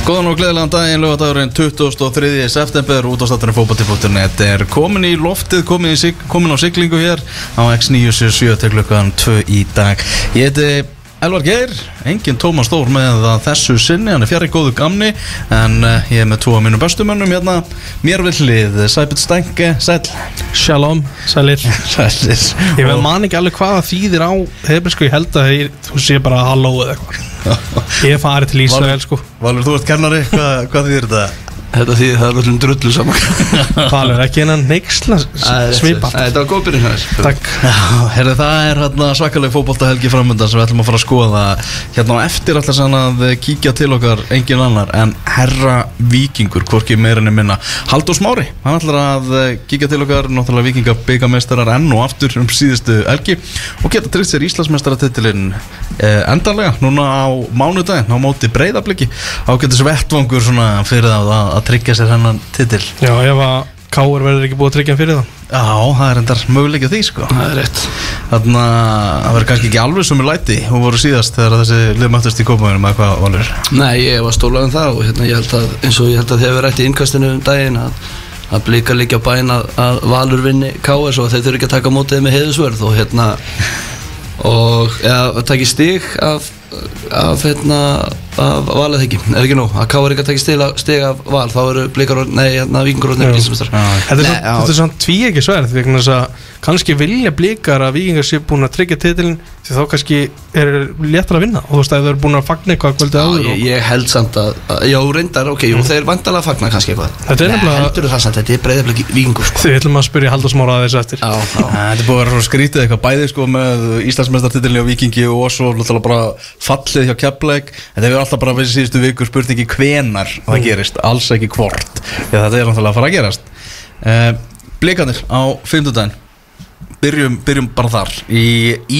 Góðan og gleðilegan daginn, lögadagurinn 23. september, útastátturinn fókbalti.net er komin í loftið, komin, í, sig- komin á siglingu hér á X977 til klukkan 2 í dag. Ég heiti Elvar Geir, engin Tómas Stór með þessu sinni, hann er fjari góðu gamni, en uh, ég er með tvo af mínum bestumönnum hérna, mér vil hlið, Sæbjörn Stænke, sæl, Shalom, sælir. Sælir. Ég veit man ekki alveg hvað það þýðir á hebrísku, ég held að ég, þú sé bara halló eða eitthvað. Ég farið til Ísrael sko. Valur, þú ert kennari, Hva, hvað þýðir þetta? Þetta því það er öllum drullu saman. Valur ekki hennan neyksla svipa. Þetta var góð byrjun hér Takk. Herri, það er hérna svakaleg fótboltahelgi framöndan sem við ætlum að fara að skoða. Hérna á eftir alltaf sann að kíkja til okkar engin annar en herra vikingur, hvorki meirinni minna. Haldur Smári, hann ætlar að eh, kíkja til okkar, náttúrulega vikinga byggameistarar enn og aftur um síðustu helgi og geta tryggt sér Íslandsmeistaratitilinn eh, endanlega, núna á mánudaginn á móti breyðabliki ágættis vettvangur svona fyrir það að, að tryggja sér hennan titil. Já, ef að Káur verður ekki búið að tryggja hann fyrir það Já, það er endar möguleik því sko. Það er rétt. Þannig að það verður kannski ekki alveg sem er læti. Og voru síðast þegar þessi lið mættist í kópaðunum eða hvað valur? Nei, ég var stólað um það og hérna, ég held að eins og ég held að þið hefur rætt í innkastinu um daginn að, að blika líka á bæinn að, að Valur vinni KS og þeir þurfi ekki að taka mótið með heiðusvörð og hérna og eða taki stig af, af hérna af val eða ekki, er ekki nóg að KS er ekki að taka stig, stig af val þá eru blikar, og- nei, hérna vikingur og Já. nefnilismistar Þetta er svona- þetta er svona tví ekki sverð því að kannski vilja blíkar að vikingar sé búin að tryggja titilin því þá kannski er léttar að vinna. Og þú veist að þau eru búin að fagna eitthvað kvöldið áður ég, og ég held samt að, að já, reyndar, ok, jú, þeir vandalega fagna kannski eitthvað. Þetta er nefnilega- heldur það samt, þetta er breyðaflöki vikingur sko. Þið ætlum að spyrja Haldur Smára að þessu eftir Þetta búið að vera svo skrítið eitthvað. Bæði sko með Íslandsmeistartitilni og Vikingi og svo bara fallið hjá Keflæk Þetta hefur alltaf bara verið síðustu vikur spurt ekki hvenar það gerist, alls ekki hvort að þetta er náttúrulega að fara að gerast. Uh, Blikanir á fimmtudaginn. Byrjum, byrjum bara þar í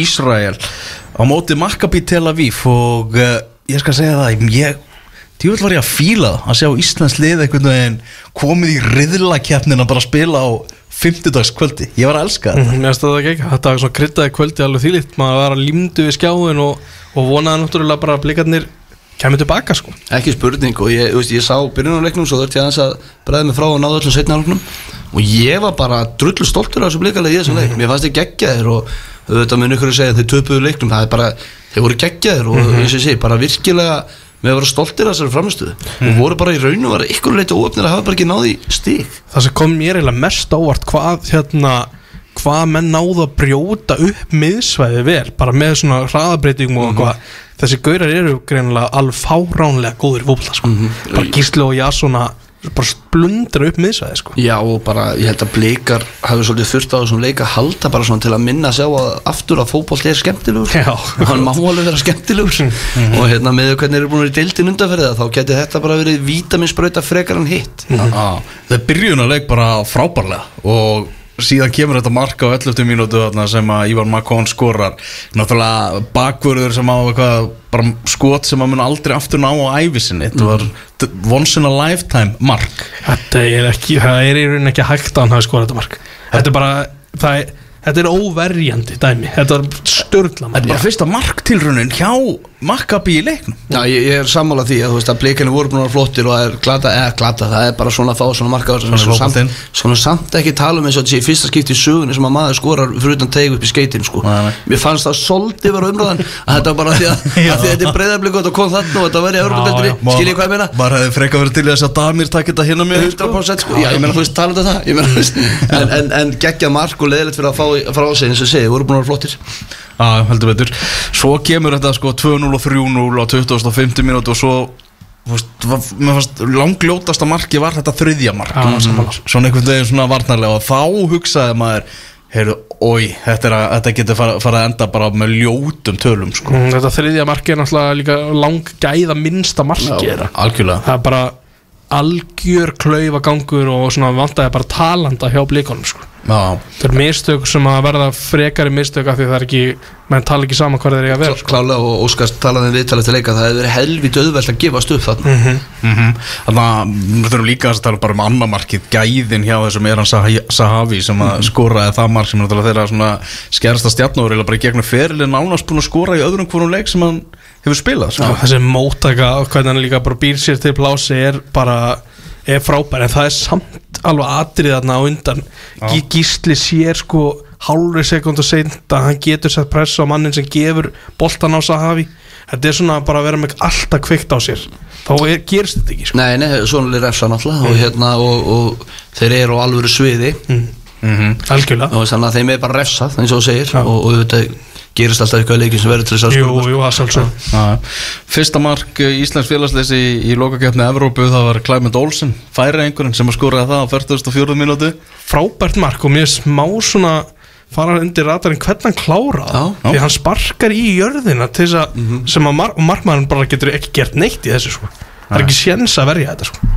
Ísrael. Á móti Maccabi Tel Aviv og uh, ég skal segja það ég, djúvel var ég að fíla það að sjá Íslands lið einhvern veginn komið í riðlakeppnin að bara spila á fimmtudagskvöldi, ég var að elska þetta. Mér finnst það ekki þetta var svona kryddaði kvöldi alveg þýlitt, maður var að límdu við skjáin og, og vonaði náttúrulega bara að blikarnir kemur tilbaka sko. Ekki spurning og ég, veist, ég sá byrjunarleiknum svo þurfti ég að bregða mig frá og náða öllum setnarleiknum og ég var bara drullu stoltur af þessu blikalega í þessum leik. Mér fannst þið geggjaðir og auðvitað mun ykkur að segja þeir töpuðu leiknum. Það er bara, þeir voru geggjaðir og eins og ég segi, bara virkilega með að vera stoltir af þessari framistuðu og voru bara í raun og vera ykkur leiti óöfnir að hafa bara ekki náði stík Það sem kom mér eiginlega mest ávart hvað hérna hvað menn náðu að brjóta upp miðsvæði vel, bara með svona hraðabreitingum og hvað þessi gaurar eru greinilega alveg fáránlega góður í fótbolta sko. bara Gísli og Jasona bara splundra upp miðsvæði sko. Já og bara ég held að blikar hafi svolítið þurft á þessum leik að halda bara svona til að minna að sjá að aftur að fótboll er skemmtilegur Já. og hann má alveg vera skemmtilegur. Og hérna með hvernig þeir eru búin að vera í deildin undanferðið þá geti þetta bara verið vítaminsbrauta frekar en hitt Síðan kemur þetta marka á 11. mínútu þarna sem að Ívar Makón skorar. Náttúrulega bakvörður sem á eitthvað bara skot sem að mun aldrei aftur ná á æfisinni, þetta var once in a lifetime mark. Þetta er ekki, það er í rauninni ekki hægt að hann hafi skorað þetta mark. Þetta er bara, það er, þetta er óverjandi dæmi. Þetta er störla Þetta er bara fyrsta marktilrunin hjá Maccabi í leiknum. Já ég, ég er sammála því að veist að blikinu voru búin að flottir og er glata, eða glata, það er bara svona að fá svona markaður Svona svona, samt, svona samt ekki tala um eins og í fyrsta skipti í sögunni sem að maður skorar fyrir utan teig upp í skeitin sko. Mér fannst það svolítið vera umræðan að þetta var bara því að, að því að þetta er breyðarblik og þetta kom þarna og þetta Já, Európa-deltinni, já. skiljið hvað ég meina? Maður hefði freka verið til þess að Damir takk þetta hérna með 100% sko, já ég meina Já, heldur betur Svo kemur þetta sko 2-0 og 3-0 á 2050 mínútu og svo þú veist, fannst langljótasta marki var þetta þriðja mark Já, sammála. svona einhvern veginn svona varnarlega og þá hugsaði maður heyrðu, oi, þetta, að, þetta getur fara, fara að enda bara með ljótum tölum sko. Mm, Þetta þriðja marki er náttúrulega líka lang gæða minnsta marki þeirra. algjörlega Það er bara algjör klaufa gangur og svona vantaði bara talanda hjá blíkonum sko. Það er mistök sem að verða frekari mistök af því það er ekki, menn tala ekki saman hvað þeir eiga að vera sko. klálega og Óskars talaði um viðtalið til leika það hefði verið helvít auðvelt að gefast upp þarna. Mm þannig að við þurfum líka að tala bara um annar markið gæðin hjá þessum Eran Sah- Sahavi sem að skoraði það mark sem er náttúrulega þeirra svona skersta stjarnóður eða bara í gegnum ferilin nánast búin að skora í öðrum hvorum leik sem hann hefur spilað sko. þessi móttaka og hvernig hann líka bara býr sér til plási er bara er frábær en það er samt alveg atrið þarna á undan. Gí- Gísli sér sko hálfri sekund og seint að hann getur sett pressa á mannin sem gefur boltan á Sahavi. Þetta er svona bara að vera með alltaf kveikt á sér. Þá er, gerist þetta ekki sko. Nei, nei, svona er refsa náttúrulega og, hérna, og, og þeir eru á alvöru sviði. Algjörlega. Og þannig að þeim er bara refsað eins og þú segir Já. og, og þetta gerist alltaf eitthvað leikin sem verður til þess að jú, skurða. jú, það sjálfsög Já. Fyrsta mark eh, Íslands félagsleysi í, í lokakefni Evrópu það var Clement Olsen, færi einhverjum sem að skoraði það á 44. mínútu frábært mark og mér er smá svona fara undir ratarinn hvernig hann klára það Já. því hann sparkar í jörðina til þess að sem að mar og markmaðurinn bara getur ekki gert neitt í þessu sko það er ekki séns að verja þetta sko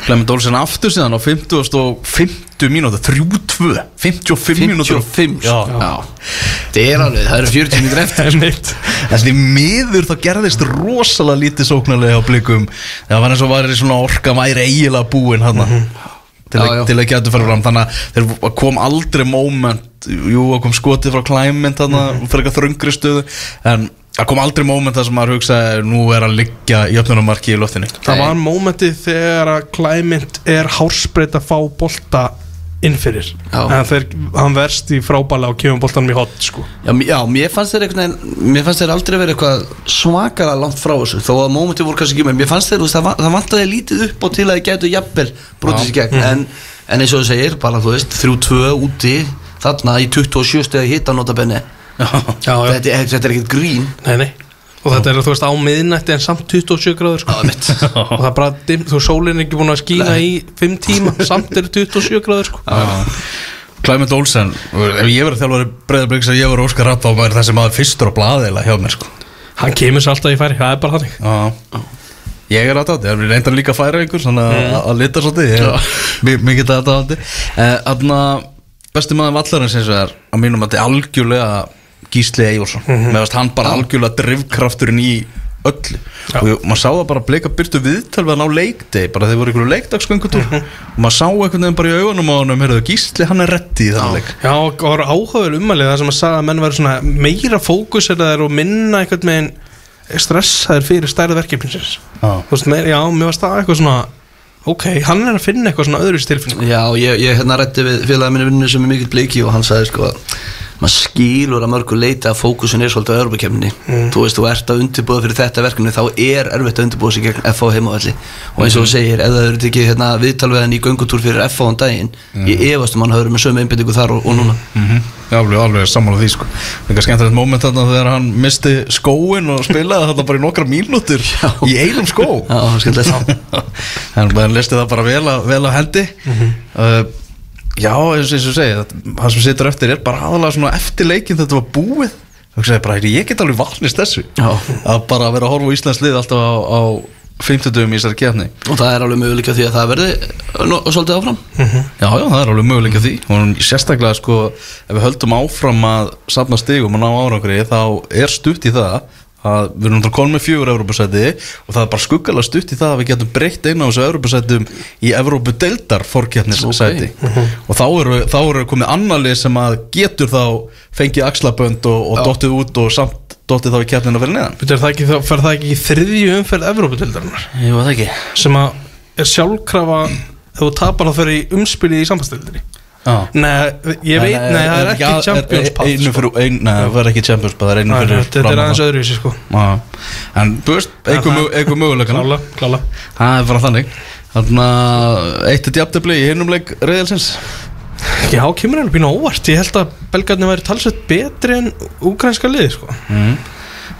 Clement Olsen aftur síðan á 50 og 50 mínútu 3-2, 55 mínútur. 55 Já. Já. Það er alveg, það eru 40 mínútur eftir. Neitt Þessi miður þá gerðist rosalega lítið sóknarlega á blikum. Það var eins og var í svona orka væri eiginlega búin hann til, Já, að- já. til að geta fyrir fram. Þannig að þeir kom aldrei moment. Jú, það kom skotið frá klæmynd þannig fyrir eitthvað þröngri stöðu. En það kom aldrei moment þar sem maður hugsaði nú er að liggja í öfnunumarki í loftinni það var mómentið þegar að Clement er hárspreitt að fá bolta innfyrir Já. en þegar hann verst í frábæla og kemur boltanum í hot sko. Já, já, mér fannst þeir veginn Mér fannst þeir aldrei verið eitthvað svakalega langt frá þessu Þó að mómenti voru kannski ekki með. Mér fannst þeir, þú veist, það, það vantaði lítið upp og til að þeir gætu jafnvel brotið sér gegn. En, en eins og þú segir, bara þú veist 3-2 úti, þarna í 27 stegi þetta, er- þetta er ekkert grín. Nei, nei. Og þetta er, þú veist, á miðnætti en samt 27 gráður sko. Og það er bara, dim, þú sólinn er ekki búin að skína í 5 tíma Samt er 27 gráður sko. Clement Olsen, ef ég verið þjálfari breyðarblíks að ég verið Óskar Rapp þá væri þessi maður fyrstur á blaðeila hjá mér sko. Hann kemur sér alltaf í færi, það er bara þannig. Já. Ég er aðdátt, ég er reyndar líka færa einhver svona að- að lita svolítið er mi- mikið aðdátt Þannig að besti maður vallarins eins og er að mínum að þetta er algjörlega Gísli Eyjórsson mm -hmm. meðast hann bara algjörlega drifkrafturinn í öllu. Og ég- maður sá það bara blika byrtu viðtal við hann á leikdegi bara þeir voru ykkur leikdagsgöngutúr og maður sá einhvern veginn bara í augunum á honum heyrðu, Gísli hann er reddi í þannig leik. Já, og það var áhugaður umalið Það sem að sagði að menn verður svona meira fókuseraðir og minna einhvern veginn stressaðir fyrir stærð verkefninsins Já. Þú veist, meira, já, mér var það eitthvað svona Ok, hann er að finna eitthvað svona öðru tilfinning Já, ég, ég hérna rætti við félagið minni vinnu sem er mikill bleiki og hann sagði sko að maður skilur að mörgu leita að fókusin er svolítið á Europakefni þú veist, þú ert að undirbúða fyrir þetta verkefni þá er erfitt að undirbúða sig gegn FH heimavalli og eins og þú segir, ef það eru tekið hérna, viðtalveðan í göngutúr fyrir FH án daginn ég efast um hann hafður með sömu einbindingu þar og, og núna. Mhm. Já, alveg, alveg sammála því sko. Það er skemmtilegt moment þarna þegar hann misti skóin og spilaði þarna bara í nokkra mínútur í einum skó. Já, skemmtilegt. En hann listi það bara vel, að, vel á hendi. Uh, Já, eins og og segi það það sem situr eftir er bara aðalega svona eftir leikin þetta var búið. Og sagði bara, "Heyrðu, ég get alveg valnist þessu. Já. að bara vera að horfa á Íslands lið alltaf á, á 50 dögum í þessari kefni og það er alveg möguleika því að það verði no, svolítið áfram? Já, já, það er alveg möguleika því. Og sérstaklega sko, ef við höldum áfram að safna stigum og ná árangri þá er stutt í það að við erum náttúrulega konum með fjögur Evrópusæti og það er bara skuggalega stutt í það að við getum breytt einu á þessu Evrópusætum í Evrópudeildar fórkjarnissæti og þá eru, þá eru komið annarlið sem að getur þá fengið axlabönd og, og dottið út og samt dottið þá í kjarnina fyrir neðan. Býtur það ekki, þá fer það ekki í þriðju umferð Evróputildarinnar Jú, það ekki? Sem að er sjálfkrafa ef þú tapar þá fyrir í umspilið í sambandstildinni Já Nei, ég veit, nei, það er ekki Champions Pass Einu fyrir, nei, það er ekki Champions Pass, það er einu fyrir Þetta er aðeins öðruvísi sko. En, þú veist, einhver, mög, einhver möguleikana Klála, klála. Það er bara þannig. Þannig að eitt er djaftabli í hinnum leik reyðalsins Já, kemur alveg býna óvart. Ég held að belgarnir væri talsveit betri en úkrænska liði sko. Mm.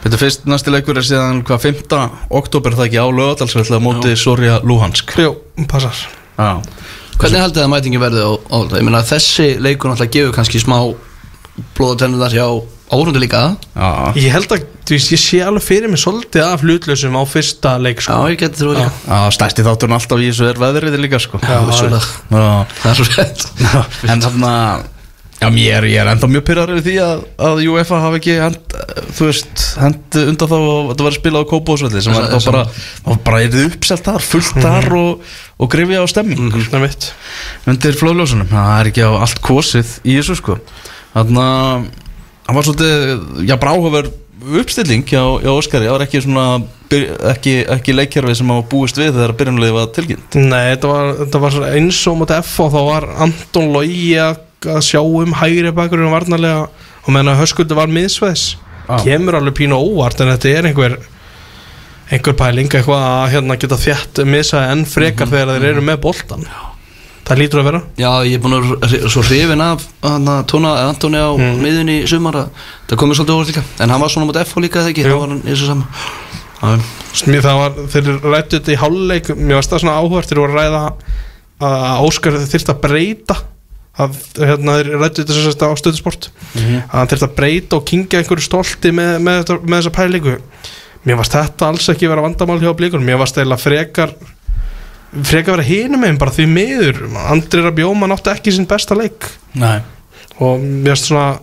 Þetta fyrst næsti leikur er síðan hvað 5. oktober það ekki á lögadalsvelli á móti Sorja Luhansk. Jó, passar. Já Hvernig haldið það að mætingi verði á, á þetta? Ég meina þessi leikur náttúrulega gefur kannski smá blóðatennunar hjá áhundu líka Já, Ég held að, þú veist, ég sé alveg fyrir mig svolítið af hlutlausum á fyrsta leik Já, sko ég geti þrjóð líka Já, stærsti þátturinn alltaf í þessu er veðrið líka sko. Já. Já. Það er svo rétt En þarna Já, mér, ég er enda mjög pyrrar yfir því að, að UEFA hafi ekki hend, þú veist, hend undan þá að þetta var spilað á Kópásvelli sem var þá bara, þá bara er þið uppselt þar, fullt þar og, og grifja á stemming Það er mitt undir flóðljósunum, það er ekki á allt kosið í þessu sko. Þannig að hann var svolítið, já bráhafur uppstilling hjá, hjá Óskari. Það var ekki svona ekki, ekki leikjarfi sem á búist við þegar byrjunlega var tilkynnt. Nei, þetta var, þetta var eins og mútið F og þá var Anton Logi að að sjá um hægri bakurinn varnarlega. Og meðan að höskuldu var miðsveðs Já. kemur alveg pínu óvart en þetta er einhver einhver pæling eitthvað að hérna geta þjætt miðsveði enn frekar þegar þeir eru með boltan það lítur að vera. Já, ég er búin að svo hrifin af hana, tóna Antoni á Mm. miðunni í sumar að það komið svolítið óvart líka. En hann var svona mot FH líka þegar ekki, þá var hann í þessu sama. Já, Mér það var, þeir rættu þetta í háluleik mér varst það svona áhvert þeir voru að ræða að Óskar þyrfti að breyta að hérna þeir rættu þetta sem sagt á stöðusport. Að hann þyrfti að breyta og kingja einhverju stolti með, með, með þessa pælingu. Mér varst þetta alls ekki vera vandamál hjá blíkunum mér varst eiginlega frekar frekar vera hinum meginn bara því miður. Andri Rabjóman átti ekki sinn besta leik. Nei. Og mér varst svona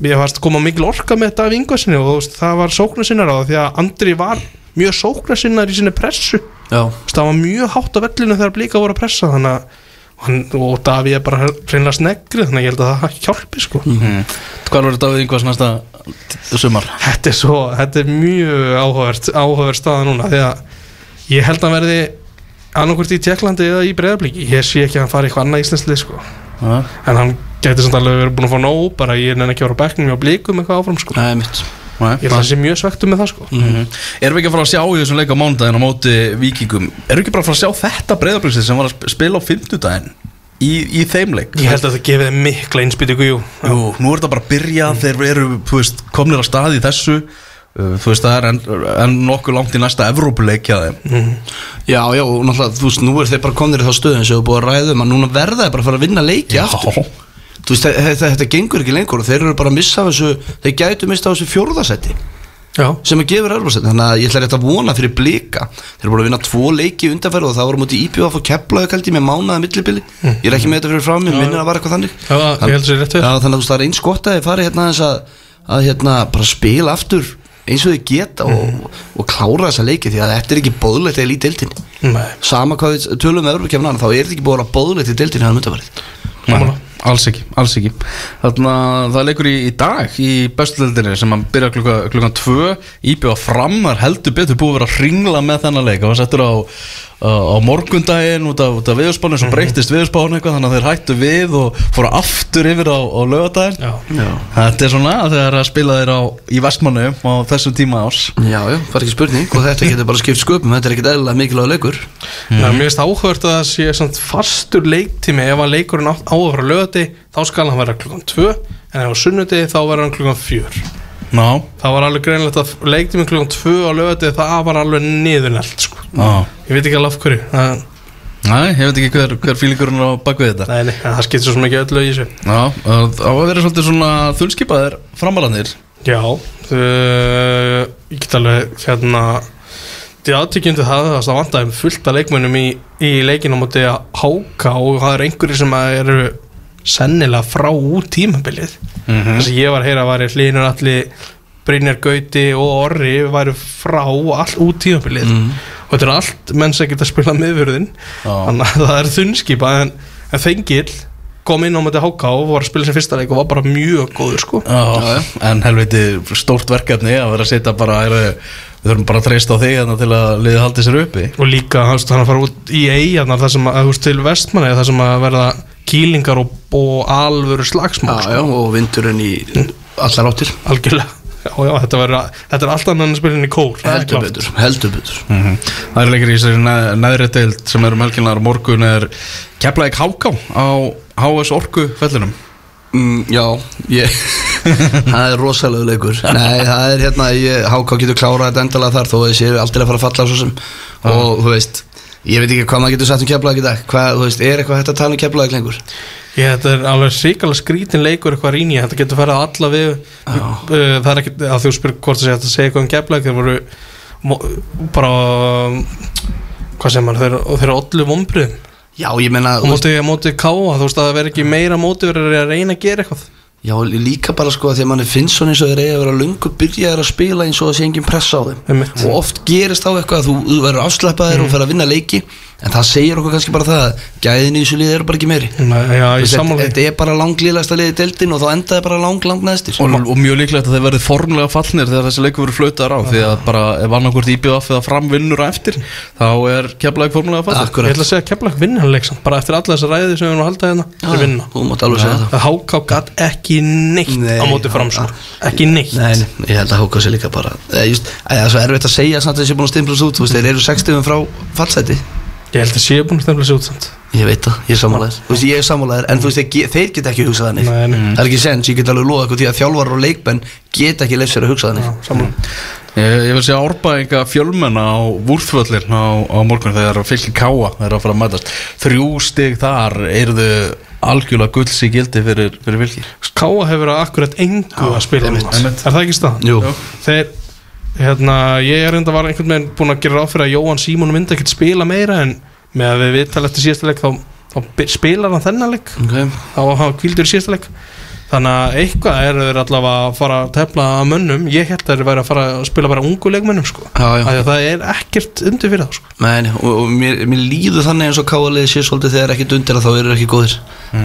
mér varst koma mikil orka með þetta af yngvarsinni og veist, það var sóknarsinnar á það því að Andri var mjög sóknarsinnar í sinni pressu. Já, það var mjög hátt á vellinu þegar blíka voru að pressa þannig að og hann, og Daví er bara reynilega snegri þannig að ég held að það hjálpi sko mm. Hvað verður Davíð Ingvars næsta sumar? þetta er svo, þetta er mjög áhugavert áhugavert staða núna því að ég held að verði annarkvort í Tjekklandi eða í Breiðablíki ég sé ekki að hann fari eitthvað annað íslenslið sko Ja. en hann gæti samt alveg verið búin að fá nóg bara ég nenni ekki að vera á bekknum og blíkum eitthvað áfram sko er mitt Nei, ég held að hann sé mjög svektu með það sko. Mhm. Erum við ekki að fara að sjá í þessum leik á mánudaginn á móti vikingum Erum við ekki bara að fara að sjá þetta breyðablíksið sem var að sp- spila á fimmtudaginn í, í þeim leik? Ég held að það gefið mikla innspýtingu jú. Jú, nú er þetta bara að byrja þeir eru, þú veist, komnir á stað í þessu. Uh, þú veist, það er enn en nokkuð langt í næsta Evrópuleik hjá þeim. Já, já, og náttúrulega, þú veist, nú er þeir bara komnir í þá stöðum sem við búið að ræða um að núna verða þeir bara að fara að vinna leiki aftur. Þú veist, þetta, þetta, gengur ekki lengur og þeir eru bara að missa þessu, þeir gætu missa af þessu fjórðasetti já, sem að gefur erfarsett þannig að ég ætla rétt að vona fyrir blika. Þeir eru búin að vinna tvo leiki undanferð og það voru mútið íbjöð að fá keplaðu kaldi með mánaða millibili. Ég er ekki með þetta fyrir frá mér, minnir að var eitthvað þannig. Já, við. Já, þannig að þú það er eins gott að þið fari hérna að, að hérna bara spila aftur eins og þið geta og, og klára þessa leiki því að þetta er ekki bóðlegt eða lítið deildinni. Sama hvað við tölum með Evropakefna þá er þetta ekki að bóðlegt í deildinni undanfarið. Sammála. Alls ekki, alls ekki. Þannig að það leikur í, í dag í bestuleldinni sem að byrja klukka, klukkan tvö. Íbjöða framar heldur betur búið að vera að ringla með þennan leik. Það var settur á, á, morgundaginn út af, út af viðurspánu svo breytist viðurspánu eitthvað þannig að þeir hættu við og fóru aftur yfir á, á lögadaginn Þetta er svona að þegar að spila þeir á, í vestmannu á þessum tíma ás já, já, það er ekki spurning og þetta getur bara skipt sköpum, þetta er ekkit eðlilega mikilvæg leikur. Það er mjög áhugavert að það sé samt fastur leiktími. Ef að leikurinn á á að vera lögati þá skal hann vera klukkan 2 en ef á sunnuti þá verður hann klukkan 4 Ná, það var alveg greinlegt að leiktími klukkan 2 á lögati það var alveg niðurnelt sko. ég veit ekki alveg af hverju það, Næ, ég veit ekki hver, hver fílingurinn er á bakvið þetta. Nei, nei, það skiptir svo ekki öllu í þessu. Já, það á að vera svolítið svona þunnskipaðir framalanir já þau, ég get alveg hérna Þið aðtykjandi það að það vantaði fullt af leikmönnum í, í leikinu á móti að háka og það eru einhverjir sem eru sennilega frá út tímabilið. Mhm. þess að ég var að heyra að væri hlínur allir Brynjar Gauti og Orri væri frá all út tímabilið. Og þetta er allt menn sem geta spilað miðvörðin Já. þannig að það er þunnskipa en, en Þengil kom inn á móti háka og var að spila sem fyrsta leik og var bara mjög góður sko. Já, en helviti stórt verkefni að vera að setja bara er, við þurfum bara að treysta á þig hérna til að liðið haldi sér uppi. Og líka hann hann að fara út í eigarnar þar sem að, þú veist, til vestmanni þar sem að verða kýlingar og, og alvöru slagsmál já, og vindurinn í allar áttir. Algjörlega. Já, já, þetta, verður, þetta er alltaf annan spilin í kór er heldur betur, heldur betur. Mhm. Það er leikir í þessari neð, neðri deild sem eru melkinar morgun er keflaðið Háká á HS Orku fellinum Mm, já, ég Það er rosalega leikur. Nei, það er hérna, ég, Háká getur klárað þetta endalega þar þó að þessi eru aldrei að fara að falla svo sem. Og þú veist, ég veit ekki hvað maður getur sagt um keflaðið í dag, hvað, þú veist, er eitthvað hægt að tala um keflaðið lengur? ég, þetta er alveg ríkala skrítin leikur eitthvað rýn í þetta getur farið alla við uh, það er ekki að þú spyrir hvort það sé að segja eitthvað um geflæk þeir voru bara hvað sem maður, þeir, eru ollu vombriðum Já, ég meina, á móti, káa, þú veist að það verður ekki meira móti verður að reyna að gera eitthvað já, líka bara sko að því að manni finnst svona eins og þeir eiga að vera lungu byrjaðir að spila eins og það sé engin pressa á þeim. Einmitt. og oft gerist á eitthvað að þú, verður afslappaðir og fer að vinna leiki en það segir okkur kannski bara það að gæðin í þessu liði eru bara ekki meiri. Nei, Já, ég Þetta- sammála því. þetta er bara langlíðlegasta liði deildin og þá endaði bara lang, lang neðstir og, og mjög líklegt að þeir verið formlega fallnir þegar þessi leikur verið flautaðar á því að bara ef annarkvort IBF eða fram vinnur á eftir þá er keflaði formlega fallið. Ég ætla að segja að Keflag vinna hann leik samt, bara eftir alla þessa ræði sem við erum að halda hérna Já, þeir vinna. þú mátt alveg segja það. Háká gatt ekki neitt Nei, á móti fram sko. ekki neitt. Nei, nei, ég held að Háka sér líka bara Það er svo erfitt að segja samt að þessi búin að stimpla svo út þú veist, Þeir eru 60 frá fallseti Ég held að sé búin að stefna sér út samt Ég veit það, ég er sammálaðir Þú veist, ég er sammálaðir En þú veist, þeir, ge- þeir geta ekki hugsað þannig Nei, nei. Það er ekki sens, ég get alveg loða eitthvað Því að þjálfar og leikmenn geta ekki leif sér að hugsa þannig ég, ég vil segja árbæðinga fjölmenna á vúrþvöllin á, á morgun þegar fylgir káa þeir eru að fara að mætast þrjú stig þar eru þau algjörlega gulls í gildi fyrir, fyrir fylgir Káa hefur akkurat engu að spila einmitt. út Einmitt. Er það ekki staðan? Jú. Þeir, hérna, ég er enda var einhvern veginn búin að gera ráð fyrir að Jóhann Símon myndi ekkert spila meira en með að við viðtal eftir síðasta leik þá, þá spilar hann þennan leik okay. þá var hann kvildur í síðasta leik þannig að eitthvað er þeir allavega að fara að tefla að mönnum ég held að þeir væri að fara að spila bara ungu leikmönnum sko. Já, já. Af því að það er ekkert undir fyrir það sko. Men, og, og mér, mér líður þannig eins og káaliði sé svolítið þegar ekkert undir að þá eru ekki góðir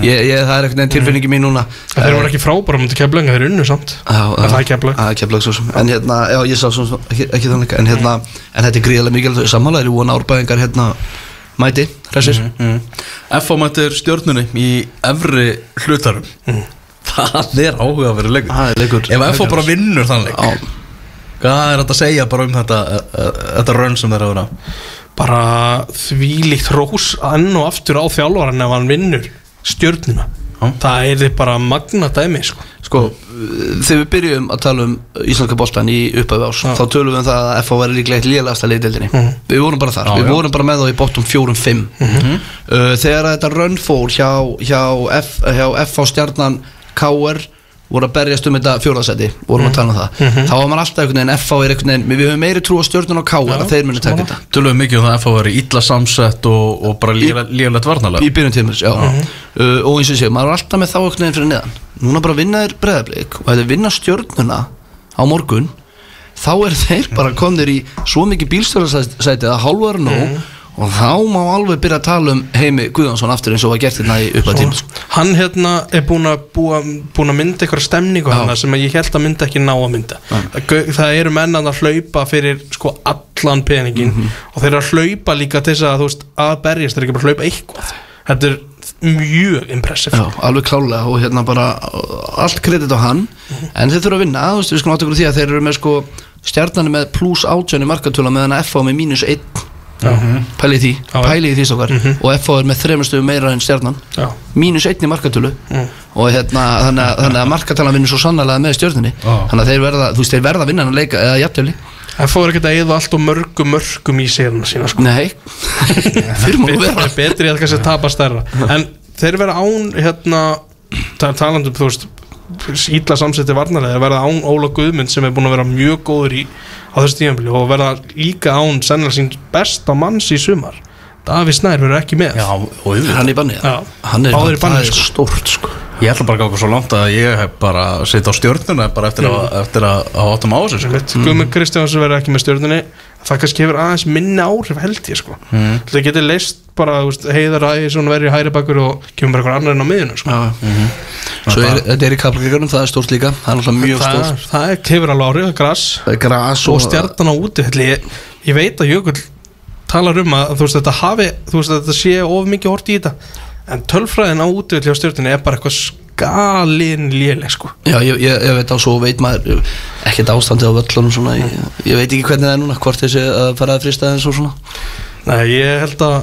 ég, ég, Það er ekkert tilfinningi mín núna En þeir voru ekki frábæra mútið keflenga, þeir unnu samt það er. Það er sem En hérna, já, ég sá svo ekki, ekki þannig En hérna, en þetta er gríðarlega mikilvægt Sammálaðir í vona árbæðingar hérna Mæti, hressir mm. F.A. mættir stjórnunni í efri hlutarum það er áhuga að vera leikur Það er leikur ef F.A. bara vinnur þann leik Já, hvað er þetta að segja bara um þetta uh, uh, þetta rönn sem þeir eru að vera bara þvílíkt rós enn og aftur á þjálfaran ef hann vinnur stjörnina Já. það er þið bara magna dæmi sko. Sko, þegar við byrjum að tala um Íslandska boltan í upphæfi ás Já. þá tölum við um það að FH væri líklega eitt lélegasta leiðdeldinni Mhm. Við vorum bara þar, Já, við já. vorum bara með þá í bottom 4-5 uh, Þegar þetta run fór hjá, hjá, F, hjá FH stjarnan KR voru að berjast um þetta fjóðarsæti vorum að tala um það. Mhm. þá var maður alltaf einhvern veginn FH er einhvern veginn við höfum meiri trú á stjörnun og KR að þeir muni taka þetta. Tölum við mikið um það að F.A. veri illa samsett og, og bara líðalegt varnalega í byrjun tímurs, já. Uh, og eins og sé, maður er alltaf með þá einhvern veginn fyrir neðan. Núna bara vinna þér breðablik og ef þeir vinna stjörnuna á morgun þá er þeir bara komnir í svo mikið bílstjórnarsæti að hálfur nú og þá má alveg byrja að tala um Heimi Guðjónsson aftur eins og var gert hérna í upphæð tímurs hann hérna er búin að, búa, búin að mynda eitthvað stemningu hana sem ég held að mynda ekki ná að mynda. Það, það eru menn að hlaupa fyrir sko allan peningin og þeir eru að hlaupa líka til þess að þú veist að berjast, þeir eru ekki bara að hlaupa eitthvað. Þetta er mjög impressive Já, alveg klálega og hérna bara allt kredit á hann. En þeir þurfa að vinna, veist, við skulum átta okkur á því að þeir eru með sko stjarnani með pluss átjönni markatöla meðan að FH með mínus 1 pæli í því, Já. pæli í því stókar og FH er með þremur stöðum meira en stjarnan. Mínus 1 í markatölu. Mm. og hérna, þannig að, markatalan vinnur svo sannlega með stjörnunni. Já. þannig að þeir verða, þú veist, þeir verða að vinna hann að leika eða jafntöfli, það fór ekki að eða allt og mörgum mörgum í sérna sína sko. nei. Fyrir má vera. er betri að kannski tapa stærra. En þeir vera án hérna ta- talandi um þú veist ítla samsetti varnarlega, verða án Óla Guðmund sem er búin að vera mjög góður í á þessu tíðanbili og verða líka án sennilega sín besta manns í sumar. Daví Snær verður ekki með. Já, og hann er í banni, Já. hann er, Báðir í banni, það er sko. stórt sko Ég ætla bara að ganga svo langt að ég hef bara setja á stjórnuna bara eftir að, eftir að, að áttum á þessu sko. mm. Guðmund Kristjáns verður ekki með stjórnunni það kannski hefur aðeins minni áhrif held ég sko Mm. það getur leist bara heiðar að verður í hæri bakur og kemur bara einhver annar inn á miðinu sko. Já. Svo er, þetta er í kaplakrigunum, það er stórt líka Það er náttúrulega mjög það, stórt það er- hefur alveg áhrif, það er er gras og stjarnan á úti ég, ég veit að Jökull talar um að þú veist þetta hafi þú veist þetta sé of mikið hort í þetta en tölfræðin á úti hjá stjórninni er bara eitthvað skalin léleg sko. Já, ég, ég, ég veit á svo veit maður ekkert ástandið á völlunum svona ég, ég veit ekki hvernig það er núna, hvort þessi að fara að frista þess og svona. Nei, ég held að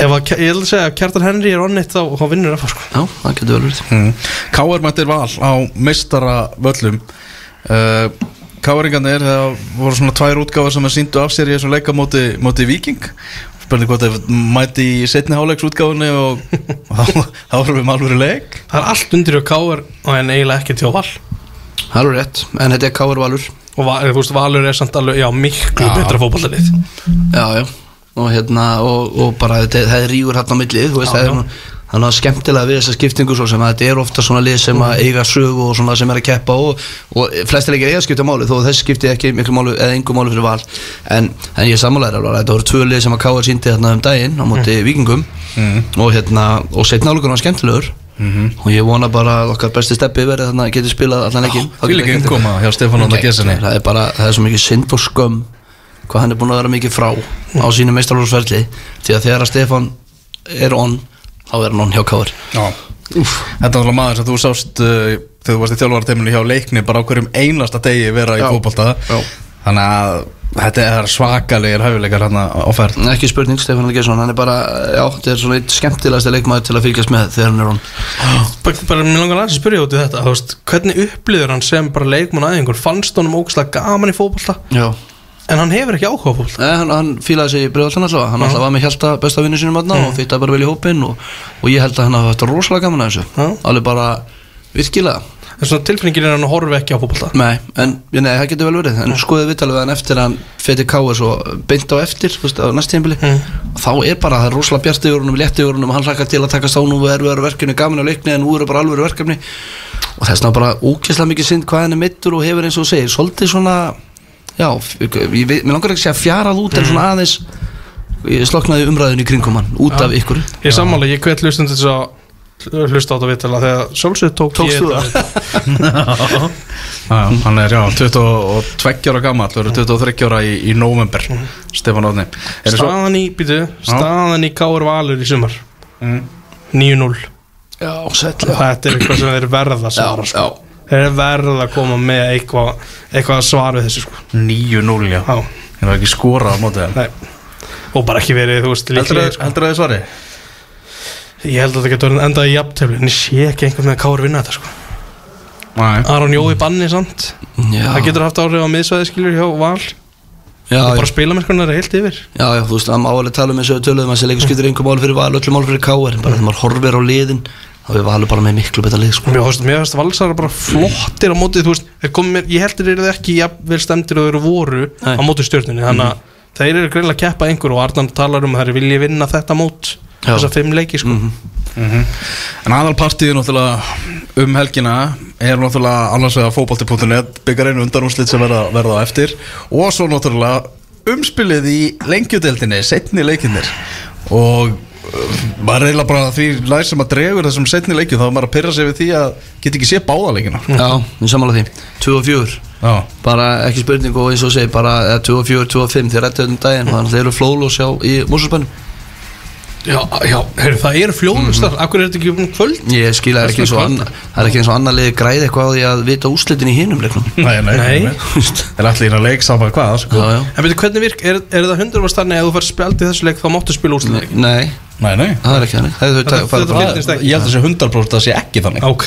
ef að, ég held að segja að Kjartan Henry er onnit þá, þá vinnur það sko. Já, það getur vel verið. Mm. Káar mættir val á meistara völlum uh, Káaringarnir það voru svona tvær útgáfar sem að síndu af sér í þessum leika móti, móti Viking spurning hvort þeir mæti í setni háleiks útgáfunni og, þá, erum við alveg leik. Það er allt undir og káir og en eiginlega ekki til val. Það er rétt, en þetta er Káar Valur. Og va- þú veist Valur er samt alveg, já, miklu Já. betra fótballalið Já, já. Og hérna, og, og bara þetta, það er rígur hérna á millið þú veist, Já, það, er, þannig að skemmtilega við þessa skiptingu svo sem að þetta er ofta svona lið sem að eiga sögu og svona sem er að keppa og, og flestir leikir eiga skipta máli þó að þessi skipti ekki miklu máli eða engu máli fyrir val. En, en ég sammálaður alveg að þetta voru tvö lið sem að káða síndi þarna um daginn á móti vikingum og hérna og setna álugur var skemmtilegur. Og ég vona bara að okkar besti steppi verið þarna geti spilað allan leikin Því líka innkoma hjá Stefán Óndar Gessinni það er bara, það er svo mikið synd og skömm hvað hann er búin að vera mikið frá á sínu meistarlóðsverðli því að þegar að Stefán er on þá er hann on hjá Káur Já. Þetta er náttúrulega maður sem þú sást uh, þegar þú varst í þjálfarteiminu hjá leikni bara á hverjum einasta degi vera í Já. Þannig að þetta er svakalegir hæfileikar hérna á ferð. Ekki spurning, Stefán Algesson, hann er bara já, þetta er svona eitt skemmtilegasti leikmaður til að fylgjast með þegar hann er on bara, bara mér langar aðeins að spyrja út í þetta þú veist, hvernig upplýður hann sem bara leikmann aðeingur fannst honum ógæslega gaman í fótbolta? Já en hann hefur ekki áhuga fótbolta. Nei, hann, hann fílaði sig í brjóðallan allavega hann alltaf var með hjálta besta vinnu sínum aðna og fyrtaði bara vel í hópinn og, og ég held að hann hafa þetta rosalega gaman að þessu. Alveg bara virkilega. En svona tilfinningin er hann að horfa ekki á fótbolta? Nei, en nei, það getur vel verið. En skoðið viðtalið við hann eftir hann Feti KS og beint á eftir þú veist, á næst tímbili Þá er bara, það er rosalega bjart yfir honum, létt yfir honum Hann hlakkar til að takast á nú við erfiðar verkefni Gaman á leikni en nú eru bara alvöru verkefni. Og þess vegna bara ókesslega mikið synd Hvað hann er mittur og hefur eins og segir Svolítið svona, já, ég, ég, veit- mér langar ekki að segja fjarað út En svona aðeins Ég sloknaði umræðinu í kringum hann Út af ykkur. Ég sammála, ég hvet hlustum til þess að hlusta á þetta viðtala þegar sjálfsög tók Tókst ég þú þetta það? hann er já, 22 ára gammal, verður 23 ára í, í november Stefán Óðni Er staðan í, býtu, staðan í Káur Valur í sumar. Mm. 9-0 Já, sæll þetta er eitthvað sem þeir verða að svara Já, sko. Þeir verða að koma með eitthvað að svara við þessu sko. 9-0 já. Já, Það er ekki skorað á mótið og bara ekki verið, þú veist, Heldur líklega sko. það þið svari? ég held að það getur endað í jafntefli en ég sé ekki einhvern veginn að Káur vinna þetta sko. Nei. Aron Jói banni samt. Já, það getur haft áhrif á miðsvæði skilur hjá Val. Já, bara spilamennskunar er heilt yfir. Já, já, þú veist, það má alveg tala um eins og við töluðum að þessi leikur skiptir einhver mál fyrir val, öllu mál fyrir káir en bara þegar maður horfir á liðin þá er valur bara með miklu betra lið, sko. Mér finnst, valsara bara flottir á móti þú veist, mér, ég heldur þeir eru ekki jafnvel stemdir og þeir eru voru Nei. á móti stjórnunni, þannig að þeir eru greinlega að keppa einhver og Arnan talar um að þeir vilji vinna þetta mót Já. þessa fimm leiki sko. En aðalpartíði náttúrulega um helgina er náttúrulega annars vegar fótbolti.net byggar einu undanúslit sem verða, verða á eftir. Og svo náttúrulega umspilið í lengjudeldinni, setni leikinnir og maður reyla bara því lær sem að dregur þessum setni leikju þá er maður að pyrra sig við því að geta ekki sé báða leikina. Já, við samanlega því, 2 og 4 Já, bara ekki spurning og eins og segi bara eða 2 og 4, 2 og 5 þeir rættu um daginn þannig að þeir eru flóðlós í músulspennum Já, já, heyrðu, það eru fljóðustar mm Akkur er þetta ekki um kvöld? Ég skila er ekki eins og anna, það er ekki eins og annar liði græði eitthvað á því að vita úrslitin í hinum leiknum. Nei, nei, Nei. Það er allir í að leik saman hvað sko. Já, já. En veitir, hvernig virk, er, er það 100% þannig að þú fær spjald í þessu leik þá máttu spila úrslit Nei, Nei, nei það er ekki þannig. Það er Þetta- þetta fylgist ekki. Ég held að þessi 100% að sé ekki þannig. Ok.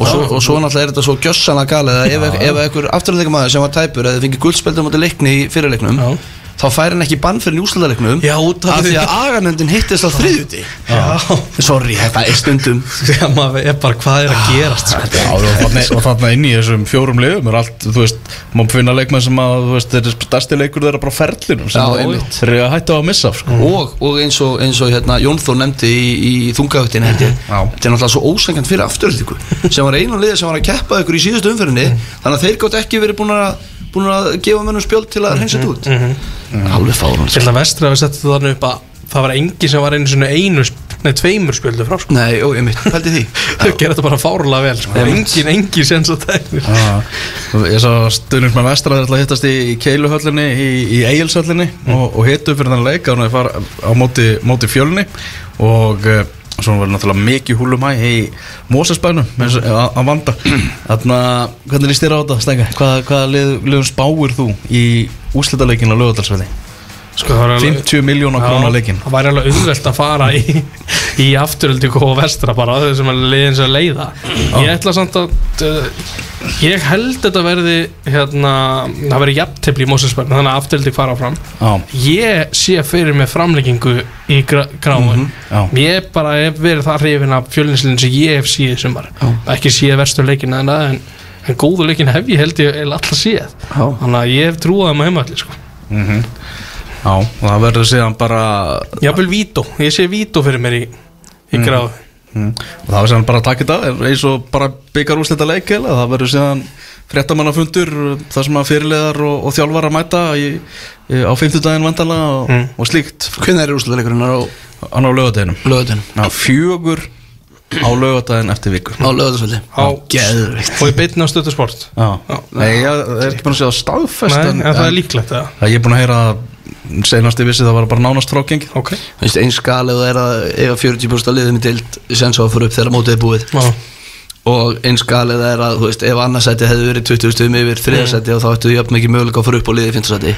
Og svo, og svo náttúrulega er þetta svo gjössanlega galið að ef, ef einhver afturleikamaður sem var tæpur eða fengið guldspeldur mútið leikni í fyrirleiknum Já. Þá fær hann ekki bann fyrir njúslutaleiknum Já, út af því að aganöndin hittist á þriðuti Já, Sorry, þetta er stundum. Já maður er bara hvað er að gerast sko. Já, og þarna, og þarna inn í þessum fjórum liðum. Er allt, þú veist, maður finna leikmenn sem að, þú veist, þeir stærsti leikur þeirra bara ferlinum sem Já, þeir eru að hætta á að missa, sko. og, og eins og, eins og hérna, Jón Þór nefndi í, í Já. þetta er náttúrulega svo ósangant fyrir afturöldingu sem var einu liði sem var að keppa ykkur í síðustu umferðinni þannig að þeir gátt ekki verið búin að, búin að þetta út alveg fárun Ég held að vestra að við settum þannig upp að það var engin sem var einu svona einu nei, tveimur spjöldu frá sko. Nei, ó, ég mitt, pældi því. Þau gera þetta bara fárlega vel sko. Engin, engin sens að tæknir Já, ég sá stundins með vestra að hittast í, í keiluhöllinni í, í eigilshöllinni og, og hitu fyrir þann leik að fara á móti, móti fjölni og uh, svo var náttúrulega mikið húlumæ í Mósesbænum að vanda. Þannig að, hvernig líst þér á þetta, Stenga? Hvað, hvaða lið, liðum spáir þú í úslitaleikin á lögadalsvelli? sko, það var alveg- 50 miljónar krónar leikin það væri alveg auðvelt að fara í, í afturöldi og vestra bara þessum að leiðin sem leiða. Ég ætla samt að uh, ég held þetta verði hérna, það verði jafntefli í Mósesberg þannig að afturöldi fara áfram. Já, ég sé fyrir mig framleggingu í gra gráin já. ég bara hef verið það hrifin af fjölnislinn sem ég hef síð í sumar. Já. ekki síð verstur leikin en, en, en góðu leikin hef ég held ég alltaf Já. þannig að ég hef trúað um heimalli sko. Mhm. Já, og það verður síðan bara Jafnvel Vító, ég sé Vító fyrir mér í, í Mm. gráð Mm. og það var sem bara að taka þetta eins og bara byggar úrslita leik eða það verður síðan fréttamannafundur þar sem að fyrirleðar og, og þjálfar að mæta í, í, á 50 daginn vandala og, og slíkt Hvernig er úrslutaleikurinn á hann á lögadeginum lögadaginn? Já, fjögur á lögadaginn eftir viku. Á Geðveikt. Og ég beitna Já, Nei, ég er ekki búin að segja staðfest Nei, en, en það er líklegt ég er búin að heyra senast ég vissi það var bara nánast frágengið. Ok. Þú veist, eins skal ef það er að eiga 40% af liðum í dild sens á að fara upp þegar mótið er búið. Já, og eins skal ef það er að, þú veist, ef annarsæti hefði verið 20 stöðum yfir þriðarsæti og þá ættu jöfn mikið möguleika að fara upp á liðið fintarsæti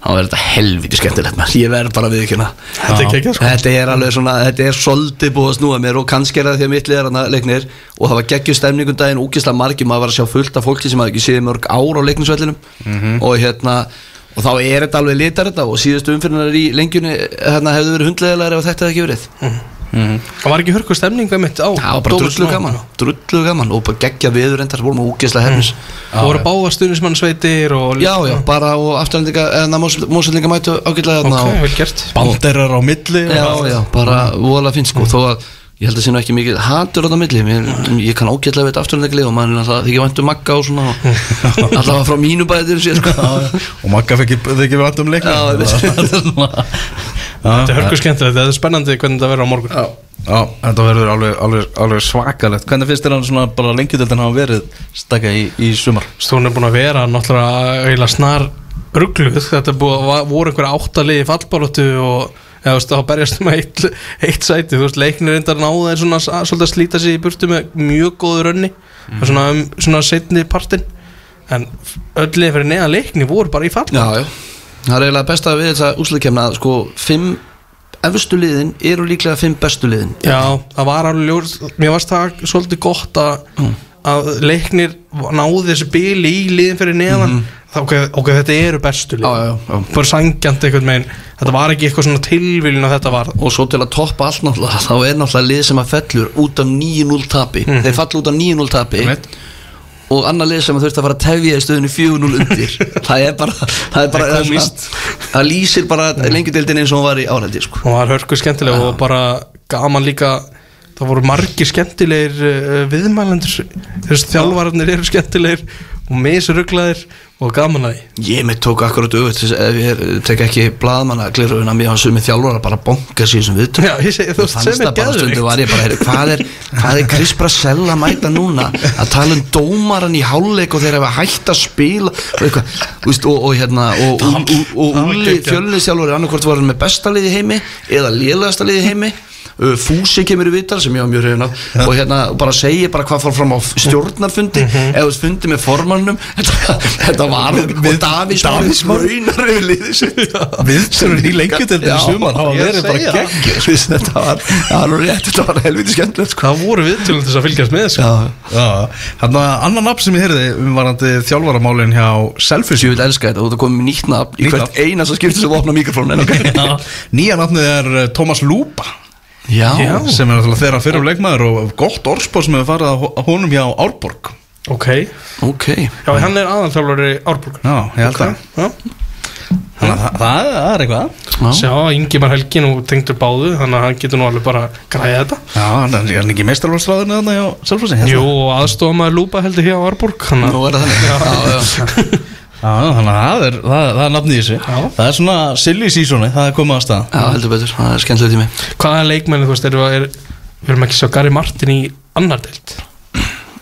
þá er þetta helviti skemmtilegt maður, ég verð bara við ekki Þetta er ekki sko. Þetta er alveg svona, þetta er svolítið búið að snúa mér og kannski er það því að mitt lið er hana leiknir og það var geggjur stemningum daginn, úkislega margir maður var að sjá fullt af fólki sem hafði ekki séð mörg ár á leiknisvellinum. Og hérna og þá er þetta alveg litar þetta og síðustu umfyrirnar í lengjunni hérna, hefðu verið hundlegilegar ef þetta hefði ekki verið Það var ekki hörku stemning með mitt á Það var bara drullu gaman, drullu gaman og bara geggja viður endar, vorum úkislega hefnis Það voru báða stuðnismannsveitir og Já, já, bara og afturlendinga eða mósveldinga mætu ágætlega Ok, þarna og- vel gert. Banderar á milli Já, já, bara voðalega fint sko. Þó að ég held að sé nú ekki mikið hatur á það milli. Mér, Ég kann ágætlega veit afturlendinga og maður er alltaf þykir væntu magga og svona og Alltaf frá mínu bæði til sér sko. Og Magga fekk ekki, ekki verið um leikna ég. Þetta er hörku skemmtilegt, þetta er spennandi hvernig þetta verður á morgun. Já, já, þetta verður alveg, alveg, alveg svakalegt. Hvernig finnst þér hann svona bara lengjudeldin hafa verið stakka í, í sumar? Stón er búin að vera náttúrulega eiginlega snar ruggluð. Þetta búið, voru einhverja áttalegi fallbaróttu og eða, þú veist, þá berjast um eitt, eitt sæti. Þú veist, leiknir reyndar náða er svona að- svolítið að slíta sig í burtu með mjög góðu rönni. Mm. svona, um, svona setni partin en öll liðin fyrir neðan leikni voru bara í fall Já, já Það er eiginlega besta við þessa úsleikemna að sko fimm efstu liðin eru líklega fimm bestu liðin. Já, það var alveg ljós Mér varst það svolítið gott að, að leiknir náði þessu bíli í liðin fyrir neðan. Þá, ok, ok, þetta eru bestu lið Já, já, já. bara sangjant einhvern veginn. Þetta var ekki eitthvað svona tilviljun að þetta var. Og svo til að toppa allt náttúrulega þá er náttúrulega lið sem að fellur út af 9-0 tapi. Þeir falla út af 9-0 tapi. Og annar lið sem að þurft að fara að tefja í stöðunni 4-0 undir. Það er bara það, er bara, Það er það, er lýsir bara lengjudeildin eins og hún var í áhaldi sko. og það var hörku skemmtileg og bara gaman líka. Það voru margir skemmtilegir uh, viðmælendur. Þessu þjálfararnir eru skemmtilegir og misruglaðir og gaman að því? Ég mitt tók akkurat auðvitað ef ég tek ekki blaðmanna glirurinn að mér hann sumi þjálfur að bara bonga sér sem við Já, ég segi, þú veist, fannst sem er það bara stundu var ég bara heyri, hvað er, er Chris Brasell að mæta núna? Að tala um dómaran í hálfleik og þeir hafa hægt að spila og eitthvað. Veist, og, og hérna og, og, geggjað. fjölniðsjálfur annarkvort hann með besta liði heimi eða lélegasta liði heimi Fúsi kemur í vitar sem ég var mjög hrifin af og hérna bara segir bara hvað fór fram á stjórnarfundi Mhm. eða þú veist, fundi með formannum þetta, þetta var og Davís Davís Már. raunar yfir liðið sitt Viðsturinn í Já, sumar hafa ég verið bara Þú veist, þetta var, það var nú rétt, þetta var helviti skemmtilegt sko. það voru viðtölum til þess að fylgjast með sko. Hann að annan nafn sem ég heyrði umvarandi þjálfaramálin hjá Selfish ég vil elska þetta, þú ert að koma með nýtt nafn í hvert nafn. einasta skipti sem opna mikrofónin? Nýja nafnið er eh, Thomas Lupa Já, Já. sem er náttúrulega þeirra fyrir leikmaður og gott orðspór sem hefur farið að ho- honum hjá Árborg. Ok, ok. Já, hann er aðalþjálfari Árborg. Já, ég held að Já. Þannig að það, það það er eitthvað. Já. Sjá, Ingimar Helgi nú tengdur báðu þannig að hann getur nú alveg bara græða þetta. Já, hann er hann ekki meistarvarsráðinu þarna hjá Selfossi? Jú, og aðstofamaður Lúpa heldur hér á Árborg þannig Nú að er það þannig. Já, já, Já, þannig að það er, það, það er nafnið í þessu Já. Það er svona silly seasoni, það er komið að stað já, heldur betur, það er skemmtileg tími hvaða leikmenni, þú veist, erum við, er, ekki sjá Gary Martin í annar deild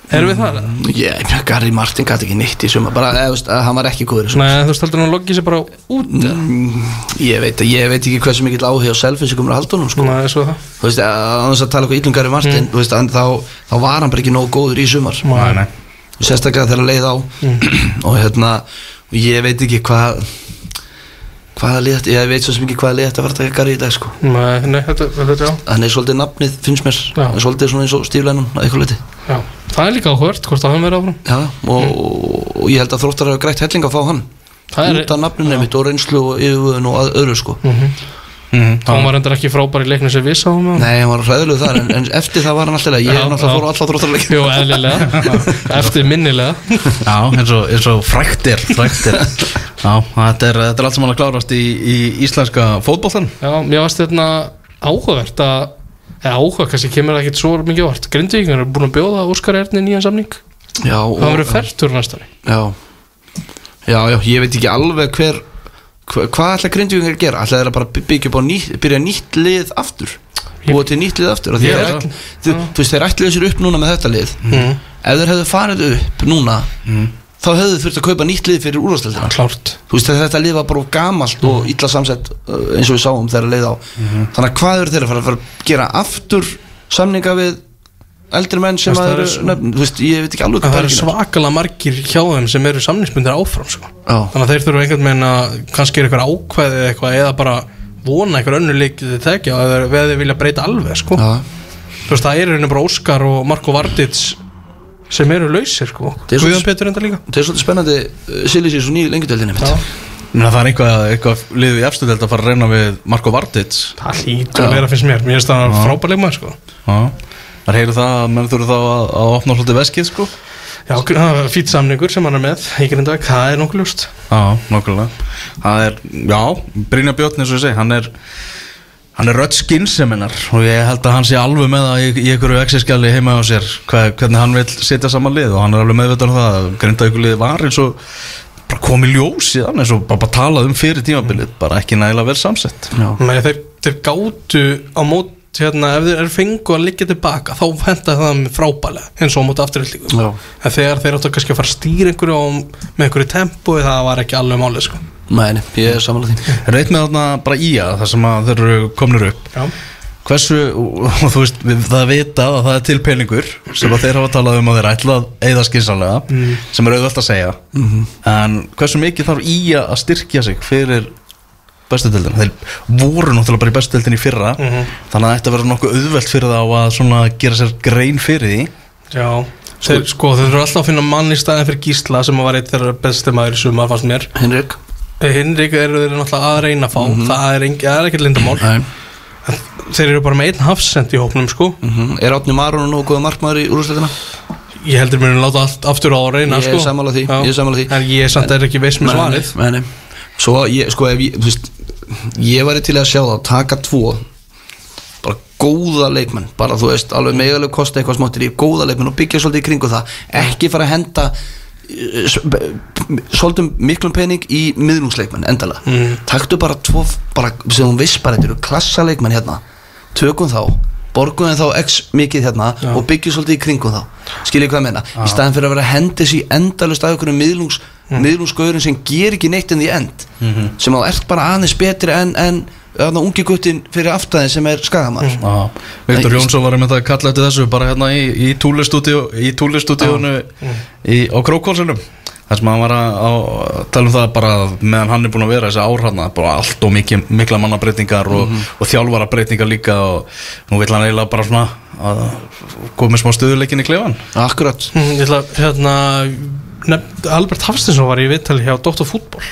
Erum við það? Ég, Gary Martin gæti ekki neitt í suma bara, eða, veist, að hann var ekki góður. Nei, þú veist, heldur hann að loggi sér bara út? Mm, ég, veit, ég veit ekki hversu mikill áhuga á selfie sem komur að halda honum sko. Nei, svo það Þú veist, að þess að tala eitthvað ítlum Gary Martin þú veist, en þá, þá var hann bara ekki nógu góður í sumar Nei, nei sérstaklega þegar að leið á og hérna ég veit ekki hvað hvaða lið þetta, ég veit svo ekki hvaða lið þetta var að taka Gary í dag sko. Nei, nei, þetta, þetta, já, hann er svolítið nafnið, finnst mér. Svolítið svona eins og stíflænum að eitthvað liti já. Það er líka áhört, hvort að hann verið áfram. Já, og, og ég held að þróttar hafa grætt helling að fá hann. Það út af nafninu mitt og reynslu og yfirvöðun og öðru sko Mhm, Þá var endur ekki frábær í leiknum sem við sáum hann nei, hann var hræðilegu þar en, en eftir það var hann alltaf ég er náttúrulega fór á alla þróttarleik Jú, eðlilega. Eftir minnilega. Já, eins og, eins og fræktir, fræktir. Já, þetta er, þetta er allt sem hann að klárast í, í íslenska fótboltan Já, mér varst þetta áhugavert að hvað kannski kemur það ekkert svo mikið vart Grindvíkingar er búin að bjóða Óskar Erni nýjan samning. Já, og, Það verður færtur næstari já. já, já, ég veit ekki alveg hver Hvað ætla grindvíkingar að gera? Ætla þeir að bara by- byggja upp á nýtt Byrja nýtt lið aftur? Búa til nýtt lið aftur? Þeir veit ætl- Þú þú veist, þeir ætluðu sér upp núna með þetta lið. Mm. Ef þeir hefðu farið upp núna Þá hefðu þeir þurft að kaupa nýtt lið fyrir úrvarsleildina Klárt. Þú veist þetta lið var bara of gamalt og illa samsett uh, eins og við sáum þegar leið á. Þannig að hvað eru þeir að fara að fara að gera aftur samninga við eldri menn sem að það eru eru- nöfn, þú veist, ég veit ekki alveg Það eru pælingin er. svakalega margir hjá þeim sem eru samningsbundir áfram sko. Já. Þannig að þeir þurfa einhvern veginn að kannski er eitthvað ákveðið eitthvað eða bara vona eitthvað önnur lík þið tekja þeir, við vilja breyta alveg sko. Já, Þú veist, það er einu bara Óskar og Marko Vardits sem eru lausir sko. Það er Guðan Petur enda líka það er svolítið spennandi uh, Silisís og nýju lengjudeldinni Já. Menna, Það er einhvað, eitthvað liðið í efstöld að fara að reyna við Marko Vardits Það hlýtur að vera finnst mér Mér finnst það frábær leikmaður sko. Já Það heyrðu það að menn þurfu þá að, að opna svolítið veskið sko? Já, fýtt samningur sem hann er með í Grindavík, það er nokkuð ljúst Já, nokkulega Það er, já, Brynja Björn eins og ég segi, hann er hann er rödd skinnseminar og ég held að hann sé alveg með það í, í einhverju exiskjali heima á sér hver, hvernig hann vil setja saman lið og hann er alveg meðvitað um það að grinda ykkur lið var eins og bara komið ljós í þann eins og bara, bara talað um fyrir tímabilið bara ekki nægilega vel samsett. Já. Nei, þeir, þeir gátu á mót hérna, ef þeir eru fengu að liggja tilbaka þá henda það með frábælega eins og á mót afturhildingu Já. en þegar þeir áttu kannski að fara að stýra einhverju á, með einhverju tempói það var ekki alveg málið sko. Mæni, ég er samanlega því Reit með þarna bara í að það sem að þeir eru komnir upp Já. hversu, og, og þú veist við, það vitað að það er til peningur sem að þeir hafa talað um að þeir ætla að eigða skinsanlega, sem er auðvöld að segja en hversu mikið þarf í að styrkja sig fyrir bestudeldina, þeir voru náttúrulega bara í bestudeldin í fyrra, þannig að það ætti að vera nokkuð auðvelt fyrir þá að svona gera sér grein fyrir því Já. Þeir, sko, þeir eru alltaf að finna mann í staðin fyrir Gísla sem var eitt þeirra besti maður í sumar fannst mér Henrik Hinrik eru þeir náttúrulega að reyna að fá það er, engi, það er ekkert lindamál Nei. þeir eru bara með einn hafsend í hópnum sko Mm Er Átni Maron og góða markmaður í úrvarsleildina? ég heldur mér að láta allt aftur á að reyna Ég er sko. sammála því, Já. ég er sammála því. en ég samt er ekki veist með svarið. Svo ég, sko ef ég, þú veist Ég væri til að sjá það, taka tvo. Bara góða leikmenn. Bara þú veist, alveg megaleg kosti eitthvað smáttir í Góða leikmenn og byggja svolítið í kringu það. Ekki fara að henda eh, Svolítið miklum pening í miðlungsleikmenn, endala mm. Taktu bara tvo, bara sem hún viss bara Þetta eru klassa leikmenn hérna. Tökum þá borgum þá x mikið hérna Já. og byggjum svolítið í kringum þá. Skiljið hvað ég menna, í staðin fyrir að vera að hendi þessi endalust af einhverjum miðlungs mm. miðlungsgaurin sem ger ekki neitt en því end. Sem á ert bara aðeins betri en, en þarna ungi guttin fyrir aftæðin sem er skagamar Já, Viktor Jónsson var einmitt að kalla eftir þessu bara hérna í, í túlistúdíu í túlistúdíunu í, á Krókólsunum þar sem hann var að, að tala um það bara meðan hann er búin að vera þessi árhanna bara allt og mikið, mikla mannabreitingar og, og þjálfarabreitingar líka og nú vil hann eiginlega bara svona að koma með smá stöðuleikin í klefan Akkurat. Mm, Ég ætla hérna Albert Hafstinsson var í viðtali hjá Dr. Fútból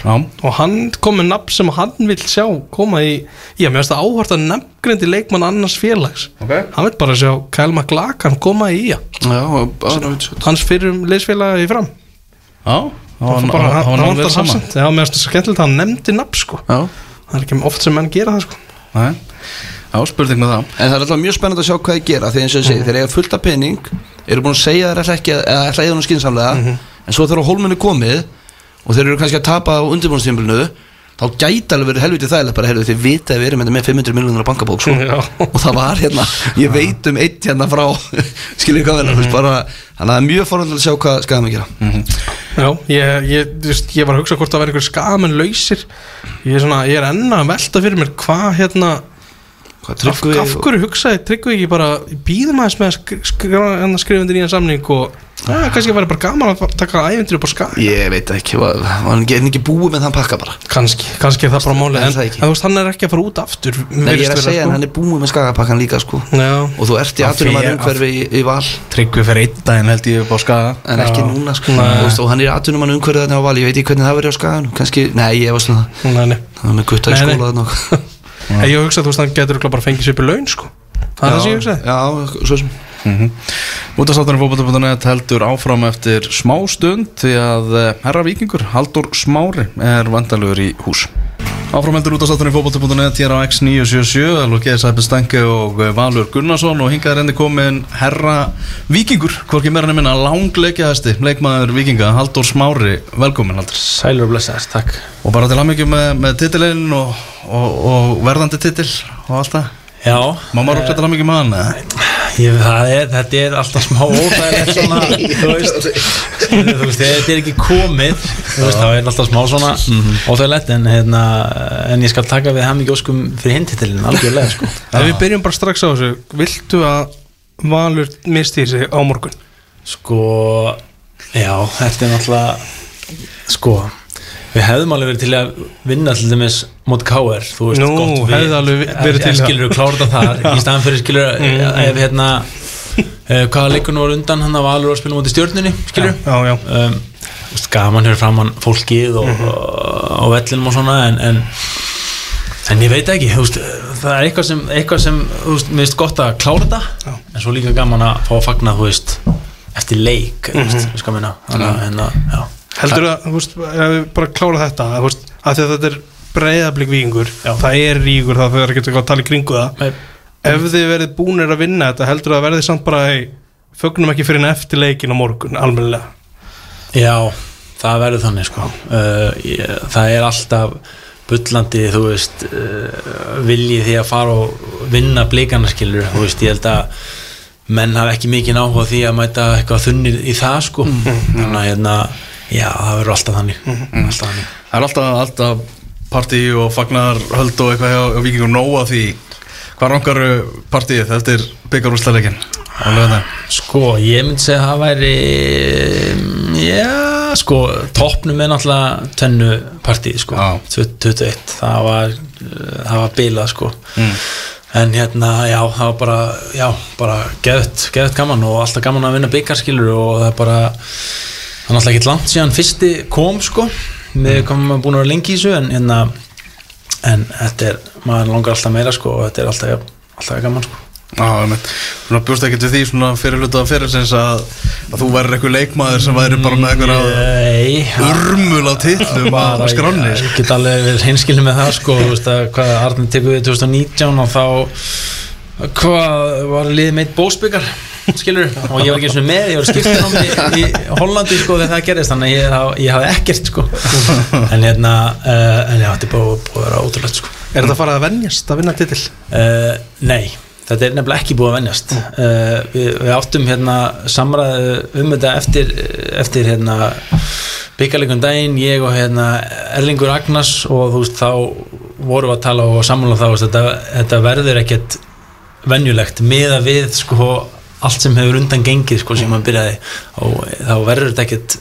og hann kom með nafn sem hann vil sjá koma í, já mér finnst það áhvert að nefngreindi leikmann annars félags. Ok. hann vil bara sjá Kyle McLachlan koma í ja. Já, hans fyrir liðsfélag í fram. Já hann hann hann- hann hann vel saman. Hafstind já mér finnst það skemmtilegt að hann nefndi nafn sko. Já. Það er ekki oft sem menn gera það sko. Nei. Já, spurning með það. En það er alltaf mjög spennandi að sjá hvað ég gera Því eins og ég segi, þeir eiga fullt af pening Eru búin að segja þeir ætla ekki að, eða ætla að nú skinsamlega En svo þegar á hólminu komið Og þeir eru kannski að tapa á undirbúinnstímbilinu Þá gæti alveg verið helviti þægilegt bara Þið vita að við erum hérna með 500 miljonar á bankabók sko. Og það var hérna Ég veit um eitt hérna frá Skiljið hvað vel mm bara, Þannig að það er mjög forhundlega að sjá hvað skæðum að gera. Já, ég, ég, veist, ég var að hugsa hvort það væri einhver skamenn lausir. Ég er, svona, ég er enna að velta fyrir mér hvað hérna af, hverju hugsaði Tryggvi ekki bara býðum aðeins með að skri, skri, hérna skrifandi nýjan samning og ja, kannski væri bara gaman að taka ævendur upp á skag Ég veit ekki, var, hann ekki, er ekki búið með þann pakka bara? Kannski, kannski er það bara máli Er en, það en ekki? þú veist, hann er ekki að fara út aftur Nei, ég er að segja, en hann er búið með skagapakkan líka sko. Já, Og þú ert í því- að umhverfi í, í val. Tryggvi fyrir einn daginn held ég upp á skaga. En ekki Já. núna sko. Veist, og hann er atvinnum að umhverfið þarna á val. Ég veit ekki hvernig það verður á skagan kannski, nei ég var svona nei, nei. Það var með gutta í skóla að mm Útastátturinn fótbolta.net heldur áfram eftir smá stund því að eh, herra vikingur Haldur Smári er vandalugur í hús. Áframheldur út á sattunni fótbolti.net hér á X977 Lókið Sæpi Stenke og eh, Valur Gunnarsson og hingað er enni komin herra Víkingur, hvorki meira nefnina langleikjahæsti, leikmaður Víkinga Haldur Smári, velkomin Haldur Sælur og blessaðist, takk. Og bara til aðmyggjum með, með titilinn og, og, og verðandi titil og allt það Já. Má maður ég, það er, Þetta er alltaf smá óþægilegt svona Þú veist, þetta er ekki komið þú veist, þá er alltaf smá svona óþægilegt en, hérna, en ég skal taka við hann ekki óskum fyrir hintitilin algjörlega sko. Ef við byrjum bara strax á þessu Viltu að Valur misti sig á morgun? Sko Já, þetta er náttúrulega Sko Við hefðum alveg verið til að vinna til dæmis mót KR, þú veist, Nú, gott við hefði alveg verið til að- skilur, klára þetta þar, í staðan fyrir skilur ef hérna uh, hvaða leikunum var undan hann að Valur var að spila móti stjórnunni, skilur Já, já um, þú veist, gaman hér framann fólkið og, og, og vellinum og svona en, en, en ég veit ekki veist, það er eitthvað sem, eitthvað sem veist, mér finnst gott að klára þetta en svo líka gaman að fá að fagna þú veist, eftir leik þú veist, við skal minna þannig að, hérna, já Heldur að, þú veist, bara klára þetta þú veist, að því að þetta er breyðablík víkingur Já. það er ríkur, það fyrir ekki eitthvað að tala í kringu það. Nei, ef þið verið búnir að vinna þetta heldur að verði samt bara hey, fögnum ekki fyrir en eftir leikin á morgun almennilega? Já, það verður þannig sko. Uh, ég, það er alltaf bullandi, þú veist uh, viljið því að fara og vinna blikana skilur, þú veist, ég held að menn hafa ekki mikið áhuga á því að mæta eitthvað þunnir í það sko. Þannig að hérna, já, það verður alltaf þannig. Alltaf þannig. Það er alltaf, alltaf partí og fagnar höld og eitthvað hjá, hjá Víkingur nóa því. Hvað rangar partíið eftir byggarúsleikin á lögðan Sko, ég myndi segja að það væri já, sko toppnum er náttúrulega tvennu partíð, sko, Já. 21 það var, það var bilað, sko. Mm. en hérna, já, það var bara já, bara geðut, geðut gaman og alltaf gaman að vinna byggarskilur og það er bara það er náttúrulega ekki langt síðan fyrsti kom, sko. Við komum búin að vera lengi í þessu en hérna en þetta er, maður langar alltaf meira, sko og þetta er alltaf, alltaf gaman, sko. Já. Svona bjóst ekki til því svona fyrir hluta fyrirsins að, að þú væri eitthvað leikmaður sem væri bara með eitthvað Nei, urmul á titlum á skráni Ég get alveg verið hinskilin með það sko, þú veist að hvað Arnir tekur við 2019 og þá hvað var liðið meitt bósbyggar skilur, og ég var ekki svona með ég var skiptið á mig í Hollandi sko þegar það gerist, þannig að ég, ég hafði ekkert sko. En hérna uh, en já, þetta er búið að vera ótrúlegt sko. Er þetta að fara að venjast að vinna titil? Uh, nei, þetta er nefnilega ekki búið að venjast. Uh, við, við áttum hérna samræðu um þetta eftir, eftir hérna byggarleikum daginn, ég og hérna Erlingur Agnars og þú veist þá vorum við að tala og sammála þá þetta, þetta verður ekkert venjulegt meða við sko allt sem hefur undan gengið sko sem maður byrjaði og þá verður þetta ekkert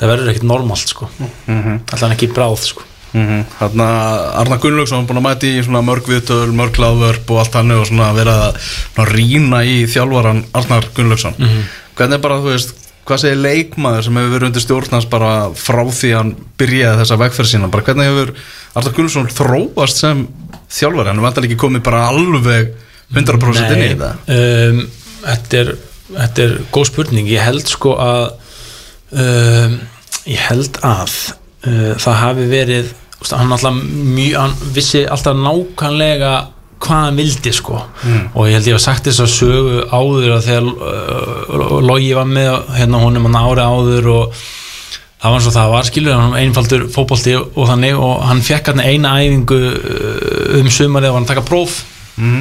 það verður ekkert normalt sko. Allan ekki bráð sko. Mm Þannig að Arnar Gunnlaugsson búin að mæti í svona mörg viðtöl, mörg láðvörp og allt hann og svona vera að rýna í þjálfaran Arnar Gunnlaugsson. Hvernig er bara, þú veist, hvað segir leikmaður sem hefur verið undir stjórnans bara frá því hann byrjaði þessa vegferð sína? Bara hvernig hefur Arnar Gunnlaugsson þróast sem þjálfari, hann vantar ekki komið bara alveg 100% inn í þetta. um, þetta, er, þetta er góð spurning. Ég held sko að um, ég held að uh, það hafi verið hann, alltaf mjög, hann vissi alltaf nákvæmlega hvað hann vildi sko. Og ég held ég að sagt þess að sögu áður að þegar uh, Logi var með hérna honum hann ári áður og það var svo það var skilur hann einfaldur fótbolti og þannig og hann fekk hann eina æfingu uh, um sumarið og var hann að taka próf. Mm.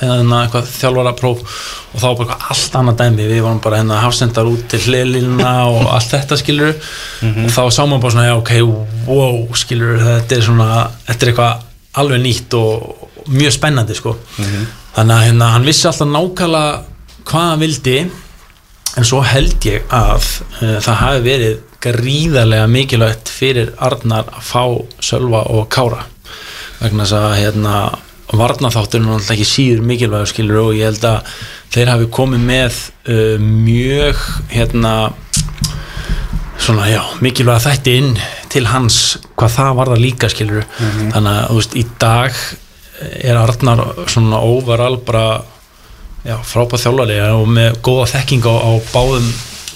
Hérna eitthvað þjálfara próf og þá bara allt annað dæmi. Við varum bara hérna hafsendar út til hliðlínuna og allt þetta skilur og þá sá maður bara svona já ok, wow skilur þetta er svona, þetta er eitthvað alveg nýtt og mjög spennandi sko. Þannig að hérna hann vissi alltaf nákvæmlega hvað hann vildi en svo held ég að uh, það hafi verið gríðarlega mikilvægt fyrir Arnar að fá Sölva og Kára. Vegna þess að hérna varnaþátturinn er náttúrulega ekki síður mikilvægur skilur og ég held að þeir hafi komið með uh, mjög hérna svona já, mikilvæga þætti inn til hans hvað það var það líka skilur. Þannig að þú veist, í dag er Arnar svona overall bara frábæð þjálfari og með góða þekking á, á báðum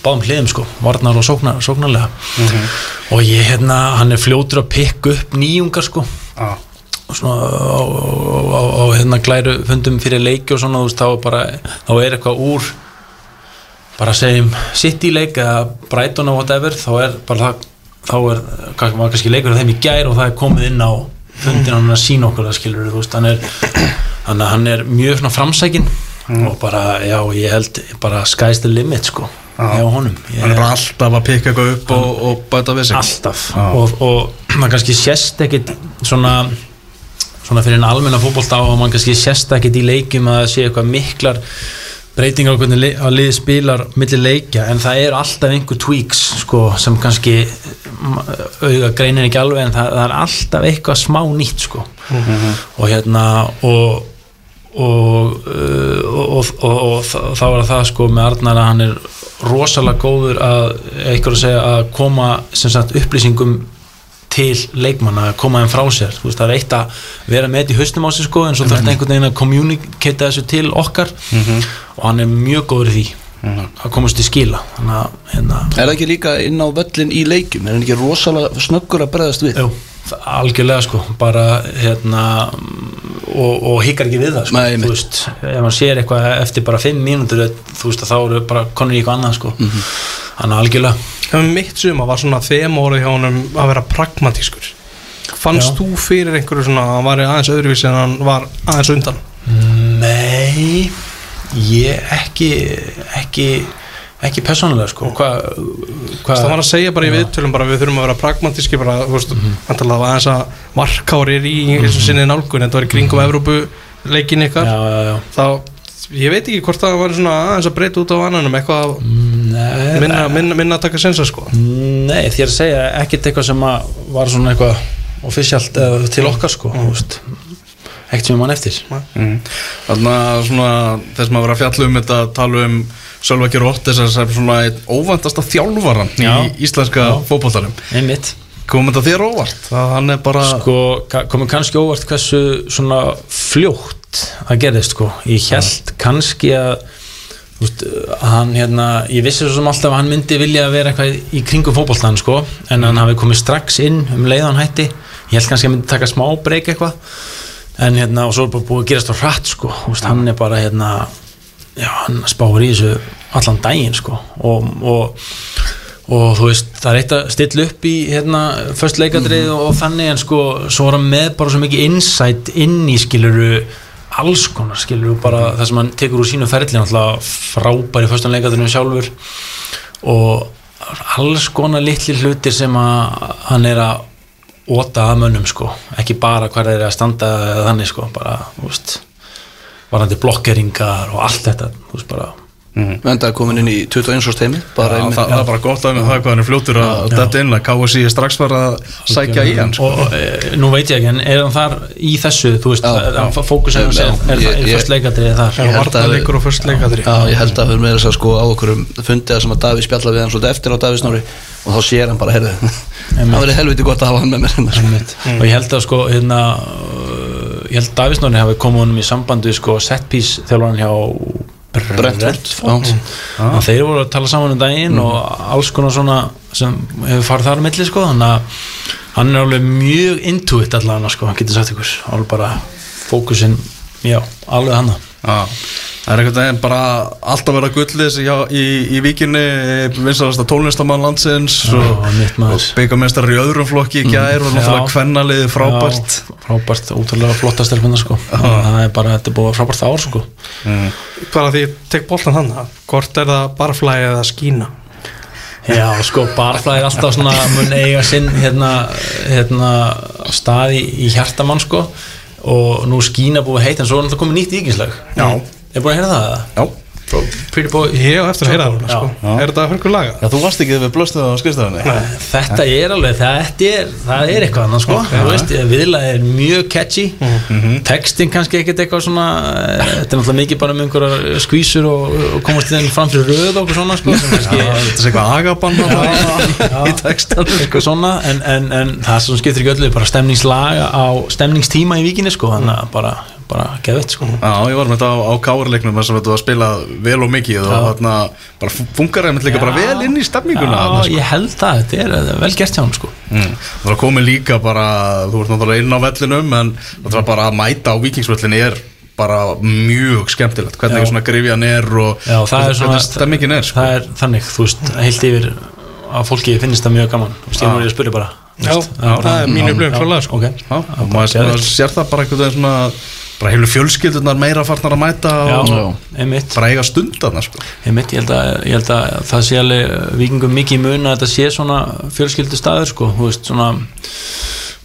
báðum hliðum sko, varnar og sóknar, sóknarlega og ég hérna, hann er fljótur að pikka upp nýjungar sko, Já. Svona á, á, á, hérna glæru fundum fyrir leiki og svona þú veist, þá bara, þá er eitthvað úr bara segjum sitt í leik eða Brighton og whatever þá er bara það þá er, kannski leikur af þeim í gær og það er komið inn á fundin hann að sína okkur það skilur þú veist, hann er að hann er mjög svona framsækin og bara, já, ég held bara sky's the limit, sko hjá honum. Ég, Hann er bara alltaf að pikka eitthvað upp og, og bæta við sig. Alltaf. Já. og, og maður kannski sést ekkit svona svona fyrir en almenna fótbolta og maður kannski sést ekkit í leikjum að sé eitthvað miklar breytingar á hvernig að liði spilar milli leikja en það eru alltaf einhver tweaks sko, sem kannski mm, auga greinir ekki alveg en það, það er alltaf eitthvað smá nýtt sko. og hérna og og, uh, og, og, og, þá var það sko með Arnar að hann er rosalega góður að að segja að koma sem sagt upplýsingum til leikmanna að koma þeim frá sér. Veist, það er eitt að vera með þetta í haustum á sig sko en svo þarf einhvern veginn að kommunikata þessu til okkar. Og hann er mjög góður í því að komast til skila. Að hérna, Er það ekki líka inn á völlin í leikjum? Er hann ekki rosalega snöggur að bregðast við? jú, algjörlega sko bara hérna og, og hikkar ekki við það sko. Nei, veist, ef hann sér eitthvað eftir bara 5 mínútur þú veist að þá eru bara konur í eitthvað annað sko. þannig að algjörlega Hefum mitt suma var svona þema orðið hjá honum að vera pragmatískur Fannst Já. þú fyrir einhverju svona að hann var aðeins öðruvísi en hann var aðeins undan? Nei ég ekki ekki, ekki persónulega sko. Hvað hva, Það var að segja bara í viðtölum bara við þurfum að vera pragmatíski bara, þú veist, mm -hmm. var aðeins að markárir í eins og sinni nálgun þetta var í kringum Evrópu leikin ykkar. Já, já, já. þá, ég veit ekki hvort það var svona aðeins að breyta út á annanum eitthvað Nei, minna, minna, minna að taka sensa sko. Nei, þér segja ekkert eitthvað sem var svona eitthvað officialt eða til okkar sko mm. ekkert sem ég mann eftir. Mm. Þannig að svona þess að maður var að fjalla um þetta tala um Sölvaki Róttis sem svona óvandasta þjálfaran Já. í íslenska einmitt. Komum þetta þér óvart? Er bara sko, komið kannski óvart hversu svona fljótt það gerðist sko, ég held kannski að þú veist, að hann hérna, ég vissi svo sem alltaf að hann myndi vilja að vera eitthvað í kringum fótboltan sko, en hann hafi komið strax inn um leiðan hætti, ég held kannski að hann myndi taka smá breyk eitthvað. En hérna, og svo er bara búið að gerast á hratt sko, þú veist, hann er bara hérna já, hann spáir í þessu allan daginn sko, og, og og þú veist, það er eitt að stilla upp í hérna, först leikadrið og, og þannig en sko, svo er hann með bara svo mikið insight inn í skiluru alls konar skiluru, bara það sem hann tekur úr sínu ferli, náttúrulega frábæri förstan leikadrinu sjálfur. Og alls konar litli hlutir sem að hann er að óta að mönnum sko, ekki bara hvað eru að standa þannig sko, bara, þú veist varandi blokkeringar og allt þetta, þú veist, bara Venda er komin inn í 21 árs teimi bara einmitt- það, það er bara gott að það hvað hann er fljótur að þetta inn að KSI er strax bara að sækja í hann sko. og, e, nú veit ég ekki en er hann þar í þessu þú veist, Já, er, já. fókusin hans er, Já, er, ég- er ég- fyrst leikadrið þar? Ég held að- Varta leikur og först leikadri Já, ég held að við erum með þess að sko á okkur um fundið sem að Daví spjalla við hann svolítið eftir á Daví Snorri og þá sér hann bara, heyrðu það verið helviti gott að hafa hann með mér og ég held að sko hérna, ég held að Davísnóri hafi komið honum í sambandi sko set piece þjálfan hjá Brentford, að þeir voru að tala saman um daginn og alls konar svona sem hefur farið þar á milli sko þannig að hann er alveg mjög intuit allavega sko, hann getur sagt ykkur. Alveg bara fókusin, já, alveg hana Já, það er einhvern veginn bara alltaf verið að gullis í, í, í víkinni vinsalasta tónlistamann landsins Já, og, mitt maður. og byggamestrar í öðrum flokki í gær og náttúrulega kvennaliði frábært Já, frábært, útrúlega flotta stelpunna sko. Það er bara, þetta er búið frábært ár sko. Bara því ég tek boltan hann hvort er það barflæði eða skína? Já, sko, barflæði er alltaf svona mun eiga sinn hérna, hérna staði í hjartamann sko. Og nú skína búið heit en svo er náttúrulega komið nýtt íkinslag Já. Er búin að heyra það? Já, Pretty Boy ég hef eftir að heyra það sko. Er þetta hörkur laga? Já þú varst ekki við blöstuð á skrifstofunni. Þetta er alveg, þetta er, það er eitthvað annað sko, þú veist, viðlega er mjög catchy, textin kannski ekkert eitthvað svona, eh, þetta er náttúrulega mikið bara um einhverjar skvísur og, og komast inn fram fyrir röð og okkur svona sko, Þetta er eitthvað agabann í textan eitthvað svona en, en, en það sem skiptir ekki öllu er bara stemningslaga á stemningstíma í víkinni sko þannig að bara, bara geðvitt sko Já, ég var með þetta á, á káarleiknum þar sem þetta var að spila vel og mikið og þarna bara funkar einmitt líka bara vel inn í stemminguna þarna, Já, sko. ég held það, þetta er eh, vel gert hjá hann sko mm. Það var komið líka bara þú ert náttúrulega inn á vellinum en það var bara að mæta á vikingsvellinni er bara mjög skemmtilegt hvernig Já. svona grifjan er og Já, það er svona hvernig stemmingin er sko. Það er þannig, þú veist, heilt yfir að fólki finnst það mjög gaman Þú veist, ég ég að spyrja bara Já, það er mín upplifun klálega, sko. Ok, Já, og maður, sér það bara veginn svona bara heilu fjölskyldunar meira farnar að mæta já, og einmitt bara eiga stundarna sko. Einmitt, ég held, að, ég held að það sé alveg vikingum mikið í mun að þetta sé svona fjölskyldu staður sko, þú veist, svona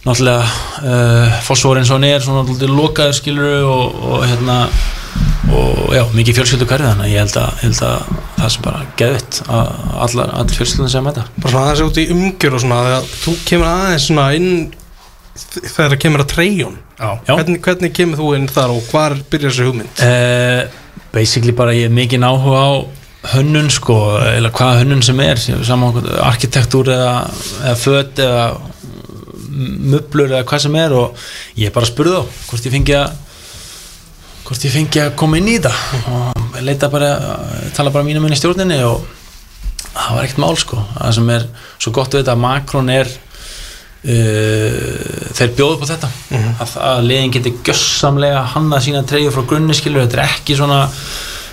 náttúrulega uh, fósfor eins og hann er svona náttúrulega lokaður skilur og, og hérna og já, mikið fjölskyldu hverfið þannig að ég held að, held að það sem bara geðvitt að allar, allar fjölskyldun sem þetta bara svona aðeins út í umgjör og svona þegar þú kemur aðeins svona inn þegar það kemur að. Já. Hvernig, hvernig kemur þú inn þar og hvar byrjar þessi hugmynd? Uh, basically bara ég er mikið áhuga á hönnun sko, eða hvaða hönnun sem er saman arkitektúr eða, eða föt eða möblur eða hvað sem er og ég bara spurði þá hvort ég fengi að hvort ég fengi að koma inn í þetta. Og leita bara tala bara mínum inn í stjórninni og það var ekkert mál sko. Það sem er svo gott við þetta að Macron er uh, þeir bjóðu á þetta. Að, að liðin geti gjössamlega hannað sína treyju frá grunni skilur þetta er ekki svona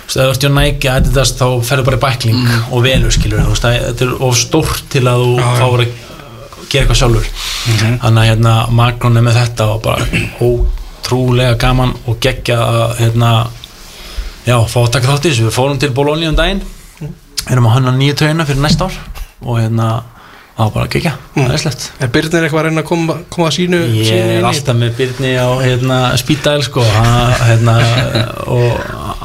þú ert hjá Nike Adidas þá ferðu bara í bækling og velur skilur veist, það- þetta er of stórt til að þú já. fáur að gera eitthvað sjálfur. Þannig að hérna Macron er með þetta og bara ótrúlega gaman og geggja að hérna já, fá að taka þátt í þessu. Við fórum til Bologna um daginn. Erum að hanna nýju treyjuna fyrir næsta ár og hérna það var bara geggja, það er slett er Byrnir eitthvað að reyna að koma, koma að sínu Ég sínu er í alltaf með Byrni á hérna, spítæl sko, hann, hérna, og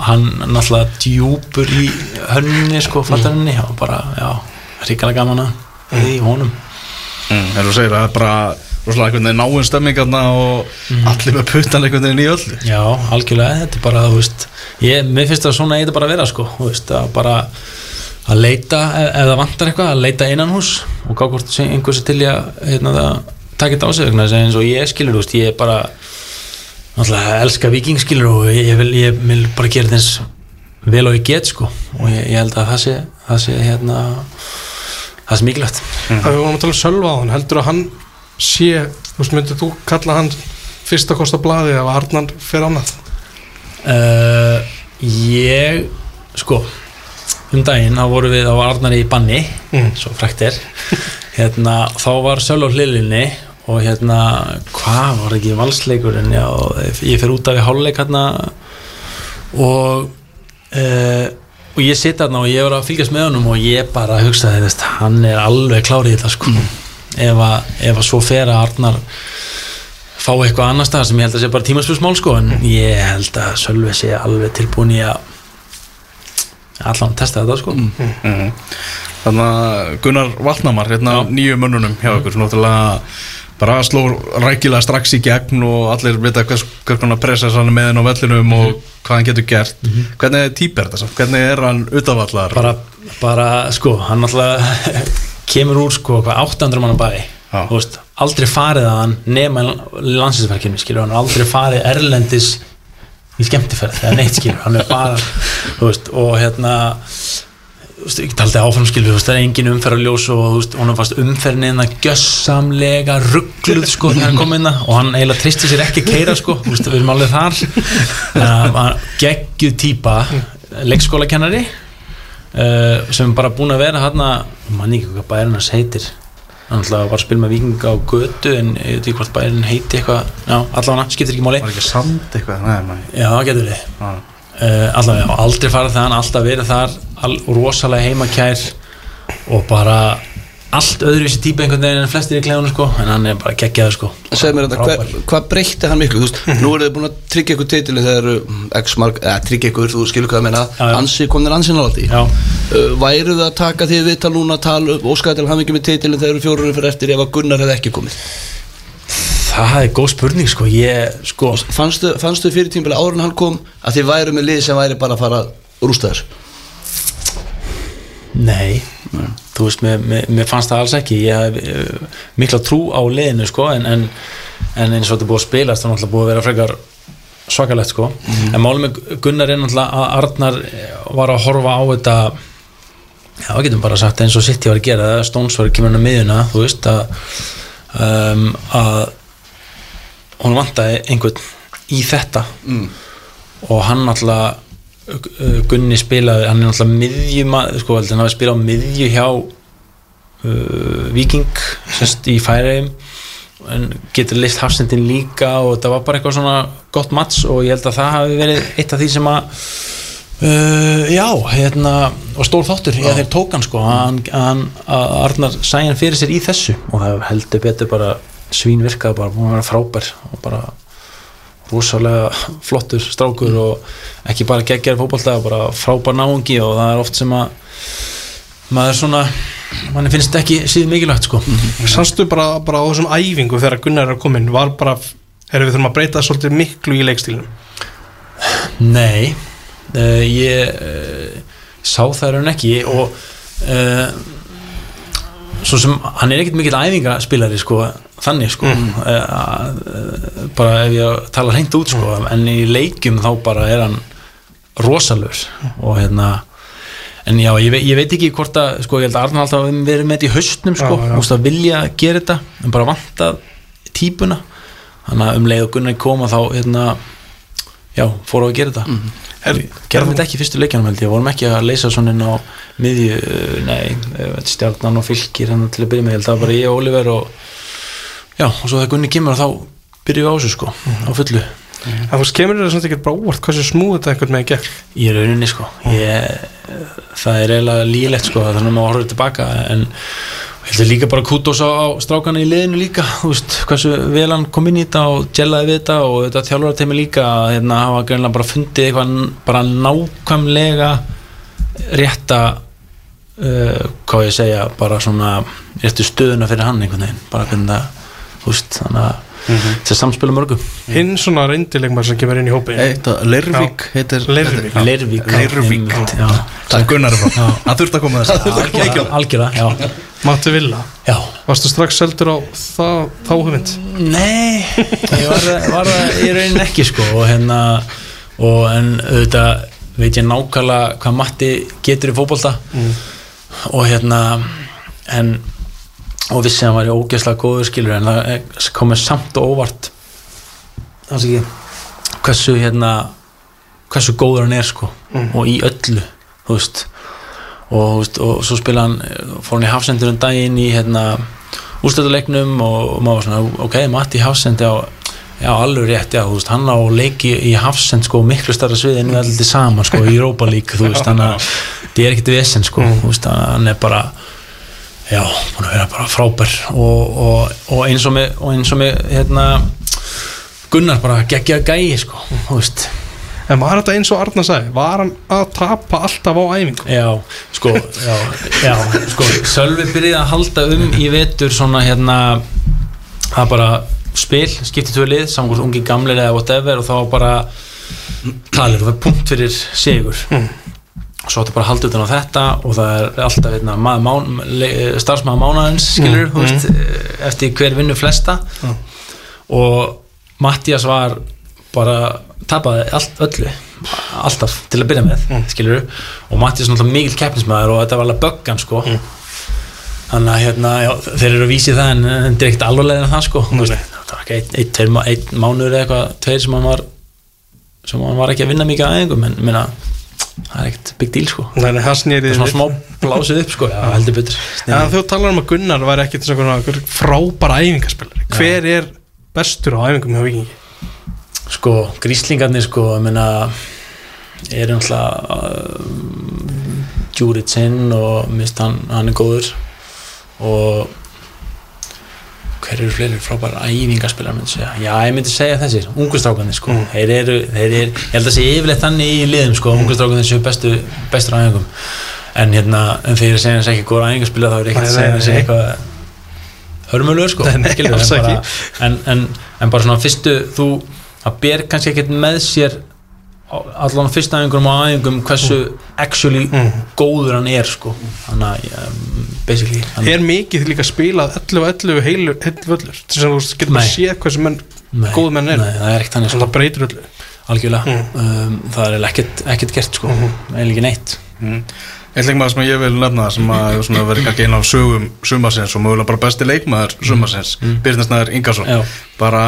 hann náttúrulega djúpur í hönninni sko, fattarhenni og bara, já, ríkala gaman að því honum. Mm. eins og segir það er bara rosalega einhvern veginn náinn stemmingarna og allir með puttan einhvern veginn í öllu. Já, algjörlega, þetta er bara, þú veist ég, mér finnst það svona eitthvað bara að vera sko, þú veist, að bara að leita, ef, ef það vantar eitthvað, að leita innan hús og gá hvort einhversi til ég að hérna, taka þetta á sig vegna þess að eins og ég skilur, þú veist, ég er bara náttúrulega elska viking skilur og ég, ég, vil, ég vil bara gera þetta eins vel og ég get sko og ég, ég held að það sé, það sé hérna það sé mikilvægt. Það við vorum að tala um Sölva á hann heldur að hann sé, þú veist, myndir þú kalla hann fyrsta kosta blaði ef Arnar fer annað? Uh, ég sko um daginn þá vorum við á Arnari í banni Mm. svo frækt er. Hérna, þá var Söl á hlilinni og hérna, hvað var ekki valsleikurinn, já, ég fer út af í hálfleik hérna og uh, og ég sitt hérna og ég var að fylgjast með honum og ég bara hugsaði, veist, hann er alveg klárið þetta sko. Ef, að, ef að svo fer að Arnar fá eitthvað annar stað sem ég held að sé bara tímaspjósmál sko en ég held að Sölvi sé alveg tilbúin í að allan testa þetta sko mm. Þannig að Gunnar Valnamar hérna Já. nýju mönnunum hjá ykkur svona náttúrulega bara sló rækilega strax í gegn og allir vita hvers, hvers konar pressa hann er með henn á vellinum og hvað hann getur gert hvernig típ er þetta samt? hvernig er hann utavallar? bara, bara sko, hann náttúrulega kemur úr sko, hvað 800 mann bæ Já. þú veist, aldrei farið að hann nema landsinsverkinu, skilur hann aldrei farið erlendis í skemmtiferð eða neitt skilur, hann er bara veist, og hérna ekki taldi áfram skilur, það er engin umferðarljós og veist, honum fannst umferðin innan gjössamlega ruggluð sko hann inn og hann eiginlega tristi sér ekki að keira sko, veist, við erum alveg þar. Að geggjuð típa leikskólakennari uh, sem er bara búin að vera hann mann ekki hvað bærin hans heitir. hann ætlaði var að spila með vikinga á götu en ég veit ekki hvort bærin heiti eitthvað já, allavega, skiptir ekki máli Var ekki sand eitthvað? Nei, nei. já, getur við Já. uh, allavega, aldrei farið það alltaf verið þar, all, rosalega heimakær og bara allt öðruvísi típa einhvern veginn en flestir í klefunum sko, en hann er bara geggjaður sko. Segð mér þetta, hvað breytti hann miklu? Þú veist, nú eru þið búin að tryggja ykkur titilin þegar eru x mark, eða tryggja ykkur, þú skilur hvað að menna ansi, komnir ansi nálætti já, uh, Væru það að taka því við tala núna tala óskæði til hamingi með titilin þegar eru fjórunum fyrir eftir ef að Gunnar hefði ekki komið? Það er góð spurning sko, ég sko Fannstu, fannstu fyrir tímabili áður en hann kom að þið væru með lið sem væri bara að fara að rústa þessu Nei, þú veist, mér, mér, fannst það alls ekki. Ég hef uh, mikla trú á liðinu sko, en, en, en eins og þetta búið að spilast þá er náttúrulega búið að vera frekar svakalegt sko. En málum með Gunnar er náttúrulega að Arnar var að horfa á þetta já, við getum bara sagt eins og City var að gera það, Stones var að kemur hann að miðuna þú veist að um, að hún vantaði einhvern í þetta. Mm. og hann náttúrulega Gunni spilaði, hann er náttúrulega miðjuma, sko, hann hafi spilað á miðju hjá uh, Viking sérst í Færeim en getur list hafsendin líka og þetta var bara eitthvað svona gott match og ég held að það hafi verið eitt af því sem að uh, já, hérna og stór þáttur, ég þeir tók hann sko. Hann, hann, að Arnar sæði hann fyrir sér í þessu og það heldur betur bara svín virkaði bara, búin að vera frábær og bara rosalega flottur strákur og ekki bara geggjari fótbolta, bara frábær náungi og það er oft sem að maður svona manni finnst ekki síðan mikilvægt sko. Sástu bara, bara á þessum æfingu þegar Gunnar er að komin var bara, erum við þurfum að breyta svolítið miklu í leikstílunum Nei uh, ég uh, sá það raun ekki og uh, svo sem hann er ekkert mikill æfingaspilari sko, þannig sko. Uh, uh, bara ef ég tala hreint út sko, en í leikjum þá bara er hann rosalur og hérna en já, ég, ég veit ekki hvort að sko, ég held að Arnar alltaf hafi verið með þetta í haustnum sko, já. úst, að vilja gera þetta en bara vantað típuna. Þannig að um leið og Gunnar koma þá hérna, já, fóru að gera þetta. Er- gerðum þetta ekki í fyrstu leikjanum held ég. Vorum ekki að leysa svona inn á miðju, nei, stjarnan og fylgir hann til að byrja með, að það var bara ég og Oliver og já, og svo þegar Gunni kemur þá byrjum við á þessu sko, á fullu. En þú veist, kemur þetta svona ekki bara óvart hversu smúð þetta einhvern veginn gekk? Í rauninni sko ég, það er eiginlega lílegt sko þannig að maður horfður tilbaka en held að líka bara kútos á, á strákana í liðinu líka, þú veist, hversu vel hann kom inn í þetta og gjellaði við þetta og þetta þjálfur teimi líka að hérna, hafa greinlega bara fundið eitthvað bara nákvæmlega rétta uh, hvað ég segja, bara svona réttu stöðuna fyrir hann einhvern veginn, bara hvernig það, þú veist, þannig að þetta samspila mörgum Hinn svona reyndilegmar sem kemur inn í hópi Leirvík heitir já. Það Gunnar. Frá Það þurft að koma þess algjörða, algjörða, já. Matti Villa. Já, Varstu strax seldur á það, þá hugmynd? nei ég var, var það í raunin ekki sko og hérna og en auðvitað veit ég nákvæmlega hvað Matti getur í fótbolta og hérna en og vissi að hann var í ógeðslega góður skilur en það komið samt og óvart. Þannig ekki. Hversu hérna hversu góður hann er sko. Og í öllu þú veist. Og, veist, og svo spila hann fór hann í hafsendur um daginn í hérna úrstöðuleiknum og, og maður var svona ok, Matti hafsendi á já, alveg rétt, já, þú veist, hann á leiki í hafsend sko, miklu starra sviði en við allir saman sko, í Europa League, þú veist þannig að það er ekkert vesen sko, þú veist, hann er bara já, að vera bara frábær. Og, og, og eins og með og eins og með, hérna Gunnar bara geggja gæi, sko þú veist, En var þetta eins og Arna sagði? Var hann að tapa alltaf á æfingu? já, sko já, já, sko, Sölvi byrjaði að halda um í vetur svona hérna það bara spil, skiptið tvö lið hvort ungi gamlir eða whatever og þá bara talir og það er punkt fyrir sigur. Og svo áttu bara að halda utan á þetta og það er alltaf hérna, maður, mán, starfsmaður mánaðins skilur, þú veist, eftir hver vinnu flesta. Og Mattias var bara tapaði allt öllu alltaf til að byrja með skilur og Mattias er náttúrulega mikil keppnismæður og þetta var alveg böggan sko. Þannig að hérna, já, þeir eru að vísi það en, en ekkert alvarlega en það sko. Veist, það var ekki einn ein, ein, mánuður eða eitthvað tveir sem hann var sem hann var ekki að vinna mikið að einhverjum en minna, það er ekkert big deal sko. Nei, það snýrið svona smá blásið upp sko, já, heldur betur. En þú talar um að Gunnar var ekkit svona frábæra æfingaspillari Hver er bestur á æfingum hjá Vikingi? sko, gríslingarnir sko, ég meina er náttúrulega uh, Djuritsinn og mist hann, hann er góður. Og hver eru fleiri frábæra segja, já ég myndi segja þessir ungustrákanir sko, þeir eru, þeir eru ég held að sé yfirleitt þannig í liðum sko ungustrákanir séu bestu, bestur æfingum. En hérna, en þegar ég segja þessi ekki góða æfingaspilar þá er ekki að Nei, segja þessi eitthvað hörmulur sko. Nei, nei, en, bara, en, en, en bara svona fyrstu þú, það ber kannski ekkert með sér allan fyrsta æfingum og æfingum hversu actually góður hann er sko. Þannig að um, basically hann, Er mikið líka spilað 11-11 heilu, heilu völlur? Til þess að þú getur Nei. séð hversu menn góðu menn er nei, það er ekkert Þannig sko. að það breytir öllu. Algjörlega. Um, það er ekkert, ekkert gert sko. Eiginlega ekki neitt. Eitt leikmaður sem ég vil nefna sem að verið kannski einn af sögum sumarsins og mögulega bara besti leikmaður sumarsins, mm. Birnasnæður Ingarsson. Bara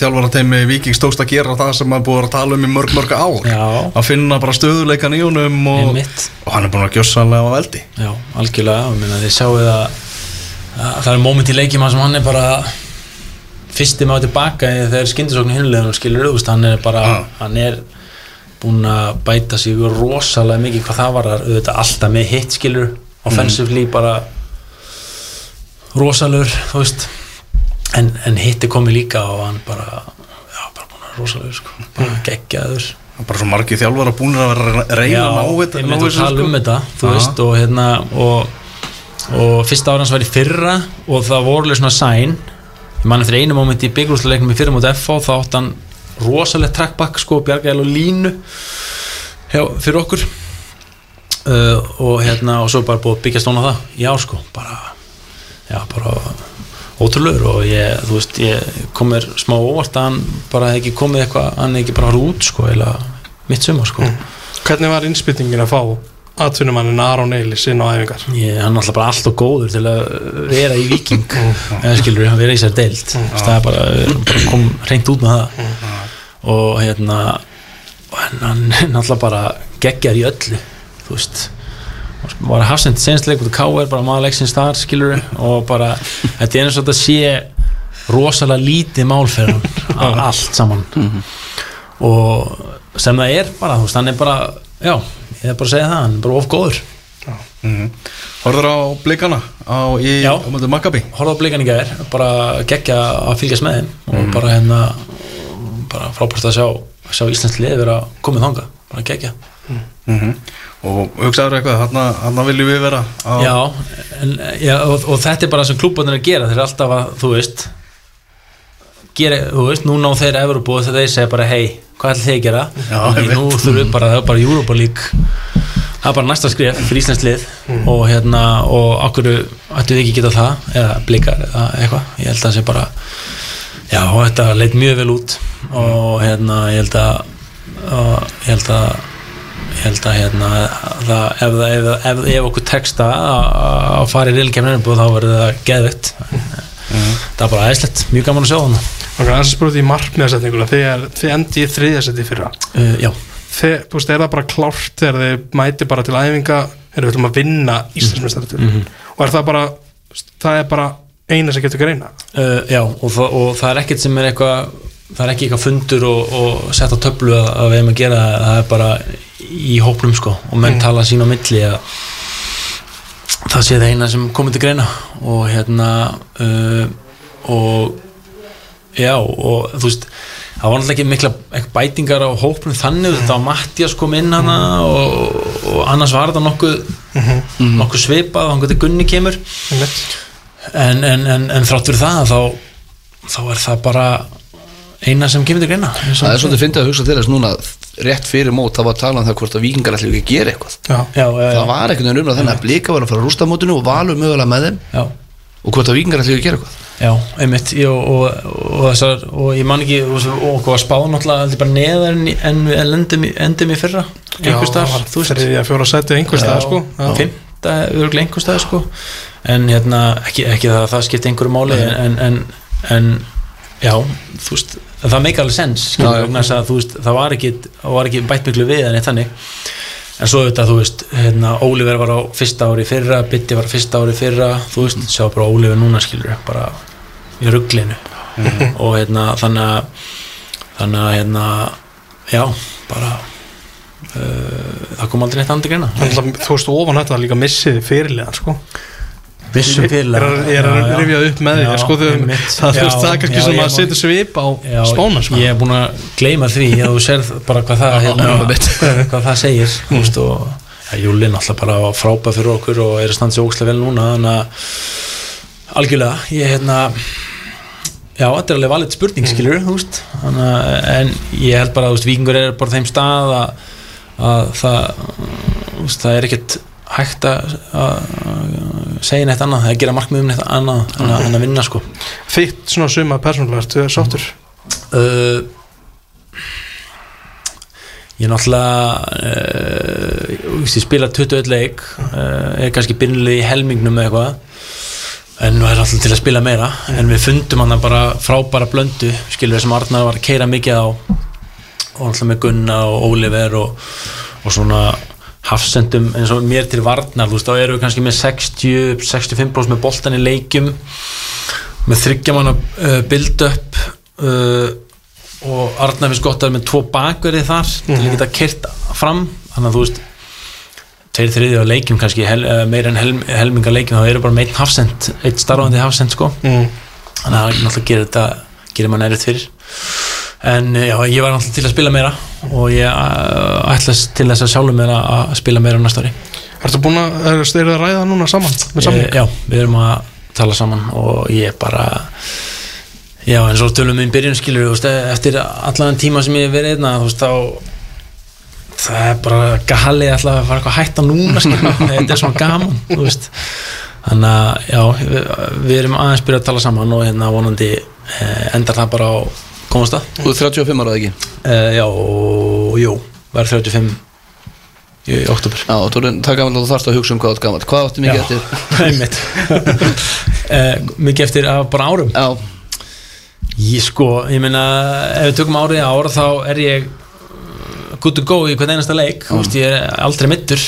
þjálfarateimi Víkings tókst að gera það sem maður búið að tala um í mörg mörg ár. Já. að finna bara stöðuleikan í honum og, og hann er búin að gjössanlega á veldi Já, algjörlega, ég meina þið sjáu það að það er moment í leikjum sem hann er bara fyrsti maður tilbaka þegar skyndisóknu hinlegunum skilur auðvist, hann er bara, Ah. hann er búinn að bæta sig rosalega mikið hvað það var auðvitað alltaf með hitt skilur. Offensively bara rosalur, þú veist en, en hitt er komið líka og hann bara, já, bara að rosalur sko, bara geggjaður. Það er bara svo margir þjálfara búin að vera að reyna að ná þetta ég myndi að tala sko. um þetta þú Já. veist og hérna og, og fyrsta ára hans var í fyrra og það voru alveg svona sæn. Ég mann eftir einu moment í byggrúsleiknum í fyrra mútið FH þá átt hann rosalegt trackback sko bjargæl og línu hjá, fyrir okkur. Uh, og hérna og svo bara búið að byggja stóna það ár sko bara já bara ótrúlegur og ég, þú veist, ég kom mér smá óvart að hann bara hefði ekki komið eitthvað, hann hefði ekki bara farið út sko, eða mitt sumar sko. Hvernig var innspyttingin að fá atvinnumannin Aron Eilis inn á æfingar? Ég, hann er alltaf bara allt og góður til að vera í viking eða skilur, hann vera í sér deild. Það er bara, bara kom reynd út með það. Og hérna hann, er náttúrulega bara geggjar í öllu þú veist var að hafsend senstleik út af K.R. bara maður leiksins þar skilur og bara, þetta er eins og þetta sé rosalega lítið málferðan af allt saman. Og sem það er bara, þú veist, hann er bara já, ég er bara að segja það, hann er bara of góður. Mhm. Horfður á blikana á, í, möndu Maccabi? Horfði á blikan í gær bara geggja að fylgjast með þeim og bara hérna bara frábært að sjá, sjá Íslands lið vera komið þanga, bara geggja. Mm og hugsaður eitthvað þarna, þarna viljum við vera á, já, en, já og, og þetta er bara sem klúbbarnir að gera, þeir eru alltaf að þú veist gera, þú veist, núna á þeir Evropu og þeir segja bara hei, hvað ætla þeir að gera? Já, einmitt. nú þurfum við bara, það er bara Europa League. Það er bara næsta skrif fyrir Íslands lið. Og hérna, og okkur ættu við ekki geta það, eða blikar eða eitthvað, ég held að það sé bara já, þetta leit mjög vel út. Og hérna, ég held að og ég held að ég held að hérna það, ef, ef, ef, ef okkur texta að að fara í reylkemninu þá verður það geðvitt það er bara æðislegt, mjög gaman að sjá þannig það er spurt í markmiðasetninguna. Þegar þið endi í þriðasetti fyrra. Uh, já, Þið, þú veist, er það bara klárt þegar þið mæti bara til æfinga? Erum við ætlum að vinna Íslandsmeistaratitil Mhm. og er það bara það er bara eina sem getur greina uh, já og, það, og það er ekkert sem er eitthvað það er ekki eitthvað fundur og, og sett á töflu að, að við hefum að gera það er bara í hópnum sko og menn tala sín á milli að það sé það eina sem komið til greina. Og hérna uh, og já og þú veist það var náttúrulega ekki mikla ekki bætingar á hópnum þannig þetta var Mattias kom inn hana og, og annars var þetta nokkuð nokkuð svipað hann geti Gunni kemur. En, en, en, en þrátt fyrir það þá, þá er það bara eina sem kemur til greina. Og- Það er svolítið fyndið að hugsa til þess núna rétt fyrir mót það var að tala um það hvort að vikingar ætli ekki að gera eitthvað. Já, já, já, það var veginn umræð þannig að blika var að fara að rústa mótinu og valur mögulega með þeim. Já, og hvort að vikingar ætli ekki að gera eitthvað. Já, einmitt. Ég, og, og, og, þessar, og ég man ekki og, og hvað spáð náttúrulega heldur bara neðar en, en, en endum, í- endum í fyrra einhvers það staðar, var þú veist. þriðja fjóra seti einhvers staðar sko. Já. fymta, örgulega einhvers staðar sko. En hérna, ekki, ekki það að það skipti einhverju máli en, en, en já, þú veist það meika alveg sens, það var ekki, ekki bætt miklu við en eitt þannig. En svo auðvitað, þú veist, hérna, Óliver var á fyrsta ári fyrra, Bitti var á fyrsta ári fyrra þú veist, sjá bara Óliver núna skilur bara í rugglinu og hérna, þannig að þannig að hérna já, bara uh, það kom aldrei neitt andri greina. Þú veist ofan þetta líka missiði fyrirliðan sko vissum er að- ég er að rifja upp með því sko, það er kannski sem að setja svip á spána sko. ég er búin að gleyma því að þú serð bara hvað það hérna, hvað það segir Júlin alltaf bara frábæð fyrir okkur og er að standa sér ókslega vel núna þannig að algjörlega ég hérna já, þetta er alveg valið spurning skilur þú veist, en ég held bara að þú veist, vikingur er bara þeim stað að, að það þú veist, það er ekkert hægt að, segja neitt annað, að gera markmiðum neitt annað en að, en að vinna sko. Þitt svona suma persónulega, ertu sáttur? Uh, ég er náttúrulega uh, ég spila 21 leik uh, er kannski byrnilega í helmingnum eða eitthvað en nú er alltaf til að spila meira en við fundum hann bara frábæra blöndu skilur við sem Arnar var að keira mikið á og alltaf með Gunna og Oliver og, og svona hafsendum eins og mér til varnar þá eru við kannski með 60-65% með boltan í leikjum með þryggjamanna uh, build-up uh, og Arnar finnst gott að vera með tvo bakverði þar til að geta kert fram. Þannig að þú veist tveir þriði á leikjum kannski hel, uh, meira en hel, helminga leikjum þá eru bara með einn hafsend einn starfandi hafsend sko. Mm. þannig að það náttúrulega gerir þetta gerir maður nærið fyrir en eh, já, ég var náttúrulega til að spila meira og ég uh, ætlast til þess að sjálfum mér að spila meira næsta ári Ertu búin að, er þeir að ræða núna saman samling? Eh, Já, við erum að tala saman og ég bara já, en svo tölum við í byrjun skilur veist, eftir allan tíma sem ég hef verið einna, þú veist, þá það er bara galið alltaf að fara eitthvað að hætta núna skilur þetta er svona gaman þú veist, þannig að já, við, við erum aðeins byrjað að tala saman og hérna vonandi eh, endar það bara á komastað Þú er 35 ára ekki? Eh, já, og jú, verður 35 í oktober Já, þú er það gaman að þú þarfst að hugsa um hvað þú ert gaman Hvað áttu mikið eftir? einmitt. Uh, mikið eftir að bara árum. Já, ég sko, ég meina ef við tökum árið ára þá er ég uh, good to go í hvern einasta leik. Þú veist, ég er aldrei mittur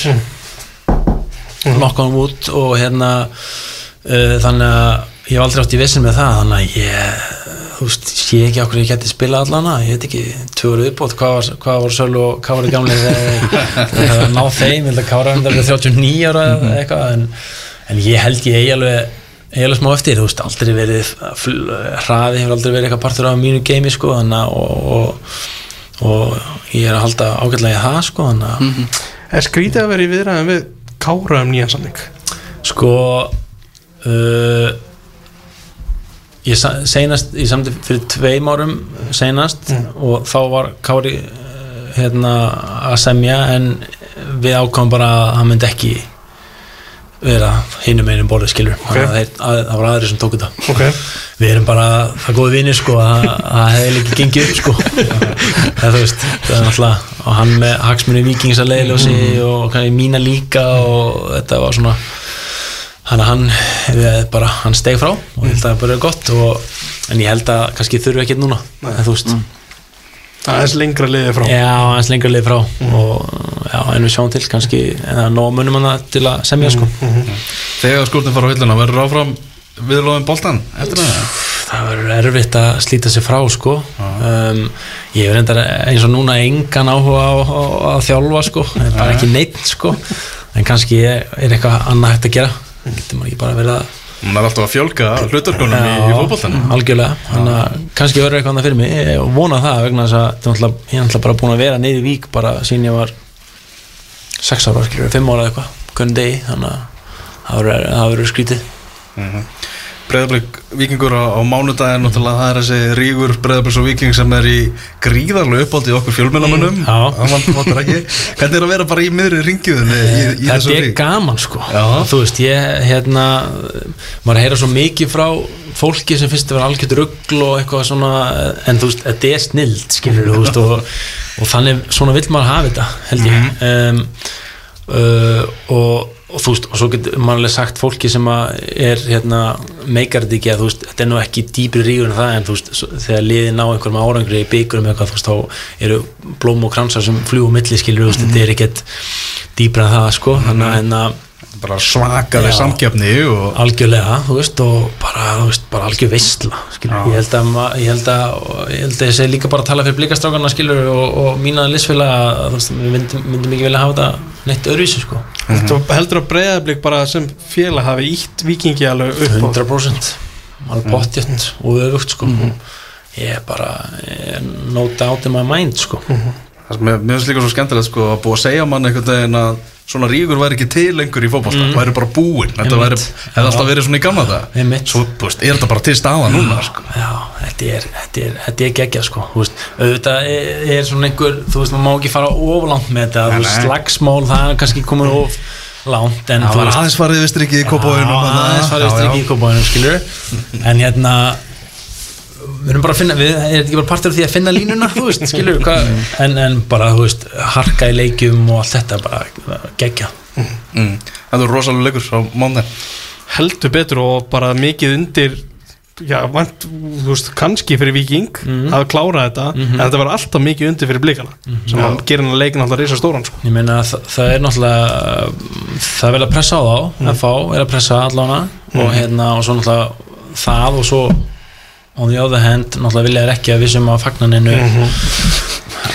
nokkanum út og hérna uh, þannig að ég hef aldrei átt í vissin með það þannig að ég veist, sé ekki okkur ég geti spilað allana ég veit ekki, tvöru uppbót hvað var, hvað var Söl og hvað var í gamli þegar það ná þeim, ég held að Kára við 39 ára eða eitthvað en, en ég held ég eigi alveg eigi alveg smá eftir, þú veist, aldrei verið hraði hefur aldrei verið eitthvað partur af mínu geimi sko, þannig að og, og, og ég er að halda ágætlega í það sko, þannig að Er skrítið að vera í viðræðum við Kára um nýjan samling? Sko uh, Ég seinast Ég samti fyrir tveim árum seinast og þá var Kári uh, hérna að semja en við ákvæmum bara að hann myndi ekki vera hinum einum borðið skilur okay. að, þeir- að, það var aðri sem tók þetta. Ok. Við erum bara það góði vinir sko að það hefði líka gengið upp sko. Það veist það er náttúrulega og hann með hagsmunni vikings að leiðljósi og kannski mína líka og þetta var svona hann, hann við bara hann steg frá og ég held að það bara er gott og, en ég held að kannski þurfi ekki núna en þú veist. Það er lengra liðið frá. Já hans lengra leið frá og já en við sjáum til kannski en það er nóg munum hann til að semja sko. Þegar skúrtin fara á hilluna, verður áfram viðlóðin boltan eftir það? það verður erfitt að slíta sig frá sko. Um, ég er reyndar eins og núna engan áhuga á, á, á að þjálfa sko. Bara ekki neitt sko. En kannski er er eitthvað annað hægt að gera getur maður ekki bara verið að Hún er alltaf að fjölga hluturkonum í, í fótboltanum. algjörlega, þannig að kannski verður eitthvað annað fyrir mig. Ég vona það vegna þess að ég er náttúrulega bara búin að vera niður í vík bara sín ég var 6 ára, skilur, 5 ára eitthvað hvernig degi, þannig að það verður- það verður skrítið Breiðablík vikingur á, á mánudaginn náttúrulega það er þessi rígur Breiðablíks og viking sem er í gríðarlega uppáldi okkur Já. Hvernig er að vera bara í miðri í þetta er gaman sko. Já. þú veist ég hérna maður heyra svo mikið frá fólki sem finnst að vera algjört rugl og eitthvað svona en þú veist þetta er snild skilur þú veist og, og þannig svona vill maður hafa þetta held ég. Um, uh, og, og þú veist og svo getur alveg sagt fólki sem er hérna meikar þetta ekki að þú veist þetta er nú ekki dýpri rígur en það en þú veist þegar liðið ná einhverjum árangri í byggurum eitthvað þú veist þá eru blóm og kransar sem fljúum milli skilur þú veist þetta er ekkert dýpra en það sko. Þannig að hérna bara svakaði Já. samkeppni og algjörlega, þú veist, og bara, þú veist, bara algjör veistla, skilur, ég held að ég held að, ég held að ég segi líka bara að tala fyrir blikastrákarna, skilur, og, og mína Þú heldur að breyðablík bara sem félag hafi ítt vikingi alveg upp á. 100% alveg pottjött og öfugt, sko. Ég er bara, ég er no doubt in my mind, sko. Sem mér mér finnst líka svo skemmtilegt sko að búa að segja mann einhvern veginn að svona rígur væri ekki til lengur í fótbolta mm. væri bara búinn, þetta væri hefði alltaf verið svona í gamla það svo, veist, er þetta bara til staða núna sko? Já, þetta er, þetta er, þetta er geggjað sko, veist, auðvitað er, er svona einhver, þú veist, maður má ekki fara oflangt með þetta, veist, slagsmál það er kannski komið of langt en það var aðeins farið við strikið í kópáinum Já, aðeins farið strikið í kópáinum, skilur en hérna við erum bara að finna við, er þetta ekki bara partur af því að finna línuna þú veist, skilur, hvað, en, en bara þú veist, harka í leikjum og allt þetta bara gegja mm. Það er rosalega leikur á mánu heldur betur og bara mikið undir já, vant, þú veist, kannski fyrir Viking að klára þetta, en þetta var alltaf mikið undir fyrir blikana, sem að gera hann að leikin alltaf risa stóran, sko. ég meina það, það er náttúrulega það er vel að pressa á þá FH er að pressa allána og hérna og svo náttúrulega það og svo on the other hand náttúrulega vilja er ekki að við sem að fagna neinu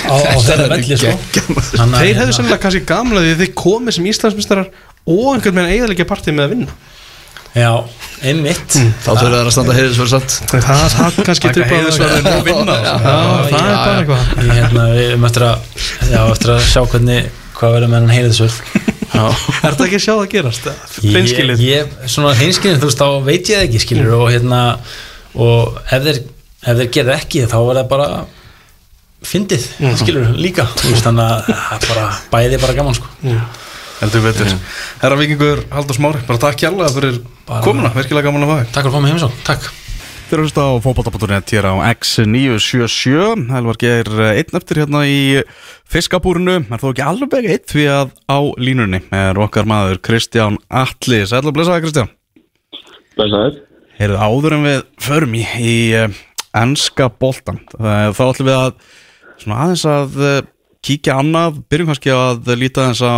á, á þeirra velli sko. að, Þeir hefðu hérna, sennilega kannski gamla því að þeir komið sem Íslandsmyndstarar og einhvern veginn eiginlega partið með að vinna. Já, einmitt. Þá þurfa það að standa heiðisverð samt. Það, það kannski Taka heiðursverðin og vinna. Já, það er bara eitthvað. Hérna, við erum eftir að já, eftir að sjá hvernig hvað verður með hann heyrðisvöld Er þetta ekki að sjá það gerast? Hreinskilið. ég, ég, svona hreinskilið, þú veist, þá veit ég það ekki skilur og hérna og ef þeir, ef þeir gera ekki þá er það bara fyndið, skilur, líka. Þú veist, þannig að það er bara bæði bara gaman sko. Heldur betur. Herra Vikingur, Haldur Smári, bara takk kjærlega fyrir Bara- komuna, virkilega gaman að fá þig. Takk fyrir að fá mig heimsókn, takk. Þeir eru hlusta á fótbolta.net hér á X977 Helvar Geir einn eftir hérna í fiskabúrinu. Er þó ekki alveg eitt því að á línunni er okkar maður Kristján Atli. Sæll og blessaði Kristján. Blessaður. Heyrðu áður en við förum í, í uh, enska boltan uh, þá ætlum við að svona aðeins að uh, kíkja annað. Byrjum kannski að líta aðeins á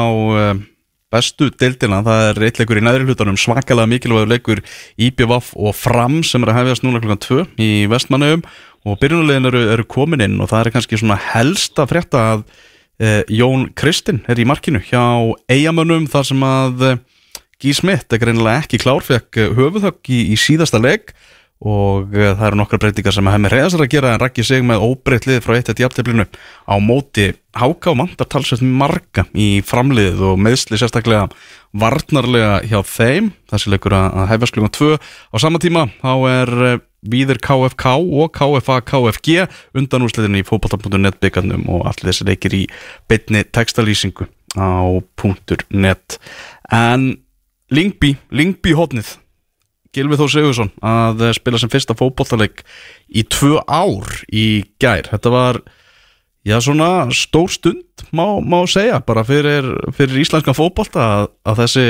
bestu deildina, það er eitt leikur í neðri hlutanum svakalega mikilvægur leikur IBVF og Fram sem er að hefjast núna klukkan 2 í vestmannum og byrjunulegin eru, eru komin inn og það er kannski svona helsta frétta að uh, Jón Kristinn er í markinu hjá eigamönnum þar sem að Guy Smith er greinilega ekki klár fekk höfuðhögg í, í síðasta leik og uh, það eru nokkra breytingar sem hefði með reyðasar að gera en rækki sig með óbreytt lið frá eitt eitt jafntöflinu á móti háka og mandar talsvægt marga í framliðið og meðsli sérstaklega varnarlega hjá þeim. Þessi leikur að hefjast klukkan 2 á sama tíma þá er uh, Víðir KFK og KFA KFG undan úrsliðinu í fótbolta.net byggarnum og allir þessi leikir í beinni textalýsingu á .net. En Lingby, Lingby hodnið Gilvi Þór Sigursson að eh, spila sem fyrsta fótbollaleik í tvö ár í gær. Þetta var já svona stór stund má, má segja bara fyrir, fyrir íslenskan fótbolta að, að þessi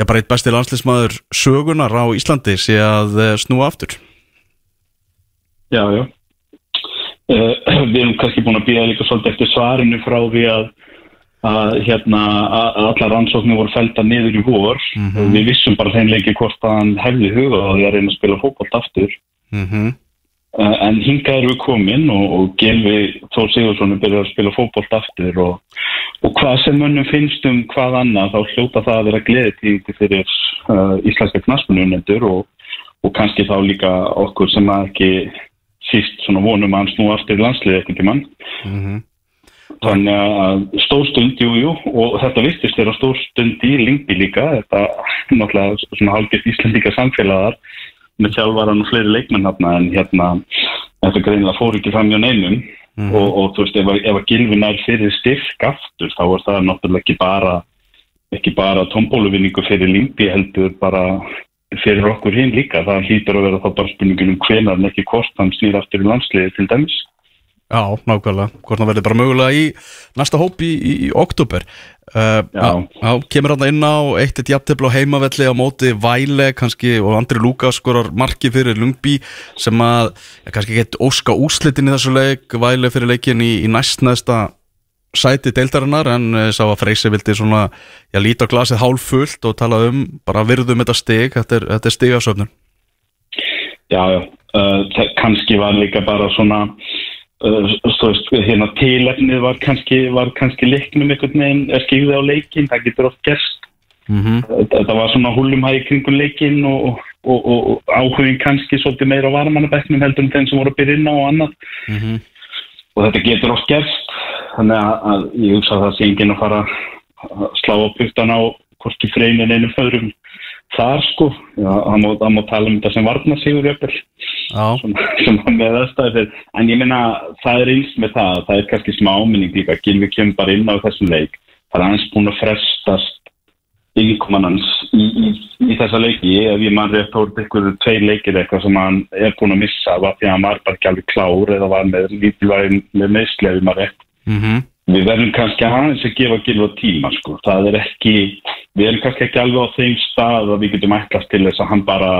já bara eitt besti landslýsmaður sögunar á Íslandi sé að eh, snúa aftur. Já, já. Uh, við erum kannski búin að býða líka svolítið eftir svarinu frá því að, að hérna, að að allar rannsóknir voru felta niður í vor. Við vissum bara þeim leiki hvort að hann hefði hugað á því að reyna að spila fótbolt aftur. mm -hmm. Uh, en hingað eru við komin og, og Gelvi Þór Sigursson er byrjað að spila fótbolt aftur og, og hvað sem mönnum finnst um hvað annað þá hljóta það að vera gleðitíði fyrir uh, íslenska knaspununendur og, og kannski þá líka okkur sem að ekki síst svona vonum að hann snú aftur landsliði ekkert í mann þannig að stórstund, jú, jú og þetta vistist þeirra stórstund í Lingby líka, þetta náttúrulega svona hálfgett íslendika samfélagar með sjálfvaran og fleiri leikmenn hérna en hérna, þetta greinilega fór ekki fram hjá neinum. Og, og þú veist, ef, að- ef að gilfin er fyrir styrk aftur, þá er það náttúrulega ekki bara ekki bara tombóluvinningu fyrir Lingby heldur bara fyrir okkur hinn líka, það hlýtur að vera þá bara spurningin um hvenar en ekki hvort hann snýr aftur í landsliði til dæmis Já, nákvæmlega, hvort það verður bara mögulega í næsta hóp í, í, oktober uh, Já. já, kemur hann inn á eitt eitt jafntefli á heimavelli á móti Væle kannski og Andri Lukas skorar marki fyrir Lungby sem að ja, kannski gett óska úslitin í þessu leik. Væle fyrir leikin í, í næstnæsta sæti deildarinnar en uh, sá að Freysi vildi svona já, líta á glasið hálf fullt og tala um bara virðum þetta stig, þetta er, þetta er stigasöfnun Já, já, uh, kannski var líka bara svona þú veist, hérna tilefnið var kannski, var kannski leiknum einhvern veginn, er skýði á leikin, það getur oft gerst. Mm -hmm. þetta var svona húlumhæði kringum leikin og, og, og, og áhugin kannski svolítið meira á varmannabæknum heldur en þeim sem voru að byrja inn á og annað. Og þetta getur oft gerst þannig að, að ég hugsa að það sé enginn að fara að slá á puttan á hvorki freynin einum föðrum þar sko, hann má, hann má tala um þetta sem Já, sem, sem var með aðstæði en ég meina það er eins með það það er kannski smá áminning líka. Gilvi kemur bara inn á þessum leik. Það er aðeins búin að frestast yngkomannans í, í, í þessa leiki. Ef ég mann rétt hórt ykkur tveir leikir eitthvað sem hann er búin að missa var því að hann var bara ekki alveg klár eða var með lítilvægum með ef ég mann rétt. Mhm. Við verðum kannski aðeins að gefa gilva tíma sko. það er ekki við erum kannski ekki alveg á þeim stað að við getum ætlast til þess að hann bara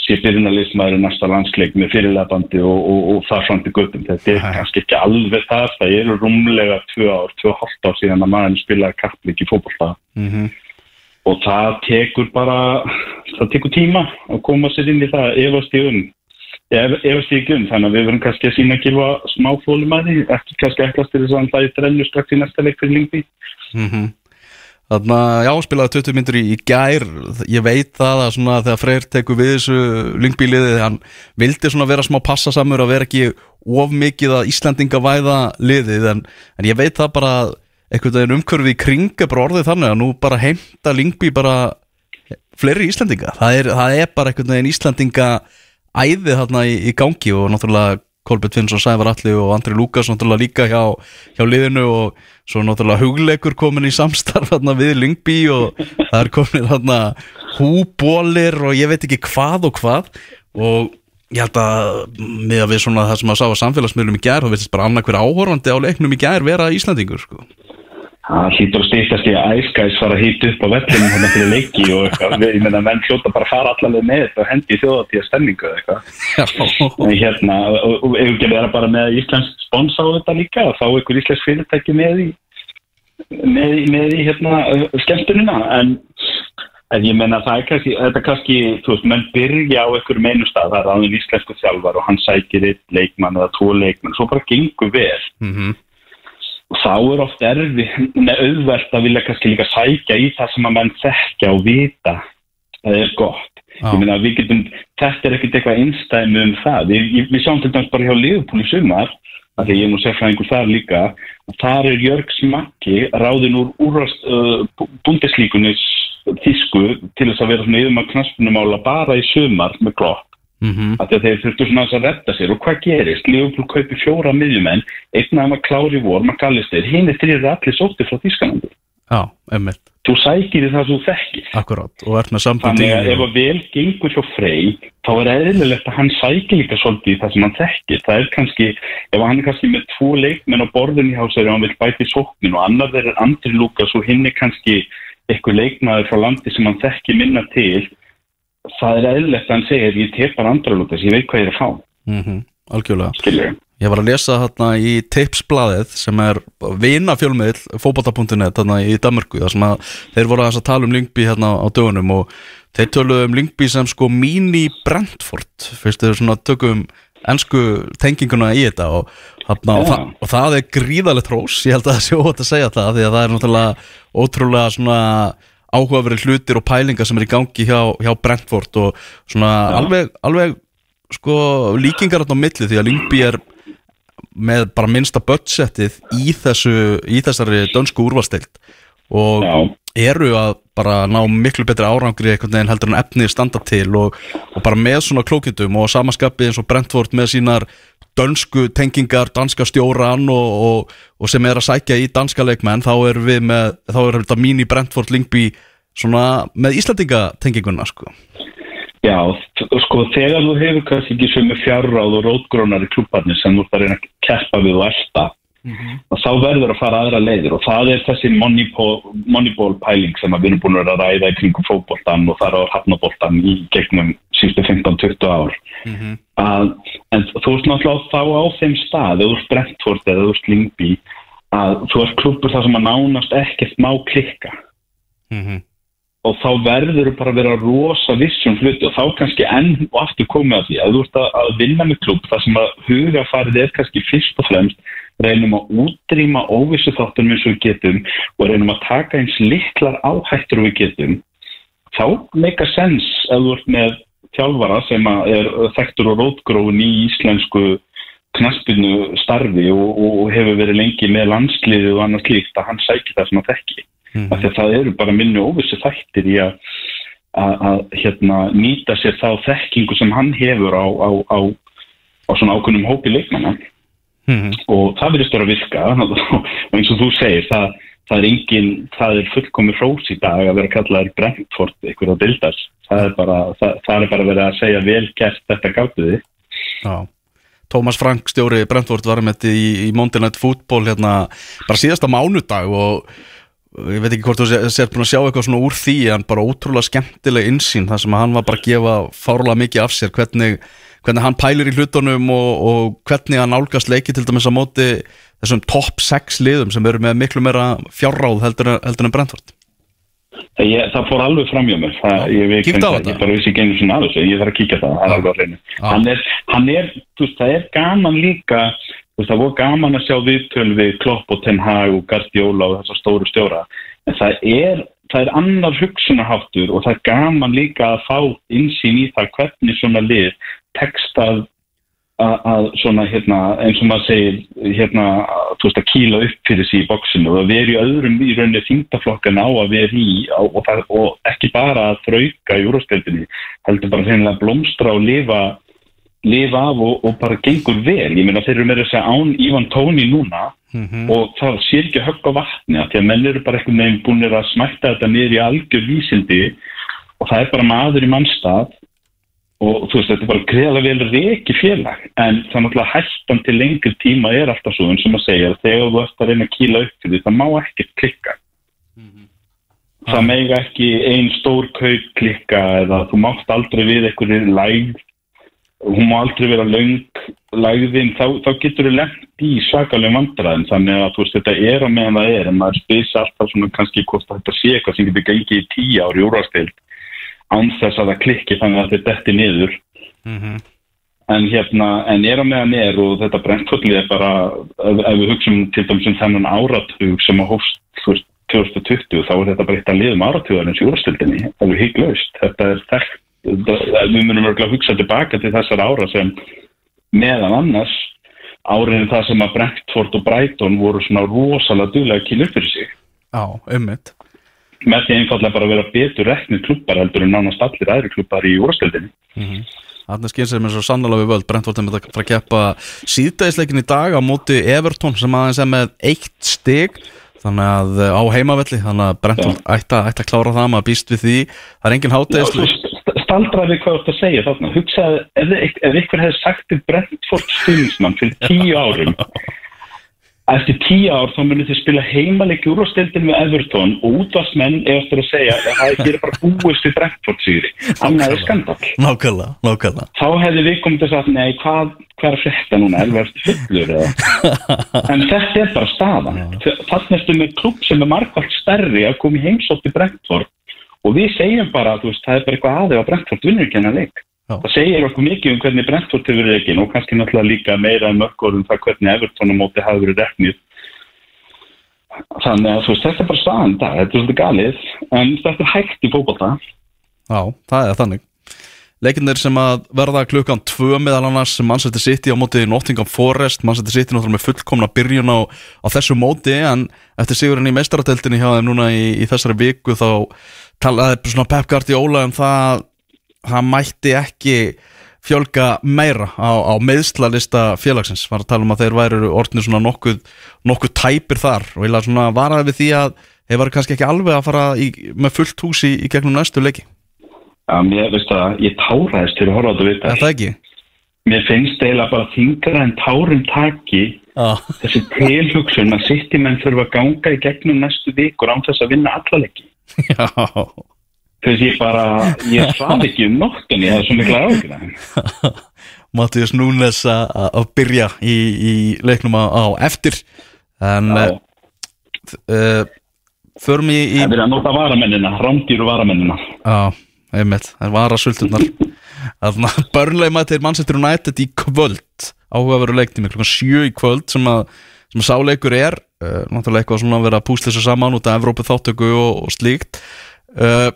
sé byrjunarlismæður í næsta landsleik með fyrirlefandi og, og, og það fram til göttum þetta er kannski ekki alveg það. Það eru rúmlega tvö ár, tvö og hálft ár síðan að maður spilaði kappleik í fótbolta. Mhm. og það tekur bara það tekur tíma að koma sér inn í það efast í um ef, efast ekki um, þannig að við verðum kannski að sína að gilva smá fólum að því, ekki kannski ætlast til þess að hann hlæði þrennu strax í næsta leik fyrir lingbi Mhm. Þannig að já, spilaði 20 myndur í, gær. Ég veit það að svona þegar Freyr tekur við þessu lyngbíliði hann vildi svona vera smá passasamur að vera ekki of mikið að Íslandinga væða liðið en, en ég veit það bara einhvern veginn umhverfið í kring er bara orðið þannig að nú bara heimta lyngbí bara fleiri Íslandinga það er, það er bara einhvern veginn Íslandinga æði þarna í, í gangi og náttúrulega Kolbjörn Finnsson, Sævar Alli og Andri Lukas náttúrulega líka hjá, hjá liðinu og svo náttúrulega hugleikur komin í samstarf þarna við Lyngby og það er komin þarna húbólir og ég veit ekki hvað og hvað og ég held að með að við svona það sem að sá að samfélagsmiðlum í gær þá veitist bara annað hver áhorfandi á leiknum í gær vera Íslandingur sko. Það hlýtur að stýttast í að æskæs fara að hýta upp á vellinu hérna fyrir leiki og eitthvað, ég meina menn hljóta bara að fara allavega með þetta og hendi þjóðatíða stemningu eitthvað. En hérna, og, ef ekki vera bara með íslensk spons á þetta líka og fá ykkur íslensk fyrirtæki með í með, í- með í hérna skemmtunina. En, en ég menna það er kannski, þetta er kannski þú veist, menn byrja á ykkur meinu stað. Það er aðeins íslensku þjálfar og hann sækir eitt leikmann eða tvo leikmann, svo bara gengur vel. Mm og þá er oft erfi með auðvelt að vilja kannski líka sækja í það sem að menn þekkja og vita. Það er gott. Já. ég meina við getum, þetta er ekkert eitthvað einstæmi um það, við, ég- við sjáum til dæmis bara hjá Liverpool í sumar af því að ég er nú sérfræðingur þar líka og þar er Jörg Smakki ráðin úr úrast uh, bundeslíkunis þísku til þess að vera svona yfirmann knaspunumála bara í sumar með klopp -hmm. af því að þeir þurftu svona að redda sér. Og hvað gerist? Liverpool kaupi fjóra miðjumenn einn að klári vor, McAllister. Hinn er þrýrið allir sóttir frá Þískalandi Já, emmitt, þú sækir í það þú þekkir. Akkurát. Og ert með sambandi þannig að ef að vel gengur hjá Frey þá er eðlilegt að hann sækir líka svolítið það sem hann þekkir. Það er kannski, ef hann er kannski með tvo leikmenn á borðinni hjá sér og hann vil bæti sóknin og annar þeir er Andri Lukas og hinn er kannski eitthvað leikmaður frá landi sem hann þekkir minna til það er eðlilegt að hann segir ég Andri Lukas, ég veit hvað ég er að fá. Mm Algjörlega. Skilur Ég var að lesa þarna í tipsblaðið sem er vina fjölmiðl fótbolta.net þarna í Danmörku þar sem að þeir voru að tala um Lyngby hérna á dögunum og þeir töluðu um Lyngby sem sko mini Brentford fyrst þeir svona tökum ennsku tenginguna í þetta og, þarna, og, Já. það, og það er gríðalegt hrós ég held að það sé óvægt að segja það því að það er náttúrulega ótrúlega svona áhugaverið hlutir og pælingar sem er í gangi hjá, hjá Brentford og svona alveg, alveg sko líkingar þarna á milli því að Lyngby er með bara minnsta budgetið í þessu í þessari dönsku úrvalstild og Já. eru að bara ná miklu betri árangri einhvern veginn heldur en efnið standa til og, og bara með svona klókindum og samaskapið eins og Brentford með sínar dönsku tengingar, danska stjóran og, og, og sem er að sækja í danska leikmenn þá er við með, þá er þetta mín í Brentford Lingby svona með Íslandinga tenginguna sko. Já, sko þegar þú hefur kannski ekki sömu fjárráð og rótgrónar í klubbarnir sem þú ert að reyna að keppa við og elta og þá verður að fara aðra leiðir og það er þessi moneyball, pæling sem við erum búin að ræða í kringum fótboltan og þar á hafnaboltan í gegnum síðustu 15-20 ár. Að, en þú ert náttúrulega þá á þeim stað, eða þú ert Brentford eða þú ert Lingby að þú ert klubur þar sem að nánast ekkert má klikka. Og þá verður bara að vera rosa vissum hluti og þá kannski enn og aftur komið að því að þú ert að, vinna með klubb þar sem að hugafarið er kannski fyrst og fremst reynum að útrýma óvissu þáttunum eins og við getum og reynum að taka eins litlar áhættur við getum þá meika sens að þú ert með þjálfara sem er þekktur og rótgróin í íslensku knaspinu starfi og, og hefur verið lengi með landsliði og annars líkt að hann sækir það sem að þekki. Af því að það eru bara minni óvissu þættir í að, að, að hérna, nýta sér þá þekkingu sem hann hefur á, á, á, á svona ákunnum hópi leikmanna og það verðist vera að virka. Og eins og þú segir það, það er engin, það er fullkomi hrós í dag að vera kallaður Brentford ykkur á Dildars það er bara, það, það er bara verið að segja vel gert þetta gáttuði Já. Tómas Frank stjóri Brentford var með þetta í, í Monday Night Football hérna bara síðasta mánudag og ég veit ekki hvort þú sé- sér búin að sjá eitthvað svona úr því en bara ótrúlega skemmtileg insýn þar sem að hann var bara að gefa fárlega mikið af sér. Hvernig, hvernig hann pælir í hlutunum og, og hvernig hann nálgast leiki til dæmis á móti þessum topp 6 liðum sem eru með miklu meira fjárráð heldur, heldur en Brentford ég, það fór alveg fram hjá mér það, ég, þetta? ég bara vissi ekki einu svona að þessu ég þarf að kíkja það, það er alveg hreinu Já. hann er, hann er, þú veist, það er gaman líka þú veist, það voru gaman að sjá viðtöl við Klopp og Ten Hag og Guardiola og þessar stóru stjóra en það er, það er annar hugsunaháttur og það er gaman líka að fá insýn í það hvernig svona lið tekst að að- að svona hérna eins og maður segir hérna þú veist að kýla upp fyrir sig í bóksinu og að vera í öðrum í rauninni þingdaflokkan á að vera í á, og, það, og ekki bara að þrauka í úrvarskeldinni heldur bara hreinlega blómstra og lifa lifa af og, og bara gengur vel. Ég meina þeir eru með þess að án Ívan Tóni núna og það sé ekki högg á vatni af því að menn eru bara einhvern veginn búinir að smætta þetta niður í algjör vísindi og það er bara maður í mannstað og þú veist, þetta er bara greiðlega vel reiki félag en það er náttúrulega hættan til lengri tíma er alltaf svo eins og maður segja þegar þú ert að reyna að kýla upp fyrir því það má ekkert klikka. Það mega ekki ein stór kaup klikka eða þú mátt aldrei við einhverju lægð. Hún má aldrei vera löng lægðin, þá, þá getur þú lengt í svakalegum vandræðin þannig að þú veist, þetta er að meðan það er. En maður spyrs alltaf svona kannski hvort þetta sé eitthvað sem getur gengið í tíu ári úrvastild án þess að það klikki þannig að þetta detti niður. En hérna, en er á meðan er og þetta brentfólli er bara ef, ef við hugsum til dæmis um þennan áratug sem að veist, 2020 þá er þetta bara eitt að liðum áratugarins í úrstildinni, það er higlaust þetta er þekkt, við munum örgulega að hugsa tilbaka til þessar ára sem meðan annars áriðin það sem að Brentford og Brighton voru svona rosalega duglega kýla upp fyrir sig. Já, ummitt með því einfallega bara að vera betur reknir klubbar heldur en nánast allir aðri klubbar í úrstildinni Þannig skýr sem er svo sannlega við völd. Brentford er með að fara að keppa síðdæðisleikin í dag á móti Everton sem aðeins er með eitt stig. Þannig að uh, á heimavelli. Þannig að Brentford ætti að, ætti að klára það maður býst við því. Það er engin hátæðisleik st- staldraði hvað þú ert að segja þarna. Hugsaði, ef, ef, ykkur hefði sagt til Brentford stuðnismann fyrir tíu árum eftir tíu ár þá munið þið spila heimaleik úrvastildin með Everton og útvarsmenn er eftir að segja að það er bara búist við Brentford sigri annað er skandal Nákvæmlega, nákvæmlega. Þá hefði við komið til að nei, hvað, hvað er að frétta núna, er verið fullur en þetta er bara staðan. Þannig ertu með klubb sem er margvalt stærri að koma í heimsótt í Brentford. Og við segjum bara að það er bara eitthvað aðeins að Brentford vinnur ekki hennar leik. Það segir okkur mikið um hvernig Brentford hefur verið reikin og kannski náttúrulega líka meira en mörgur um það hvernig Everton á móti hafi verið reknið þannig að þú veist, þetta er bara staðan dag, þetta er svolítið galið en þetta er hægt í fótbolta. Já, það er þannig. Leikinnir sem að verða klukkan tvö meðal annars Manchester City á móti Nottingham Forest. Manchester City náttúrulega með fullkomna byrjun á, á þessu móti en eftir sigurinn í meistarateltinni hjá þeim núna í, í þessari viku þá talaði svona Pep Guardiola um það það mætti ekki fjölga meira á, á meðslalista félagsins var að tala um að þeir væru orðnir svona nokkuð, nokkuð tæpir þar og ég laði svona varaði við því að þeir varu kannski ekki alveg að fara í, með fullt hús í, gegnum næstu leiki Já, mér veist að ég táraðist til að horfa á þetta viðtal. það ekki? Mér finnst eiginlega bara þingra en tárum taki Já, þessi tilhugsun að sitt menn þurfa að ganga í gegnum næstu vikur án þess að vinna alla leiki. já Þess ég bara, ég svaf ekki um nóttunni, það er svo mikla ágjörða. Mattias Núnes að byrja í, í leiknum á, á eftir. En uh, uh, förum í, í Það er að nota varamennina, rámdýru varamennina. Já, einmitt, það var að sulturnar Þannig að börnlega mættir Manchester United í kvöld. Áhugaveru leiktími klukkan sjö í kvöld sem að, sem að sáleikur er. Uh, náttúrulega eitthvað svona að vera að púsla þessu saman út af Evrópu þáttöku og, og slíkt. Uh,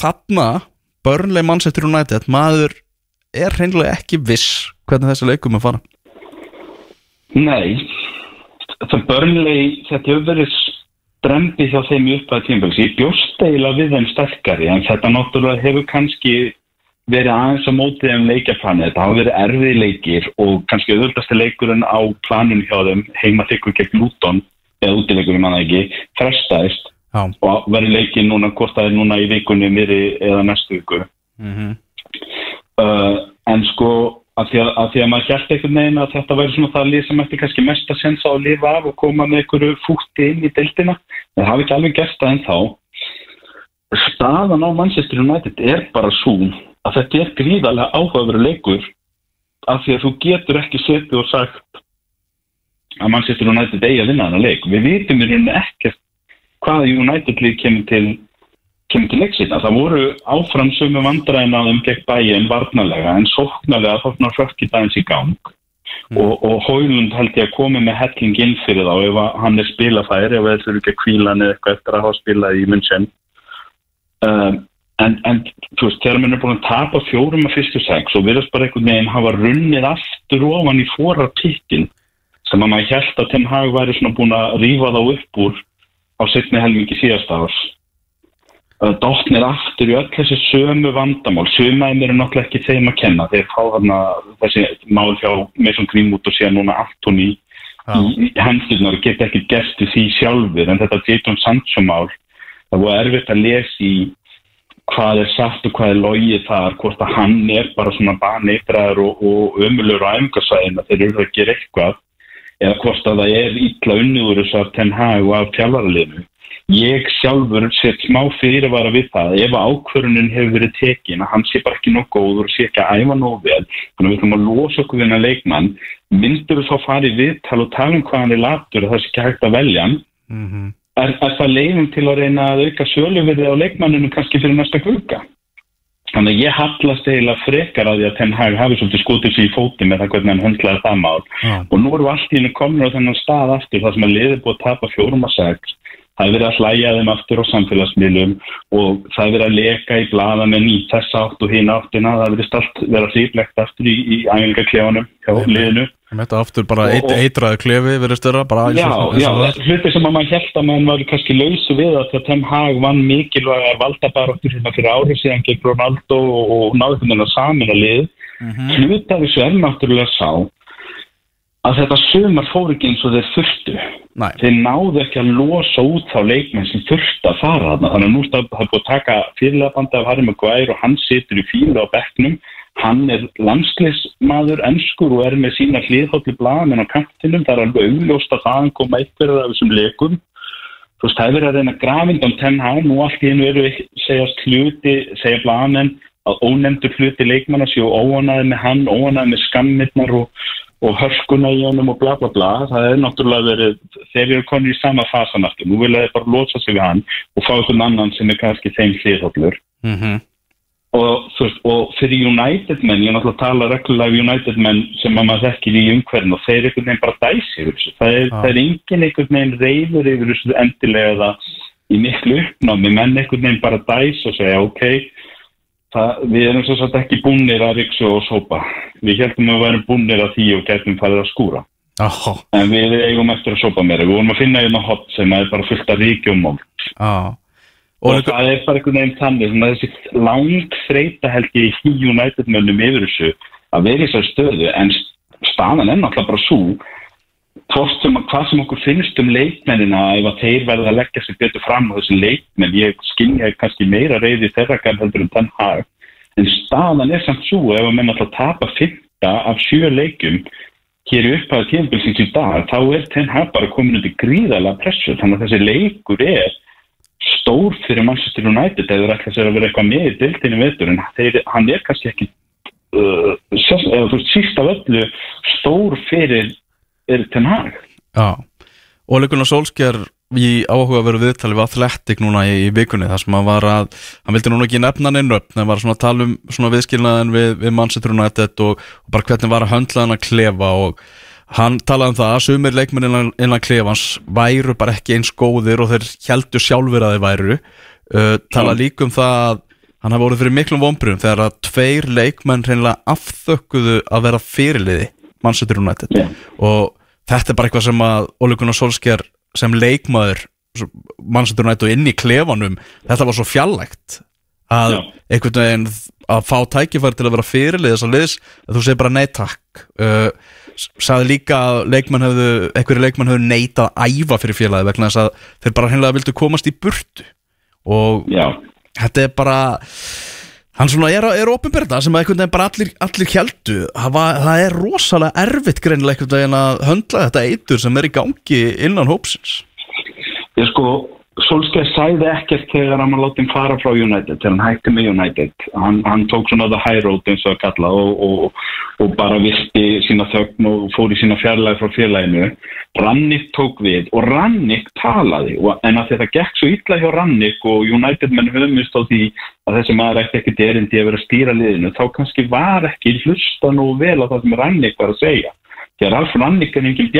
Þarna börnlega Manchester United maður er hreinlega ekki viss hvernig þessi leikum er fara Nei, það börnlegi, þetta hefur verið strempi hjá þeim í upphæða tímabæks. Ég bjóst eiginlega við þeim sterkari, en þetta náttúrulega hefur kannski verið aðeins á mótið um leikjaplanið. Þetta hafa verið erfið leikir og kannski auðvöldasti leikurinn á planun hjá þeim heima þykkur gegn Luton eða útileikur, ég manna ekki, frestaðist Já, og verður leikinn núna, hvort það er núna í vikunni, miðri eða næstu viku. mhm, Uh, en sko, að því að, að því að maður gert einhvern veginn að þetta væri svona það lið sem ætti kannski mest að sensa að lifa af og koma með einhverju fútti inn í deildina, en það hafi ekki alveg gert það ennþá. Staðan á Manchester United er bara svo að þetta er gríðarlega áhugaveru leikur af því að þú getur ekki setið og sagt að Manchester United eigi að vinna þennan leik. Við vitum í rauninni ekkert hvaða United lið kemur til kemur til leiksina. Það voru áfram sömu vandræðin að þeim gegn bæinn varnalega en sóknarlega þóknar fölki dagins í gang. Og, og Hóilund held ég að komi með helling inn fyrir þá ef hann er spilafæri ef það þurfi ekki að kvíla niður eitthvað eftir að hafa spilað í München. Um, en, en þú veist, þegar mann er búin að tapa fjórum af fyrstu sex og virðast bara einhvern veginn hafa runnið aftur ofan í fóra pittin sem að maður held að Tim Hag væri svona búin að rífa þá upp úr á setni helmingi síðasta árs. Uh, dottnir aftur í öll þessi sömu vandamál. Sömaðin eru náttúrulega ekki þeim að kenna. Þeir fá þarna þessi mál hjá Mason Greenwood og síðan núna Antoni í, í hendurnar og geta ekki gert því sjálfur en þetta Jadon Sancho mál það voru erfitt að lesa í hvað er satt og hvað er logið þar hvort að hann er bara svona baneitraður og, og ömulur á æfingarsvæðin að þeir eru að gera eitthvað eða hvort að það er illa unniður þess að Ten Hag og af tjálfaraliðinu ég sjálfur set smá fyrirvara við það. Ef ákvörunin hefur verið tekin að hann sé bara ekki góður og sé ekki að æfa nóg vel þannig að við þurfum að losa okkur við hennar leikmann myndur við þá fara í viðtal og tala um hvað hann er latur og það sé ekki hægt að velja hann? Mhm. Er, er það leiðum til að reyna að auka söluverði á leikmanninu kannski fyrir næsta klukka þannig að ég hallast eiginlega frekar að því að Ten Hag hafi svolítið skotið sér í fóti með það hvernig hann höndlaði það mál. Já. og nú við allt í henni komin á þennan stað aftur þar sem að liðið búið að tapa fjórum og sex. Það er verið að hlæja þeim aftur á samfélagsmiðlum og það er verið að leka í blada með ný þessa átt og hinn áttina. Það er verið allt verið að hlýplegt aftur í, í æfingaklefanum hjá liðinu Þetta aftur bara Og- eitt, og- eitraði klefi verið störa Já, já, hluti sem að maður held að maður var kannski lausu við að Ten Hag vann mikilvæga valdabaráttur hérna fyrir árið síðan gegn Ronaldo og, og náði þennan að samina lið. Hluti af þessu er náttúrulega sá að þetta sumar fór ekki eins og þeir þurftu. Nei, þeir náðu ekki að losa út þá leikmenn sem þurftu að fara þarna. Þannig að nú stað, það búið að taka fyrirlega bandi af Harry Maguire og hann situr í fílu á bekknum hann er landslismadur ennskur og er með sína hliðhólli blaðamenn á kantinum, það er alveg augljóst að það koma eitthvað af þessum leikum þú veist, það er verið að reyna grafind um ten hán og allt í einu eru segjast hluti, segja blaðamenn að ónefndur hluti leikmanna séu óanaði með hann, óanaði með skammirnar og, og hörskuna í honum og bla bla bla. Það er náttúrulega verið, þeir eru konir í sama fasan aftur, nú vilja þeir bara losa sig við hann og fá einhvern annan sem er kannski þeim hliðhóllur mhm og, veist, og fyrir United menn, ég er náttúrulega að tala reglulega um United menn sem að maður þekkir í umhverfin og þeir einhvern veginn bara dæsi yfir þessu. Það er, það er enginn einhvern veginn reyður yfir þessu endilega það í miklu uppnámi, menn einhvern veginn bara dæs og segja ok það, við erum svo satt ekki búnir að riksu og sópa. Við heldum að við værum búnir að því og gætum farið að skúra. Já, en við eigum eftir að sópa meira, við vorum að finna einna hot sem er bara fullt af ríkjum og já og líka- það er bara einhvern veginn svona þessi lang þreita held ég í United mönnum yfir þessu að vera í þessari stöðu en staðan er náttúrulega bara svo sem, hvað sem okkur finnst um leikmennina ef að þeir verða að leggja sig betur fram á þessi leikmenn, ég skynja kannski meira reyði þeirra gæm heldur en þann hag. En staðan er samt svo ef að menn alltaf tapa fyrta af sjö leikum hér í upphæðu tíðanbilsins í dag þá er Ten Hag bara komin undir gríðalega pressu þannig að þessi leikur er stór fyrir Manchester United eða þeir ætla sér að vera eitthvað með í dildinu veitur en þeir, hann er kannski ekki uh, sérst, eða þú veist síst af öllu stór fyrir er Ten Hag. Já, og Leikuna Solskjær í áhuga að vera viðtalið við Athletic núna í, í vikunni þar sem hann var að hann vildi núna ekki nefna neinn röfn en var svona að tala um svona viðskilnaðin við, við Manchester United og, og bara hvernig var að höndla hann að klefa og hann talaði um það að sumir leikmenn innan, innan klefans væru bara ekki eins góðir og þeir heldur sjálfur að þeir væru uh, talaði líka um það að hann hafi voruð fyrir miklum vombriðum þegar að tveir leikmenn reynilega afþökkuðu að vera fyrirliði Manchester United Já. og þetta er bara eitthvað sem að Ole Gunnar Solskjær sem leikmaður svo- Manchester United og inn í klefanum þetta var svo fjallægt að Já. einhvern veginn að fá tækifæri til að vera fyrirlið þess að liðs að þú segir bara nei takk uh, sagði líka að leikmann höfðu, einhverju leikmann höfðu neitað að æfa fyrir félagi vegna þess að þeir bara hennilega vildu komast í burtu. Og Já, þetta er bara hann svona er, er opinberða sem að einhvern veginn bara allir, allir heldu það er rosalega erfitt greinilega einhvern veginn að höndla þetta eitur sem er í gangi innan hópsins. Ég sko, Solskjaer sæði ekkert þegar hann var látið fara frá United, þegar hann hætti með United. Hann, hann tók svona the high road eins og að kalla og, og, og bara visti sína þögn og fór í sína fjarlæði frá félaginu. Rannik tók við og Rannik talaði og, en að þetta gekk svo illa hjá Rannik og United menn höfumist á því að þessi maður ætti ekkert erindi að vera að stýra liðinu, þá kannski var ekki hlusta nú vel á það sem Rannik var að segja. Þegar Alf Rannik er engin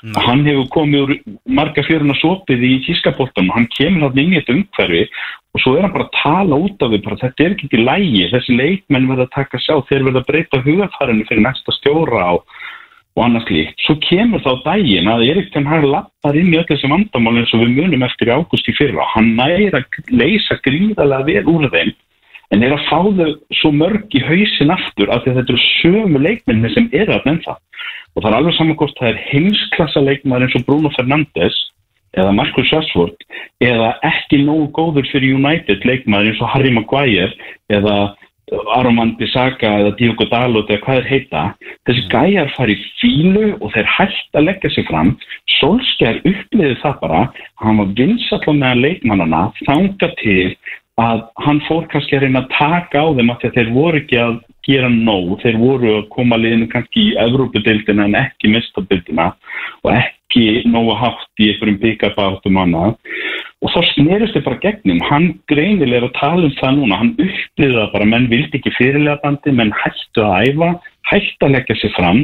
bjáni. Hann hefur komið úr marga fjöruna sopið í tískapoltanum, hann kemur þarna inn í þetta umhverfi og svo er hann bara að tala út af því, bara þetta er ekki í lægi, þessi leikmenn verða að taka sjá, þeir verða að breyta hugafarinu fyrir næsta stjóra á og annars líkt. Svo kemur þá daginn að Erik Ten Hag lappar inn í öll þessi vandamál eins og við munum eftir ágúst í fyrra. Hann næri að leysa gríðarlega vel úr þeim en er að fá þau svo mörg í hausin aftur af því að þetta eru sömu leikmenni sem eru að það. Og það er alveg saman hvort það er heimsklassa leikmaður eins og Bruno Fernandes eða Marcus Rashford eða ekki nógu góður fyrir United leikmaður eins og Harry Maguire eða Aroman Bissaka eða Diogo Dalot eða hvað er heita. Þessi gæjar fari fílu og þeir hægt að leggja sig fram. Solskjær uppliði það bara hann var vinsallan meðan leikmannana þanga til að hann fór kannski að reyna að taka á þeim að þeir voru ekki að gera nóg, þeir voru að koma liðinu kannski í Evrópudildina en ekki mestadildina og ekki nógu hátt í einhverjum pick-up-áttum annað. Og þá snerist þið bara gegnum, hann greinilega er að tala um það núna, hann upplýði það bara, menn vildi ekki fyrirlega bandi, menn hættu að æfa, hættu að leggja sig fram,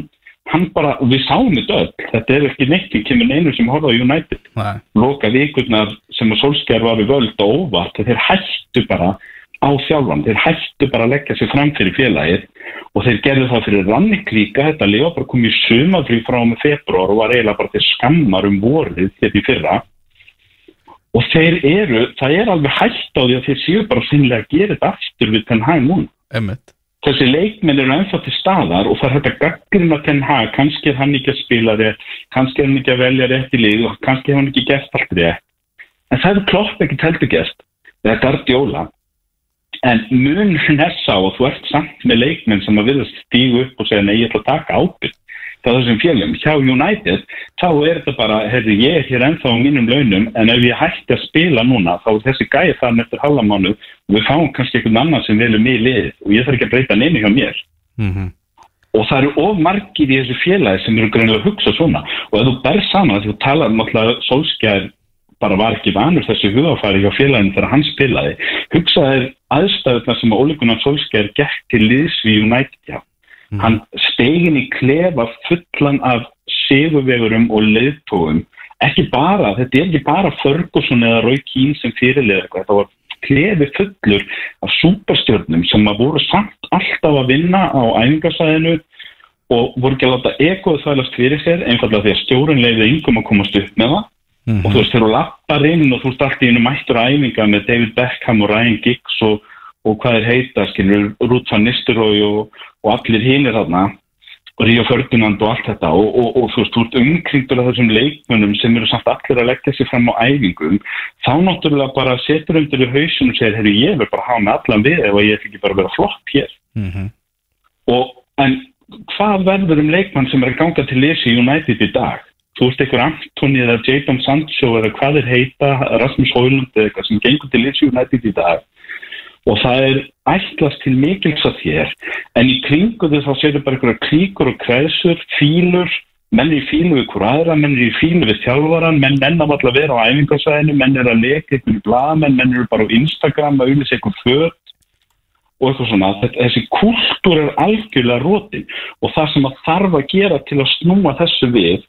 hann bara, og við sáum þetta öll, þetta er ekki neitt, við kemur einu sem horfði á United, Nei. loka vikurnar sem að Solskjær var við völd og óvart, þeir hættu bara á þjálfan, þeir hættu bara að leggja sig fram fyrir félagið og þeir gerðu það fyrir rannik líka, þetta lifa bara komið í sumafrí frá með februar og var eiginlega bara til skammar um vorið þetta í fyrra og þeir eru, það er alveg hægt á því að þeir séu bara sinnlega að gera þetta aftur við Ten Hag núna. Einmitt. Þessi leikminn eru ennþá til staðar og það er hægt að gaggrina Ten Hag, kannski er hann ekki að spila rétt, kannski er hann ekki að velja rétt í lið og kannski er hann ekki gert allt rétt. En það er klopp ekki teltu gert, það er Guardiola. En munurinn er sá og þú ert samt með leikmenn sem að virðast stígu upp og segja nei, ég ætla að taka ábyrg hjá þessum fjölum. Hjá United, þá er þetta bara, herri, ég er hér ennþá á mínum launum, en ef ég hætti að spila núna, þá er þessi gæði þann eftir halvamánu og við fáum kannski einhvern annan sem velur mig í liðið og ég þarf ekki að breyta neina hjá mér. Mhm. Og það eru of margir í þessu félagi sem eru greinlega að hugsa svona og ef þú berð saman að þú talar um alltaf Solskjær bara var ekki vanur þessu hugafæri hjá félaginu þegar hann spilaði hugsaði aðstæðuna sem Ole Gunnar Solskjær gekk til liðs við United hjá hann stegin í klefa fullan af sigurvegurum og leiðtóum ekki bara, þetta er ekki bara Ferguson eða Roy Keane sem fyrirlega eitthvað, þetta var klefi fullur af superstjörnum sem að voru samt alltaf að vinna á æfingarsæðinu og voru ekki að láta ekoðu þælast fyrir sér einfallega því að stjórun leiði yngum að komast upp með það. Og þú veist, þegar þú lappar inn og þú ert alltaf í einu mættur æfinga með David Beckham og Ryan Giggs og, og hvað er heita, skilur, van Nistelrooy og, og allir hinir þarna og Ríó Ferdinand og allt þetta og, og, og þú veist, þú ert umkringdur af þessum leikmönnum sem eru samt allir að leggja sig fram á æfingum þá náttúrulega bara setur undir í hausinu og segir, herru, ég verð bara að hafa með allan við ef ég ekki bara að vera flott hér Mhm. og, en hvað verður um leikmann sem er að ganga til lesi United í dag? Þú veist einhver Antoni eða Jadon Sancho eða hvað er heita, Rasmus Højlund eða eitthvað sem gengur til lesi United í dag og það er ætlast til mikils að þér. En í kringu þess að séu bara einhverja klíkur og kreðsur, fílur. Menn er í fílu við hver aðra, menn er í fílu við þjálfaran, menn að alltaf vera á æfingarsæðinu, menn er að leka einhverju blaðmenn, menn eru bara á Instagram að auðvitað einhver föt og eitthvað svona, þessi kultúr er algjörlega rótin og það sem að þarf að gera til að snúa þessu við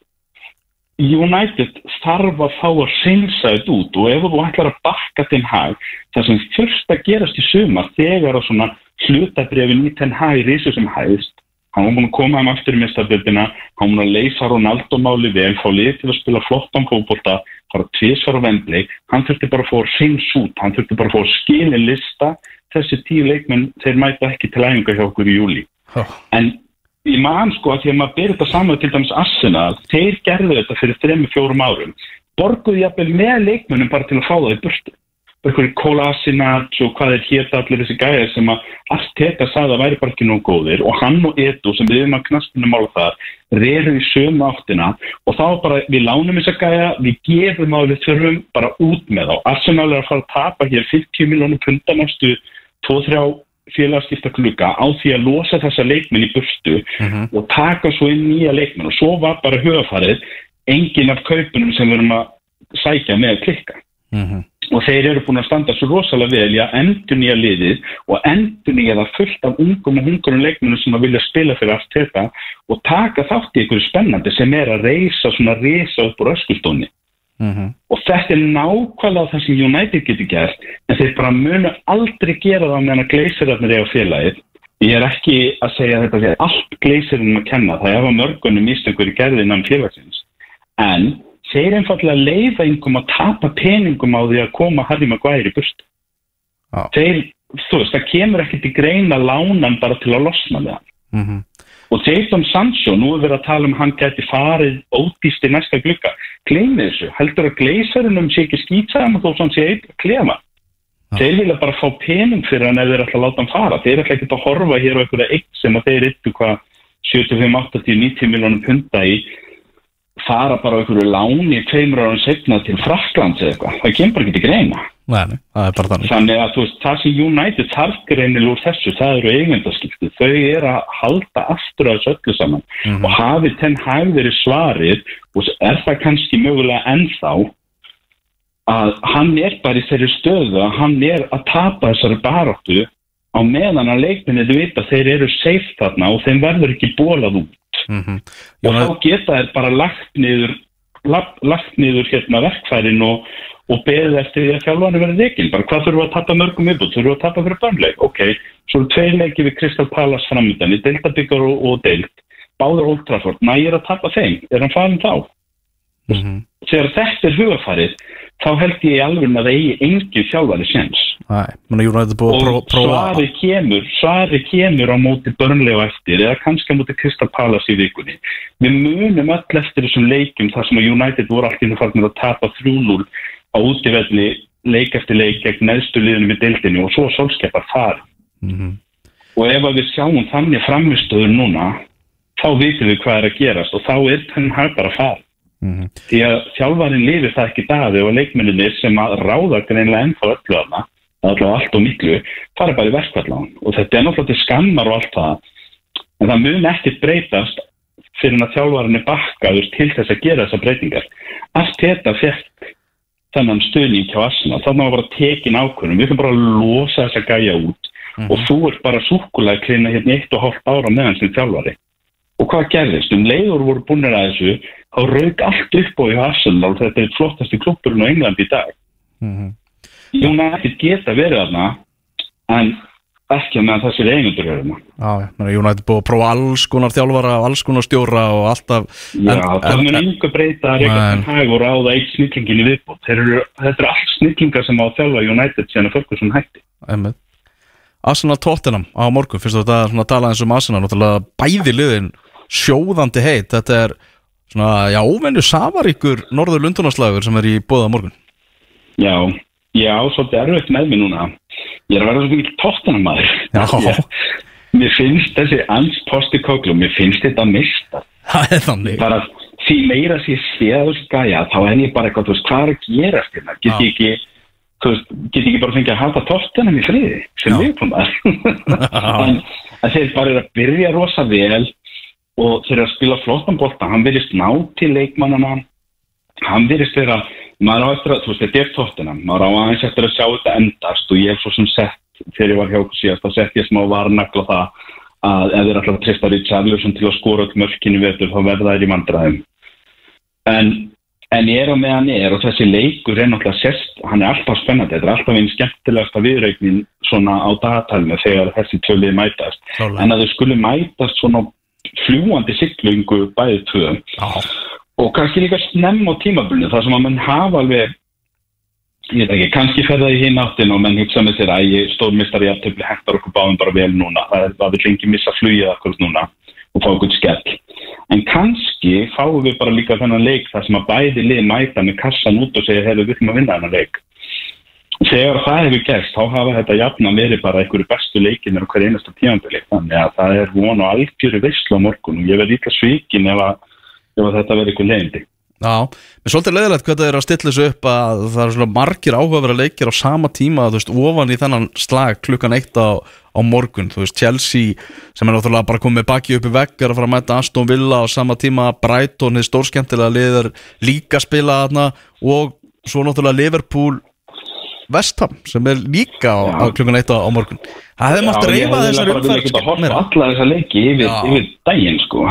United þarf að fá að reynsa þetta út og ef þú ætlar að bakka til hag það sem fyrst að gerast í sumar þegar að svona hlutabrefin í ten hag í risu sem hæðist hann var búin að koma um aftur í mistarbyrðina hann var búin að leysa Ronaldo máli vel fá lið til að spila flottan fókbólta fara tvísvar á vendli hann þurfti bara að fá að reynsa út hann þurfti bara að fá að skilja lista þessi tíu leikmenn þeir mæta ekki til æfinga hjá okkur í júli Ó. en ég man sko að því að maður byrja þetta saman til dæmis Arsenal, þeir gerðu þetta fyrir þremi fjórum árum, borguðu jafnvel með leikmönnum bara til að fá það í burtu. Einhverju Kolasinac og hvað er hér allir þessi gæðir sem að allt þetta sagði að væri bara ekki nóg góðir. Og hann og Edu sem við erum að knastinu mála þar reru í sömu áttina. Og þá bara við lánum þessa gæða, við gefum á við þurfum bara út með þá. Arsenal er að fara að tapa hér 50 miljónum punta næstu 2-3 félagskipta klukka á því að losa þessa leikminn í burstu og taka svo inn nýja leikminn og svo var bara höfafarið engin af kaupunum sem við erum að sækja með að klikka. Og þeir eru búin að standa svo rosalega vel í að endur nýja liðið og endur nýja það fullt af ungum og hungurum leikmennum sem að vilja spila fyrir allt þetta og taka þátt í einhverju spennandi sem er að reysa svona reysa upp úr öskustóni og þetta er nákvæmlega það sem United getur gert en þeir bara munu aldrei gera það meðan að gleysirarnir er á félagið. Ég er ekki að segja að þetta sé allt gleysirinn að kenna, það er að mörgunum mistökur í gerðinnan félagsins. En þeir einfallega leiða yngum að tapa peningum á því að koma Harry Maguire í burt Já. þeir, þú veist, það kemur ekki til greina lánan bara til að losna með hann. Mhm. Og Jadon Sancho, nú er verið að tala um hann geti farið ódýst í næsta glugga. Gleymið þessu, heldur að gleysarinnum sé ekki skýtsaðan og þó sem sé eitt klefa? Þeir vilja bara fá pening fyrir hann ef þeir ætla að láta hann fara. Þeir ætla ekki að horfa hér á einhverja eitt sem að þeir yttu hvað 75, 80, 90 miljónum punta í fara bara á einhverju láni tveimur árum segna til Fraklands eða eitthvað, það kemur ekki til greina. Nei, nei, það er bara þannig. Þannig að þú veist, það sem United þarf greinilega úr þessu, það eru eigendaskipti. Þau eru að halda aftur af þessu öllu saman og hafi tenn hæg verið svarið og er það kannski mögulega ennþá að hann er bara í þeirri stöðu að hann er að tapa þessari baráttu á meðan að leikminni vita þeir eru safe þarna og þeim verður ekki bólað út Mhm. og þá geta þeir bara lagt niður, lagt, lagt niður hérna verkfærin og, og beðið eftir því að þjálfarni verið reygin. Bara hvað þurfum við að tappa mörgum yfirbútt? Þurfum við að tappa fyrir börnleik? Ok, svo eru tveir leiki við Crystal Palace framöndan í deildabyggar og, og deild. Báður Old Trafford, nægir að tappa þeim. Er hann farin þá? Mhm. Þegar þetta er hugafarið, þá held ég í alveg að það eigi er búið að og svarið kemur svarið kemur á móti börnlega eftir eða kannski á móti Crystal Palace í vikunni. Við munum öll eftir þessum leikum þar sem United voru allt í það farnir að tapa 3-0 á útivelli leik eftir leik gegn neðstu liðunum í deildinu og svo sólskeppar fari Mhm. og ef að við sjáum þannig framistöður núna þá vitum við hvað er að gerast og þá er þannig hæg bara að fara Mhm. því að þjálfarinn lifir það ekki daði og leikmenninir sem að ráða greinlega ennþá öllu þarna allavega allt og miklu, fara bara í verkvallan og þetta er náttúrulega skammar og allt það. En það mun ekkert breytast fyrir að þjálfarinn er bakkaður til þess að gera þessar breytingar. Allt þetta fekk þennan stuðning hjá Arsenal, þannig að bara tekin ákvörðum, við ætlum bara að losa þessa gæja út. Og þú ert bara súkulega klina hérna eitt og hálft ára meðan sem þjálfari. Og hvað gerðist, um leiður voru búinir að þessu þá rauk allt upp á í Arsenal og þetta er flottasti klubburinn á England í dag Mhm. United geta verið þarna en ekki með þessir eigendur eru að United búið að prófa alls konar þjálfara og alls konar stjóra og alltaf Já, en- það mun enga breyta að reyka Nei. þann hæg og ráða eitt snillingin í eru, þetta eru allt snillingar sem á að þjálfa United síðan að Ferguson hætti Einmitt. Arsenal Tottenham á morgun fyrst þú þetta að tala eins um Arsenal náttúrulega bæði liðin sjóðandi heit þetta er svona, já, óvenju safaríkur norður lundunarslagur sem er í bóða morgun. Já, já, svolítið erfitt með mig núna. Ég er að vera svo mikið tóttunum maður Já. Mér finnst þessi ans posti kóklu Mér finnst þetta að mista það er þannig. Bara því meira sem ég sé að þessu gæja þá er ég bara eitthvað, þú veist, hvað er að gerast hérna? Get ég ekki, þú veist, get ég ekki bara fengið að hafa tóttunum í friði sem við kom að en þeir bara eru að byrja rosa vel og eru að spila flottan bolta, hann verðist ná til leikmannana hann verðist vera maður á eftir að, þú veist, þetta er tóttunum maður á aðeins eftir að sjá þetta endast og ég hef svo sem sett, þegar ég var hjá síðast þá sett ég smá varnagla það að ef þeir alltaf treysta Richarlison til að skora öll mörkinu vetur þá verða þeir í mandræðum en, en ég er á meðan ég er og þessi leikur er náttúrulega sérst hann er alltaf spennandi, þetta er alltaf einn skemmtilegasta viðreiknin svona á dagatalinu þegar þessi tvölið mætast. Klárlega. en að þau skulle mætast svona fljúandi siglingu bæðið tvö. Já, og kannski líka snemm á tímabunni þar sem að mann hafa alveg ég veit ekki, kannski fer það í hinn áttin og menn hugsa með sér að ég stórmistar í aftöfli hentar okkur báðum bara vel núna. Það er að við lengi missa flugið akkur núna og fá eitthvað skell. En kannski fáum við bara líka þennan leik þar sem að bæði lið mæta með kassan út og segja hefur við þurfum að vinna þennan leik þegar það hefur gerst þá hafa þetta jafna verið bara einhverju bestu leikinir og hver einasta tímandili þannig að það er von og algjöru veislu á morgun og ég verð líka svikin ef að, ef að þetta verður einhver leiðindi. Já, er svolítið leiðilegt hvað það er að stilla þessu upp að það er svona margir áhugaverða leikir á sama tíma, þú veist, ofan í þennan slag klukkan eitt á, á morgun. Þú veist, Chelsea sem er náttúrulega bara komið baki upp í veggar að fara að mæta Aston Villa á sama tíma, Brighton þið stórskemmtilega liður líka spila þarna og svo náttúrulega Liverpool Vestham sem er líka á, á klukkan eitt á, á morgun. Það hefði mátt reyfa þessar umferð umferð Alla þessar leiki yfir, yfir daginn sko.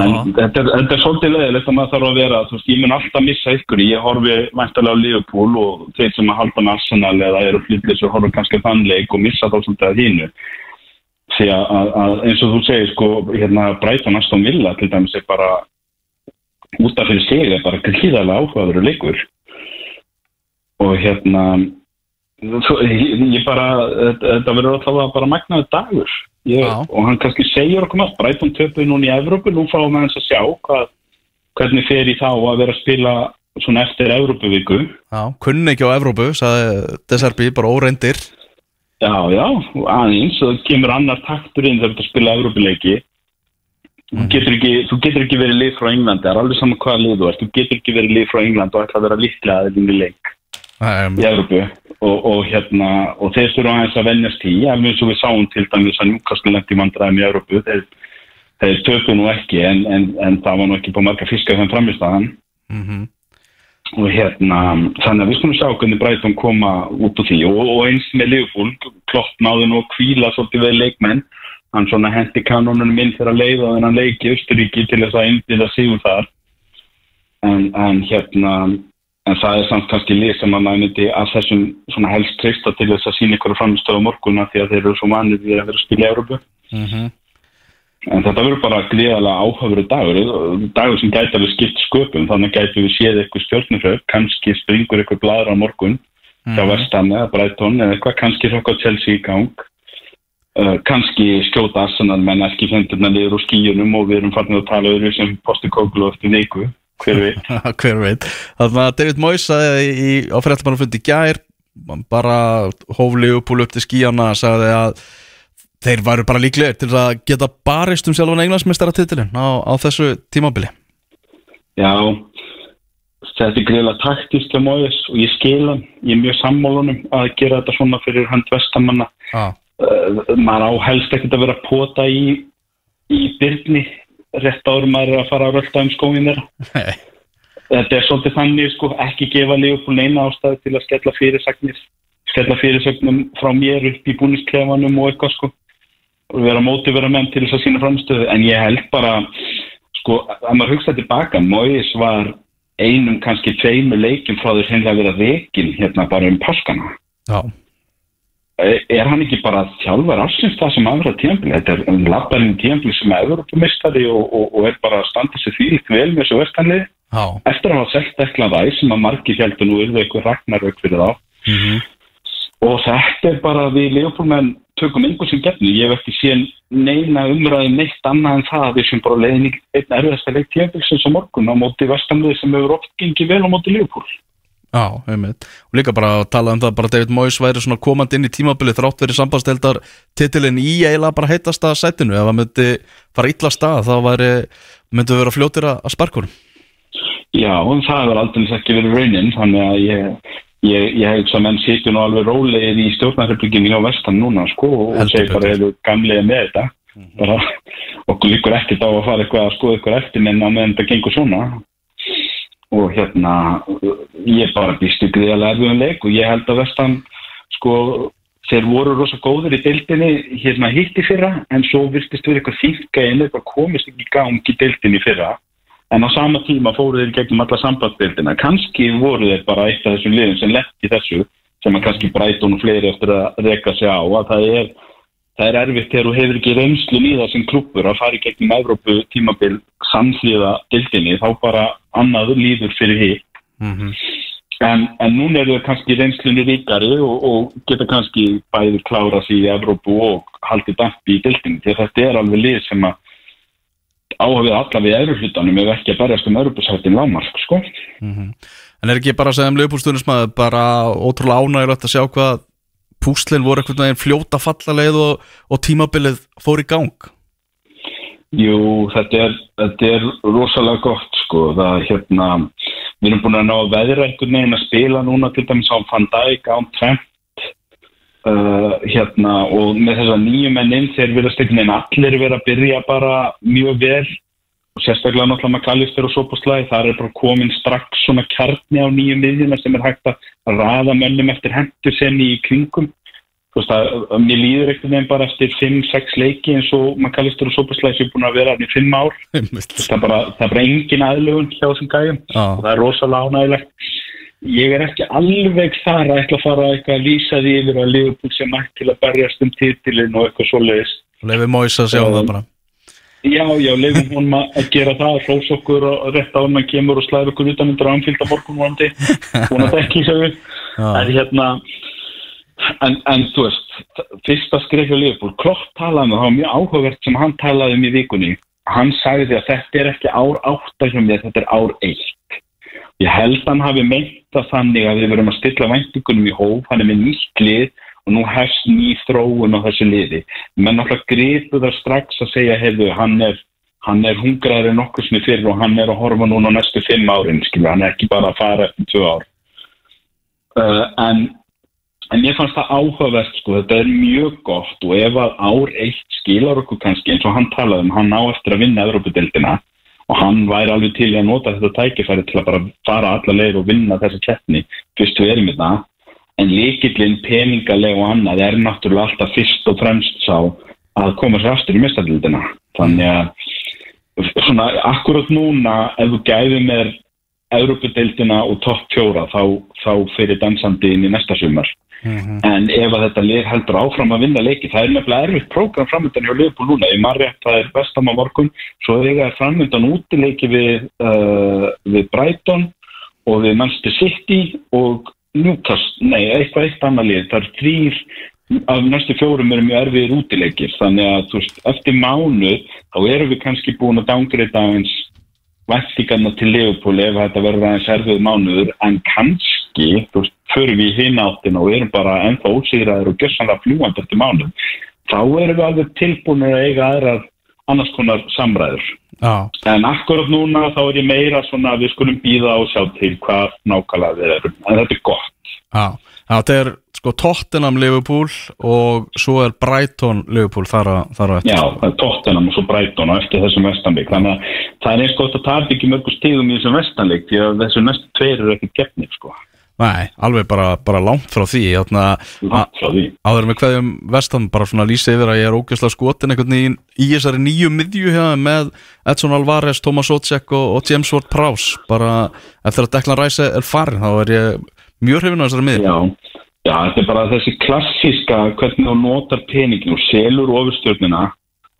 En þetta er, þetta er svolítið leðilegt að maður þarf að vera veist, ég mun alltaf missa ykkur Ég horfi væntalega á Liverpool og þeir sem að halda Arsenal eða eru flytlis og horfa kannski þann leik og missa þá svolítið að hínu Því að, eins og þú segir sko hérna Brighton Aston Villa til dæmis er bara út af fyrir sig er bara gríðarlega áhugaður leikur. Og hérna ég, ég bara, þetta, þetta verður alltaf bara magnaður dagur. Ég, og hann kannski segir okkur maður Brighton töpuð núna í Evrópu, nú fáum við hans að sjá hvað, hvernig fer í þá að vera að spila svona eftir Evrópuviku. Já, kunni ekki á Evrópu, sagði Deserbi, bara óreindir já, já, aðeins. Það kemur annar taktur inn þegar að spila Evrópuleiki. Ekki, þú getur ekki verið lið frá Englandi, það er alveg saman hvaða lið þú ert. Þú getur ekki verið lið frá Englandi og ætla að vera líklega aðeins í leik um, í Európu og, og hérna og þeir þurfa aðeins að venjast í alveg eins og við sáum til dæmis að Newcastle lendi vandræðum í Európu þeir, þeir töpu nú ekki en, en, en það var nú ekki búið marga fiskar þeim framistæðan mm og hérna þannig að við skulum sjá hvernig Brighton koma út úr því. Og, og eins með Liverpool Klopp náðu nú að kvíla svolítið við leikmenn. Hann svona hendi kanónunum inn fyrir að leiða þennan leik í Östuríki til þess að einbyrða sigur þar. En, en hérna en það er samt kannski lið sem að maður myndi að þessum svona helst treysta til þess að sína ykkur framistöðu á morgunna því að þeir eru svo vanið við að vera að spila í Európu en þetta verður bara gríðalega áhafuru dagur dagur sem gæti alveg skipt sköpum. Þannig gæti við séð eitthvað stjórnufröð kannski springur eitthvað bladur á morgun hjá Vestam eða Brighton eða eitthvað kannski hrokka Chelsea í gang. Uh, kannski skjóta Arsenal menn ekki fendurna liður úr skíunum og við erum hver veit? Hver veit. Þannig að David Moyes sagði í, á fréttamannafundi í gær bara hófli upp til skíjana sagði að þeir væru bara líklegir til að geta barist um sjálfan englandsmeistaratitilin á, á þessu tímabili. Já, þetta er greiðlega taktist hjá Móðis og ég skil hann, ég er mjög sammálunum að gera þetta svona fyrir hönd vestamanna. Já, Uh, maður á helst ekkert að vera pota í, í byrni rétt er að fara að rölda um skóin þeirra. Nei. Þetta er svolítið þannig, sko, ekki gefa Leopold neina ástæðu til að skella fyrirsagnir, skella fyrirsögnum frá mér upp í búnisklefanum og eitthvað, sko, og vera móti vera menn til þess að sína framstöðu, en ég held bara, sko, að maður hugsa tilbaka, Móis var einum kannski tveimur leikjum frá þess að vera vekin hérna bara um páskana. já, Er er hann ekki bara þjálfar ársins það sem aðra tímpli? Þetta er um labbarinn tímpli sem er Evropamistari og, og, og er bara að standa sér því vel með þessu verstanlið já. Eftir að hafa selgt eitthvað væg sem að margir heldur nú yrðu eitthvað ragnarök fyrir þá. Mhm. og þetta er bara við Leopoldmenn tökum einhver sem gefni ég hef ekki síðan neina umræði neitt annað en það að við sem bara leiðin einn erfiðasta leik tímpilsins á morgun á móti verstanlið sem hefur oft gengið vel á móti Leopold Já, einmitt. Og líka bara að tala um það bara David Moyes væri svona komandi inn í tímabili þrátt verið sambandsteldar titilin í eiginlega bara heitasta sætinu. Ef það myndi fara illa stað þá væri, myndi við vera fljótir að að sparkunum Já, en það hefur aldrei ekki verið raunin, þannig að ég, ég, ég hef sem menn sitjum nú alveg rólegið í stjórnarreplíkinni á vestan núna, sko, og segir bara eru gamlega með þetta. bara, okkur líkur ekkert á að fara eitthvað að skoða eitthvað eftir menn á meðan þetta gengur svona. Og hérna, ég bara býst ykkur í að erfiðum leik og ég held að vestan, sko, þeir voru rosa góður í deildinni hérna hitt í fyrra, en svo virtist við eitthvað þýnka en eitthvað komist ekki í gang í deildinni fyrra. En á sama tíma fóru þeir gegnum alla sambandsbildina. Kanski voru þeir bara eitt af þessum liðum sem lett í þessu, sem að kannski Brighton og fleiri eftir að reka sig á, að það er, það er erfitt þegar þú hefur ekki reynslu í það sem klubur að fara í gegnum Evrópu tímabil samsliða dildinni, þá bara annað líður fyrir því. En, en núna eru þau kannski reynslunni ríkari og, og geta kannski bæði klára sig í Evrópu og haldið dampi í dildinni, því þetta er alveg lið sem að áhafið alla við öðru hlutanum ef ekki að berjast um öðrupusættin lámark sko. En er ekki bara að segja um Leopoldstunismæður bara ótrúlega ánægilegt að sjá hvað púslinn voru einhvern veginn fljóta fallaleið og, og tímabilið fór í gang? Jú, þetta er, þetta er rosalega gott sko, það hérna, við erum búin að ná að veðra einhvern veginn að spila núna til dæmis á Van Dijk, án Trent uh, hérna og með þess að nýju mennin þeir verðast einhvern veginn allir vera að byrja bara mjög vel og sérstaklega náttúrulega með Kallistur og Sopaslæði, það er bara komin strax svona kjarni á nýju miðjuna sem er hægt að raða mönnum eftir hendur senni í kringum. Þú veist að, að mér líður einhvern veginn bara eftir 5-6 leiki eins og Makalistur og Sopaslæs er búin að vera í 5 ár. Það er bara, það er bara engin aðlugun hjá þessum gæjum. Já. og það er rosalega ánægilegt ég er ekki alveg þar að ætla að fara eitthvað að lýsa því yfir að Liverpool sem mætt til að berjast um titilin og eitthvað svoleiðis. Lefi Móis að sjá Um, það bara Já, já, leifum hún að gera það hrós okkur og rétt á hann að kemur og slæður okkur utan undir ánfylgda morgun vonandi hún að dekki við en hérna en, en þú veist, fyrsta skrif hjá Leifbúl, Klopp talaði um það, mjög áhugavert sem hann talaði um í vikunni. Hann sagði að þetta er ekki ár mér, þetta er ár eitt. Ég held hann hafi meint það þannig að við verum að stilla væntingunum í hóf, hann er með nýtt lið og nú hefst ný þróun á þessu liði. Menn náttúrulega gripu það strax að segja hefðu, hann er hann er hungraður nokkuð sinni fyrir og hann er að horfa núna næstu fimm árin, skilur, hann er ekki bara að fara eftir tvö ár. Uh, en en ég fannst það áhugavert sko, þetta er mjög gott og ef að ár eitt skilar okkur kannski eins og hann talaði um, hann á eftir að vinna Evropadeildina og hann væri alveg til að nota þetta tækifæri til að bara fara alla leið og vinna þessa keppni fyrst við erum í það en líkillin peningaleg og annað er náttúrulega alltaf fyrst og fremst sá að koma sér aftur í mestadildina þannig að svona akkurat núna ef þú gæði með Európa-deildina og topp fjóra þá, þá fyrir dansandi inn í næsta sumar. En ef að þetta lið heldur áfram að vinna leiki það er nefnilega erfitt prógram framöndan hjá Liverpool núna, ég maður rétt það er vestam á morgun. Svo er það framöndan útileiki við, uh, við Brighton og við Manchester City og Newcastle, nei, eitthvað eitt annað lið, það er þrýr af næstu fjórum eru mjög erfiðir útileikir. Þannig að þú veist, eftir mánuð þá erum við kannski búin að dangreita eins væntingarna til Leopold ef þetta verður aðeins erfið mánuður. En kannski, þú veist, förum við í hináttin og erum bara ennþá ósýraðir og gjössanlega fljúandi eftir mánuð þá erum við alveg tilbúin að eiga aðrar annars konar samræður. Já, en akkurat núna þá er ég meira svona að við skulum býða og sjá til hvað nákvæmlega við erum, en þetta er gott. Já, já þetta er sko Tottenham Liverpool og svo er Brighton Liverpool þar að, þar að eftir. Já, það er Tottenham og svo Brighton og eftir þessum vestanleik. Þannig að það er eins gott að tapa ekki mörgur stíðum í þessum vestanleik því að þessu næstu tveir eru ekkert gefnir sko, Nei, alveg bara, bara langt frá því langt frá því. áður með hverjum vestam bara svona lýsa yfir að ég er ógeðslega skotin einhvern veginn í þessari nýju miðju hérna með Edson Alvarez, Thomas Ocek og, og James Ward-Prowse bara eftir að Declan Rice er farin þá er ég mjög hrifin á þessari miðju. Já, já, þetta er bara þessi klassíska hvernig þú notar peningin og selur ofurstjörnina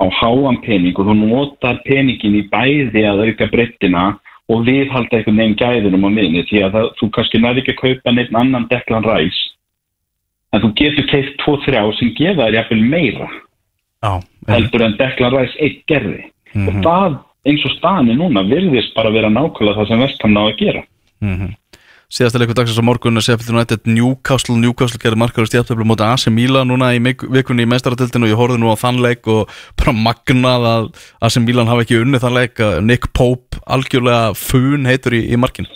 á háan pening og þú notar peningin í bæði að auka breyttina og viðhalda einhvern veginn gæðinum á miðinni því að það, þú kannski næri ekki að kaupa neitt annan Declan Rice en þú getur keift 2-3 sem gefa þér jafnvel meira Já, heldur en Declan Rice eitt gerði. Og það eins og staðan er núna virðist bara vera nákvæmlega það sem Vestham ná að gera síðasta leikur dagsins á morgun er Sheffield United Newcastle. Newcastle gerði markaður stjæftöflu móti AC Milan núna í vikunni í meistaratildinu og ég horfði nú á þann leik og bara magnað að AC Milan hafi ekki unnið þann leik. Að Nick Pope algjörlega fun heitur í, í markin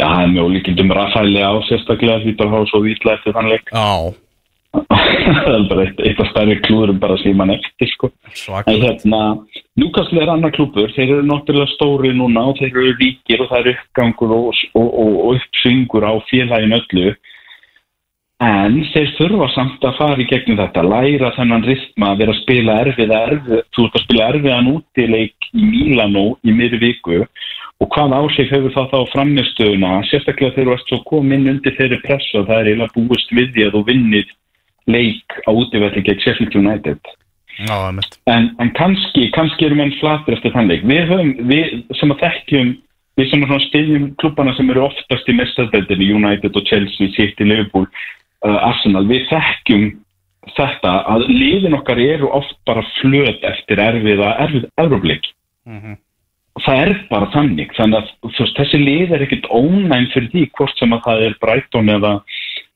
Já, það er mjög líkindum Rafaeli á sérstaklega því bara hafa svo vítla eftir þann leik. Já, það er bara eitt, eitt af stærri klúðurum bara sem mann eftir sko. en hérna Newcastle er annar klúpur, þeir eru náttúrulega stóri núna og þeir eru ríkir og það er uppgangur og, og, og, og uppsyngur á félagin öllu. En þeir þurfa samt að fara í gegnum þetta, læra þennan rytma að vera að spila erfið erfið þú ert að spila erfiðan útileik í Mílanó í miður viku. Og hvað áhrif hefur það þá á framistöðuna sérstaklega þegar þú ert svo komin undir þeirri pressa það er eiginlega búist við því að þú vinnir leik á útivelli gegn Sheffield United. Mitt en, en kannski, kannski erum enn flatir eftir þann leik. Við höfum, við sem að þekkjum við sem að stiðjum klubbana sem eru oftast í mestadeldinni, United og Chelsea City, Liverpool, uh, Arsenal við þekkjum þetta að liðin okkar eru oft bara flöt eftir erfiða, erfið Európleik það er bara þannig. Þannig að veist, þessi lið er ekkert ónæm fyrir því hvort sem að það er Brighton eða,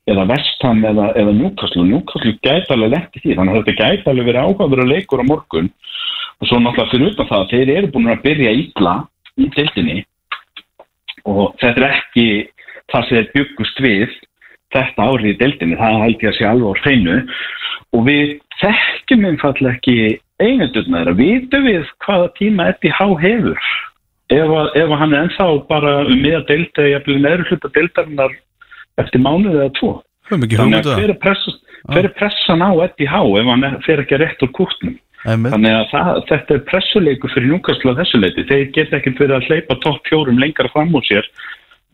eða Vestham eða, eða gæti alveg lett í því þannig að þetta gæti alveg verið áhugaður leikur á morgun. Og svo náttúrulega fyrir utan það þeir eru búin að byrja ítla í tildinni og þetta er ekki það sem þeir byggust við þetta árið í deildinni, það held ég að sé alveg á hreinu. Og við þekkjum einfall ekki eigendurna þeirra, vitum við hvaða tíma Eddie Há hefur? Ef, að, ef að hann er ennþá bara um miða deildi eða neður hluta deildarinnar eftir mánuð eða tvo þannig að hver er, pressa, hver er pressan á Eddie Há ef hann er, fer ekki rétt úr kútnum Þannig að það, þetta er pressuleiku fyrir Newcastle á þessu leiti. Þeir geta ekkert verið að hleypa topp fjórum lengra fram úr sér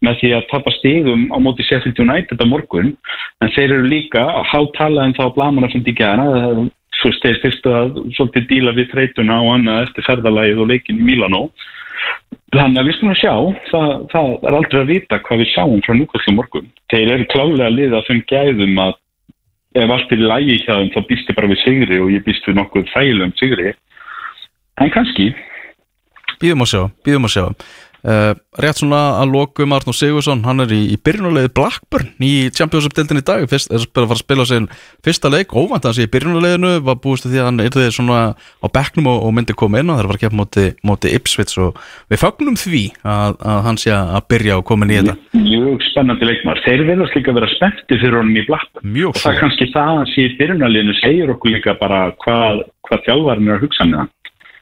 með því að tapa stigum á móti Sheffield United á morgun. En þeir eru líka að hátala en þá blamana sem því gera. Svo þeir fyrstu að svolítið díla við þreytuna og annað eftir ferðalagið og leikin í Milano. Þannig að við skulum að sjá, það, það er aldrei að vita hvað við sjáum frá á morgun. Þeir eru klálega að liða þeim gæðum að ef allt er lægi hjá þeim þá býst ég bara við sigri og ég býst við nokkuð þægilegum sigri. En kannski. Býðum að sjá, býðum að sjá uh, Rétt svona að lokum Arnur Sigursson Hann er í, í byrjunarleiði Blackburn Í Championship-deltin í dag. Fyrst, er að fara að spila sin fyrsta leik. Óvænt sé í byrjunarleiðinu Var búist því að hann því svona á bekknum og, og myndi koma inn og það er að móti, móti Ipswich. Og við fagnum því að, að hann sé að byrja og koma inn í þetta. Mjög spennandi leikmar þeir verðast líka að vera spennti fyrir honum í Blackburn. Mjög og það kannski það að sé í byrjunarliðinu segir okkur líka bara hvað, hvað þjálfarinn er að hugsa með hann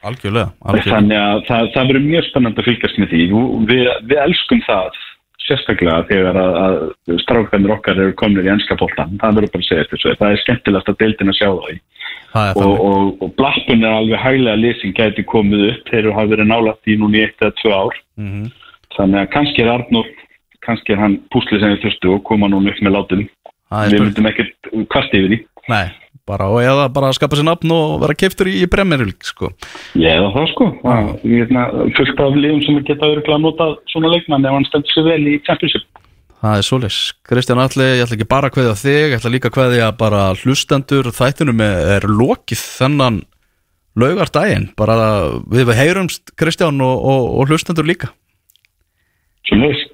Algjörlega, algjörlega. þannig að það, það verður mjög spennandi að fylgjast með því. Og við, við elskum það sérstaklega þegar að, að strákarnir okkar eru komnir í ennska bóltan það verður bara að segja þessu, það er skemmtilegt að deildin að sjá það í. Það og, þannig. Og, og Blackburn er alveg hæglega lýsing gæti komið upp, þeir hafa verið nálægt í núni eitt eða tvö ár. Mhm. þannig að kannski er Arnur kannski er hann púslið sem við þurftu og koma núna upp með látum. Það við myndum ekkert kvast yfir því. Nei, bara og eða bara að skapa sér nafn og vera keiftur í, í bremmerulík sko. eða það sko fullt af liðum sem geta örgulega að nota svona leikmann ef hann stendur sér vel í championship Það er svoleis. Kristján Alli, ég ætla ekki bara að kveðja þig, ég ætla líka að kveðja bara hlustendur þættinum er, er lokið þennan laugardaginn. Bara við heyrumst Kristján og, og, og hlustendur líka. leiðis